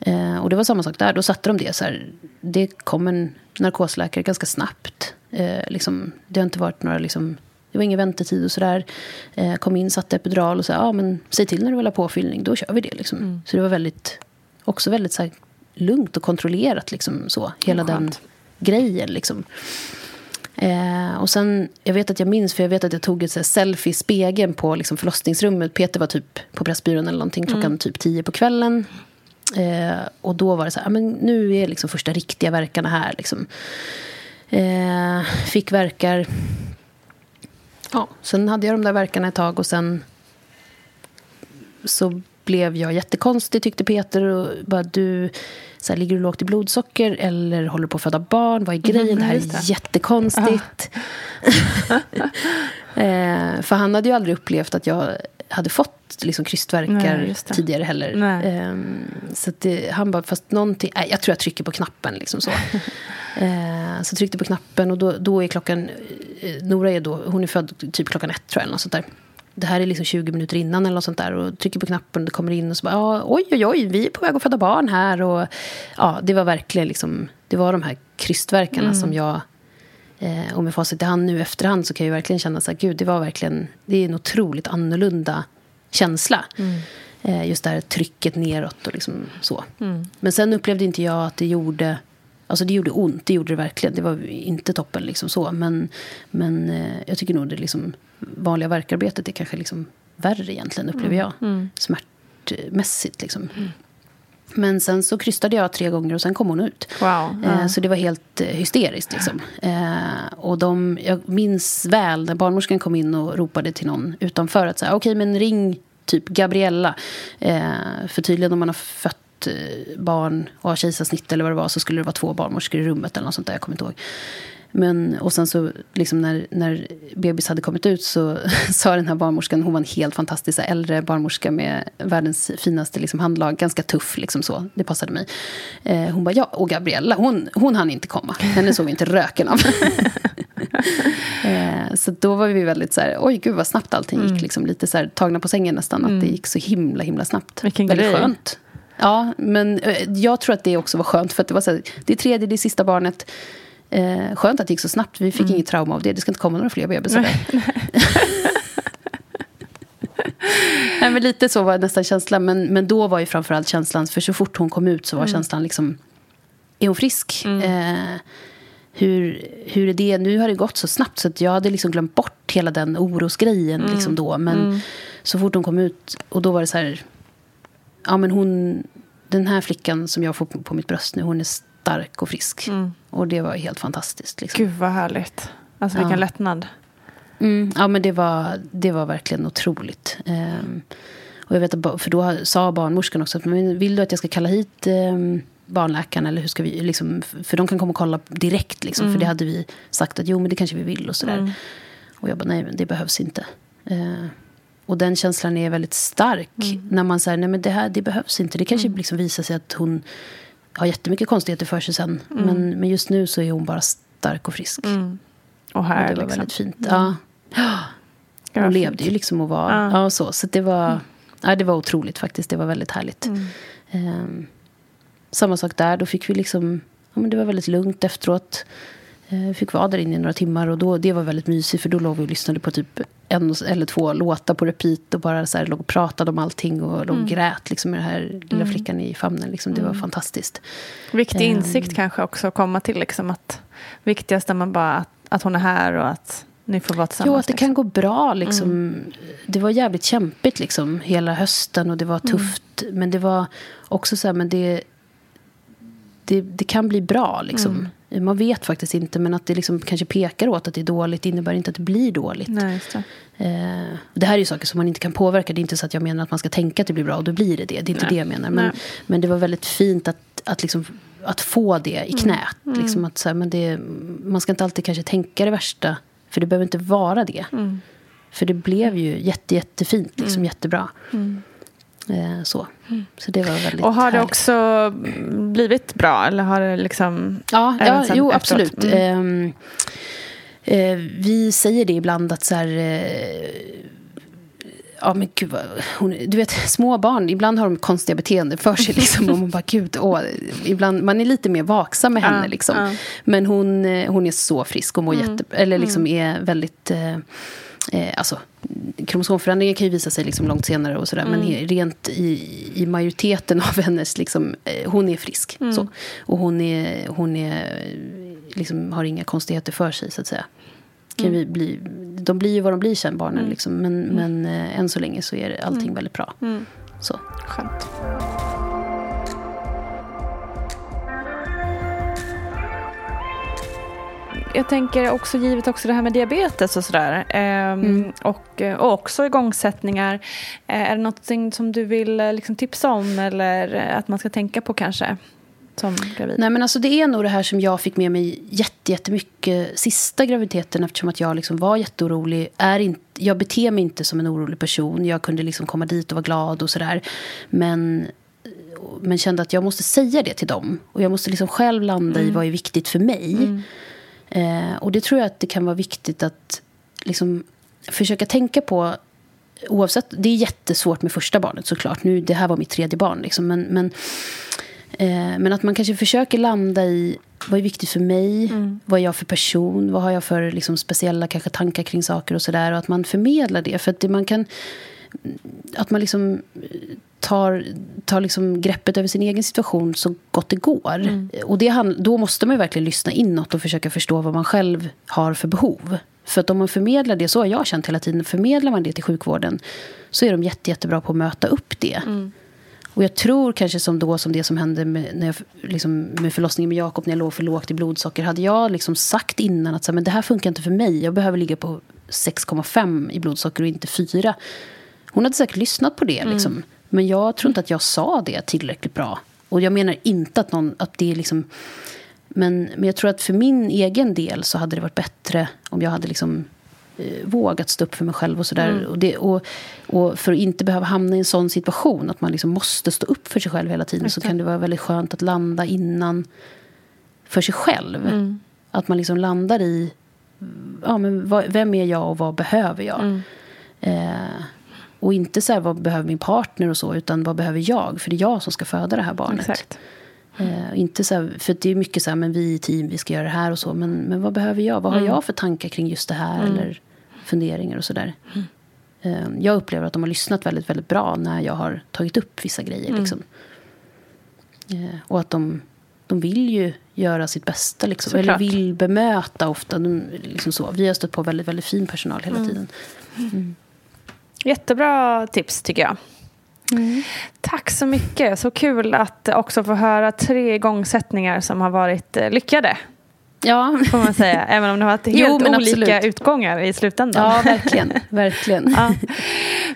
Eh, och det var samma sak där. Då satte de det så här. Det kom en narkosläkare ganska snabbt. Eh, liksom, det har inte varit några liksom, det var ingen väntetid och sådär. Eh, kom in, satte epidural och sa, ja men säg till när du vill ha påfyllning, då kör vi det. Liksom. Mm. Så det var väldigt, också väldigt så här, lugnt och kontrollerat, liksom, så, hela mm, den grejen. Liksom. Eh, och sen, jag vet att jag minns, för jag vet att jag tog ett så här, selfie i spegeln på liksom, förlossningsrummet. Peter var typ på Pressbyrån eller någonting klockan mm. typ tio på kvällen. Eh, och då var det så här, men nu är liksom första riktiga verkarna här. Liksom. Eh, fick verkar. Ja, sen hade jag de där verkarna ett tag och sen så blev jag jättekonstig tyckte Peter. Och bara, du, så här, ligger du lågt i blodsocker eller håller du på att föda barn? Vad är grejen? Mm, det här är jättekonstigt. eh, för han hade ju aldrig upplevt att jag hade fått liksom krystverkar tidigare heller. Um, så det, han bara, fast någonting... Nej, jag tror jag trycker på knappen. Liksom så. uh, så tryckte på knappen och då, då är klockan... Uh, Nora är då, hon är född typ klockan ett tror jag. Eller sånt där. Det här är liksom 20 minuter innan eller något sånt där. Och trycker på knappen och det kommer in och så bara, oj oj oj, vi är på väg att föda barn här. Och ja, det var verkligen liksom det var de här krystverkarna som jag... Eh, och med facit i hand nu efterhand så kan jag verkligen känna så här, gud, det var verkligen... Det är en otroligt annorlunda känsla. Eh, just det här trycket neråt och liksom så. Men sen upplevde inte jag att det gjorde... Alltså det gjorde ont, det gjorde det verkligen. Det var inte toppen liksom så. Men, men eh, jag tycker nog det liksom vanliga verkarbetet är kanske liksom värre egentligen, upplever jag. Smärtmässigt liksom. Men sen så krystade jag tre gånger och sen kom hon ut. Wow. Eh, Så det var helt eh, hysteriskt. Liksom. Eh, och de, jag minns väl när barnmorskan kom in och ropade till någon utanför att säga, okej men ring typ Gabriella. Eh, för tydligen om man har fött barn och har kejsarsnitt eller vad det var så skulle det vara två barnmorskor i rummet eller något sånt där, jag kommer inte ihåg. Men, och sen så, liksom när, när bebis hade kommit ut så sa den här barnmorskan, hon var en helt fantastisk äldre barnmorska med världens finaste liksom, handlag, ganska tuff liksom så, det passade mig. Eh, hon bara, ja, och Gabriella, hon, hon hann inte komma, henne såg vi inte röken av. eh, så då var vi väldigt så här, oj gud vad snabbt allting gick, liksom, lite så här, tagna på sängen nästan, att det gick så himla himla snabbt. Vilken väldigt grej. skönt. Ja, men eh, jag tror att det också var skönt, för att det var så här, det är tredje, det är sista barnet, Eh, skönt att det gick så snabbt. Vi fick inget trauma av det. Det ska inte komma några fler bebisar. där. Nej, men lite så var nästan känslan. Men, men då var ju framförallt känslan, för så fort hon kom ut så var känslan liksom, är hon frisk? Eh, hur, hur är det? Nu har det gått så snabbt så att jag hade liksom glömt bort hela den orosgrejen liksom då. Men så fort hon kom ut, och då var det så här, ja men hon, den här flickan som jag får på, på mitt bröst nu, hon är stark och frisk. Och det var helt fantastiskt. Liksom. Gud vad härligt. Alltså vilken Ja. lättnad. Mm, ja, men det var, det var verkligen otroligt. Ehm, och jag vet för då sa barnmorskan också att men vill du att jag ska kalla hit ehm, barnläkaren eller hur ska vi, liksom, för de kan komma och kolla direkt liksom, för det hade vi sagt att jo men det kanske vi vill och sådär. Och jag bara nej men det behövs inte. Eh, och den känslan är väldigt stark när man säger nej men det här det behövs inte. Det kanske liksom visar sig att hon har jättemycket konstigheter för sig sen. Men, men just nu så är hon bara stark och frisk. Och här Och det var liksom. väldigt fint. Ja. Gud, Hon levde fint. ju liksom och var... Ja. Ja. så. Så det var, ja, det var otroligt faktiskt. Det var väldigt härligt. Ehm, samma sak där. Då fick vi liksom... Ja, men det var väldigt lugnt efteråt. Eh, fick vara där inne i några timmar. Och då, det var väldigt mysigt. För då låg vi och lyssnade på typ en eller två låtar på repeat. Och bara så här, låg och pratade om allting. Och låg och grät liksom, med den här lilla flickan i famnen. Liksom. Det var fantastiskt. Viktig Ehm. insikt kanske också att komma till. Liksom, att viktigast är man bara att, att hon är här och att ni får vara tillsammans. Jo, att det liksom. kan gå bra. Liksom. Det var jävligt kämpigt liksom, hela hösten och det var tufft. Men det var också så här, men det, det, det kan bli bra. Liksom. Man vet faktiskt inte, men att det liksom kanske pekar åt att det är dåligt innebär inte att det blir dåligt. Nej, det. Eh, det här är ju saker som man inte kan påverka. Det är inte så att jag menar att man ska tänka att det blir bra och då blir det det. Det är inte Nej. det jag menar. Men, men det var väldigt fint att, att, liksom, att få det i knät. Liksom att, så här, men det, man ska inte alltid kanske tänka det värsta. För det behöver inte vara det. För det blev ju jätte, jättefint, liksom, jättebra. Eh, så. så det var väldigt Och har det härligt. också blivit bra? Eller har det liksom... Ja, ja jo, efteråt? absolut. Mm. Ehm, eh, vi säger det ibland att så här... Eh, ja, men gud vad, hon, Du vet, små barn, ibland har de konstiga beteenden för sig. Liksom, och man bara, gud, åh, ibland, man är lite mer vaksam med henne. Ja, liksom. ja. Men hon, eh, hon är så frisk och mår Mm. jätte... Eller liksom är väldigt... Eh, eh, alltså, kromosomförändringen kan ju visa sig liksom långt senare och sådär. Mm. Men rent i, i majoriteten av hennes... Liksom, eh, hon är frisk. Mm. Så. Och hon, är, hon är, liksom, har inga konstigheter för sig, så att säga. Kan Mm. vi bli, de blir ju vad de blir sen, barnen. Liksom. Men, men eh, än så länge så är allting Mm. väldigt bra. Så. Skönt. Jag tänker också givet också det här med diabetes och sådär. ehm, Mm. och, och också igångsättningar. Eh, är det något som du vill eh, liksom tipsa om eller eh, att man ska tänka på kanske? Som gravid? Nej, men alltså, det är nog det här som jag fick med mig jätte, jättemycket sista graviditeten eftersom att jag liksom var jätteorolig. Är inte, jag beter mig inte som en orolig person. Jag kunde liksom komma dit och vara glad och sådär. Men, men kände att jag måste säga det till dem. Och jag måste liksom själv landa i vad är viktigt för mig. Eh, och det tror jag att det kan vara viktigt att liksom försöka tänka på Oavsett, det är jättesvårt med första barnet såklart. Nu, det här var mitt tredje barn. Liksom, men, men, eh, men att man kanske försöker landa i vad är viktigt för mig? Mm. Vad är jag för person? Vad har jag för liksom, speciella kanske tankar kring saker och sådär? Och att man förmedlar det. För att det, man kan... Att man liksom tar, tar liksom greppet över sin egen situation så gott det går. Mm. Och det, då måste man verkligen lyssna inåt och försöka förstå vad man själv har för behov. För att om man förmedlar det, så har jag känt hela tiden, förmedlar man det till sjukvården så är de jätte, jättebra på att möta upp det. Mm. Och jag tror kanske som då som det som hände med, när jag, liksom, med förlossningen med Jakob när jag låg för lågt i blodsocker. Hade jag liksom sagt innan att så, men det här funkar inte för mig. Jag behöver ligga på 6,5 i blodsocker och inte 4. Hon hade säkert lyssnat på det. Mm. Men jag tror inte att jag sa det tillräckligt bra. Och jag menar inte att, någon, att det är liksom... Men, men jag tror att för min egen del så hade det varit bättre om jag hade liksom eh, vågat stå upp för mig själv och sådär. Mm. Och, det, och, och, för att inte behöva hamna i en sån situation att man liksom måste stå upp för sig själv hela tiden så kan det vara väldigt skönt att landa innan för sig själv. Mm. Att man liksom landar i ja, men vad, vem är jag och vad behöver jag? Mm. Eh, och inte så här, vad behöver min partner och så, utan vad behöver jag? För det är jag som ska föda det här barnet. Exakt. Eh, inte så här, för det är mycket så här, men vi i team, vi ska göra det här och så. Men, men vad behöver jag? Vad har mm. jag för tankar kring just det här? Mm. Eller funderingar och sådär. Mm. Eh, jag upplever att de har lyssnat väldigt, väldigt bra när jag har tagit upp vissa grejer. Mm. Liksom. Eh, och att de, de vill ju göra sitt bästa. Liksom, eller vill bemöta ofta. De, liksom så. Vi har stött på väldigt, väldigt fin personal hela mm. tiden. Jättebra tips tycker jag. Mm. Tack så mycket. Så kul att också få höra tre igångsättningar som har varit eh, lyckade. Ja. Får man säga. Även om det har varit helt jo, olika absolut. utgångar i slutändan. Ja, verkligen. verkligen. Ja.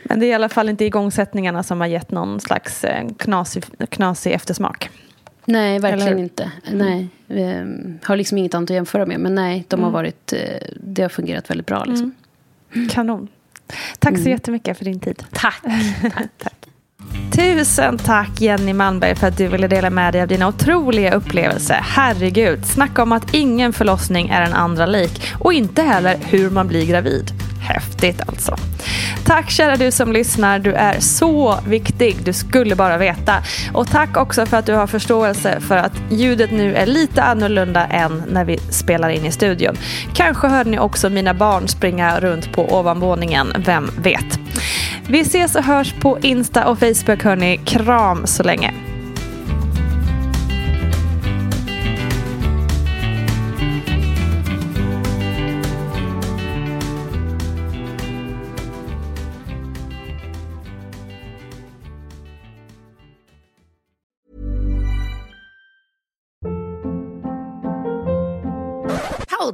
Men det är i alla fall inte igångsättningarna som har gett någon slags eh, knasig, knasig eftersmak. Nej, verkligen Eller? inte. Nej, vi ehm, har liksom inget annat att jämföra med. Men nej, de har mm. varit, eh, det har fungerat väldigt bra. Liksom. Mm. Kanon. Tack mm. så jättemycket för din tid. Tack. tack, tack. Tusen tack Jenny Malmberg för att du ville dela med dig av dina otroliga upplevelser. Herregud, snacka om att ingen förlossning är en andra lik och inte heller hur man blir gravid. Häftigt alltså. Tack kära du som lyssnar. Du är så viktig. Du skulle bara veta. Och tack också för att du har förståelse för att ljudet nu är lite annorlunda än när vi spelar in i studion. Kanske hörde ni också mina barn springa runt på ovanvåningen. Vem vet? Vi ses och hörs på Insta och Facebook hörni. Kram så länge.